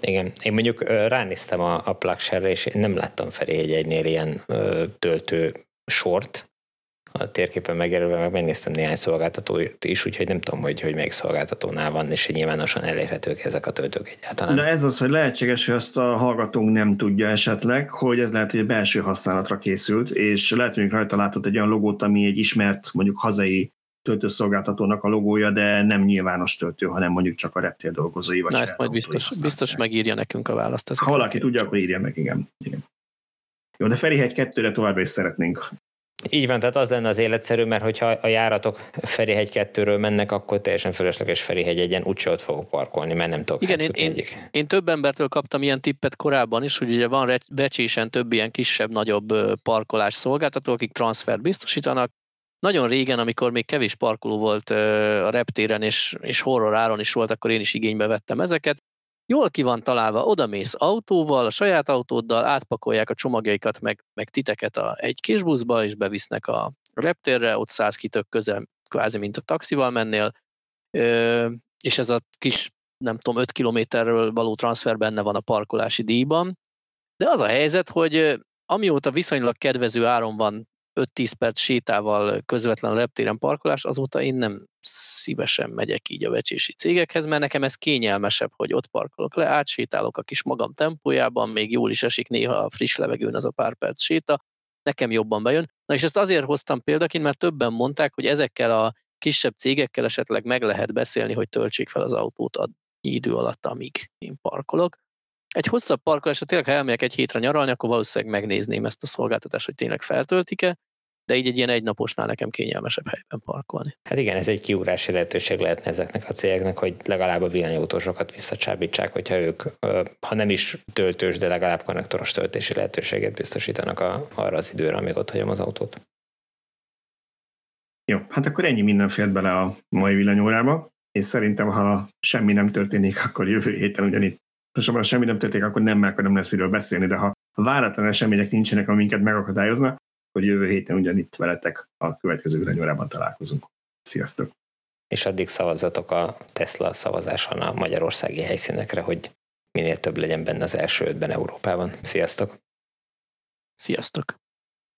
Igen, én mondjuk ránéztem a, a plugshare és én nem láttam felé egy egynél ilyen ö, töltő sort, a térképen megjelölve, meg megnéztem néhány szolgáltatót is, úgyhogy nem tudom, hogy, hogy melyik szolgáltatónál van, és nyilvánosan elérhetők ezek a töltők egyáltalán. De ez az, hogy lehetséges, hogy azt a hallgatónk nem tudja esetleg, hogy ez lehet, hogy belső használatra készült, és lehet, hogy rajta látott egy olyan logót, ami egy ismert, mondjuk hazai töltőszolgáltatónak a logója, de nem nyilvános töltő, hanem mondjuk csak a reptér dolgozói. Vagy Na ezt majd biztos, biztos megírja nekünk a választ. Ha valaki tudja, akkor írja meg, igen. igen. Jó, de Ferihegy kettőre továbbra is szeretnénk így van, tehát az lenne az életszerű, mert hogyha a járatok Ferihegy 2-ről mennek, akkor teljesen fölösleges Ferihegy egyen úgyse ott fogok parkolni, mert nem tudok Igen, én, én, én, több embertől kaptam ilyen tippet korábban is, hogy ugye van vecsésen több ilyen kisebb-nagyobb parkolás szolgáltató, akik transfert biztosítanak. Nagyon régen, amikor még kevés parkoló volt a reptéren, és, és horror áron is volt, akkor én is igénybe vettem ezeket. Jól ki van találva, odamész autóval, a saját autóddal, átpakolják a csomagjaikat, meg, meg titeket a egy kis buszba, és bevisznek a reptérre, ott száz kitök közel, kvázi mint a taxival mennél, és ez a kis, nem tudom, 5 kilométerről való transfer benne van a parkolási díjban, de az a helyzet, hogy amióta viszonylag kedvező áron van 5-10 perc sétával közvetlen a reptéren parkolás, azóta én nem szívesen megyek így a vecsési cégekhez, mert nekem ez kényelmesebb, hogy ott parkolok le, átsétálok a kis magam tempójában, még jól is esik néha a friss levegőn az a pár perc séta, nekem jobban bejön. Na és ezt azért hoztam példaként, mert többen mondták, hogy ezekkel a kisebb cégekkel esetleg meg lehet beszélni, hogy töltsék fel az autót a idő alatt, amíg én parkolok. Egy hosszabb parkolásra tényleg, ha elmegyek egy hétre nyaralni, akkor valószínűleg megnézném ezt a szolgáltatást, hogy tényleg feltöltik-e, de így egy ilyen egynaposnál nekem kényelmesebb helyben parkolni. Hát igen, ez egy kiúrási lehetőség lehetne ezeknek a cégeknek, hogy legalább a villanyautósokat visszacsábítsák, hogyha ők, ha nem is töltős, de legalább konnektoros töltési lehetőséget biztosítanak a, arra az időre, amíg ott hagyom az autót. Jó, hát akkor ennyi minden fér bele a mai villanyórába, és szerintem, ha semmi nem történik, akkor jövő héten ugyanitt. Most ha semmi nem történik, akkor nem, akkor nem lesz miről beszélni, de ha váratlan események nincsenek, amiket megakadályoznak, hogy jövő héten ugyanitt veletek a következő villanyórában találkozunk. Sziasztok! És addig szavazzatok a Tesla szavazáson a magyarországi helyszínekre, hogy minél több legyen benne az első ötben Európában. Sziasztok! Sziasztok!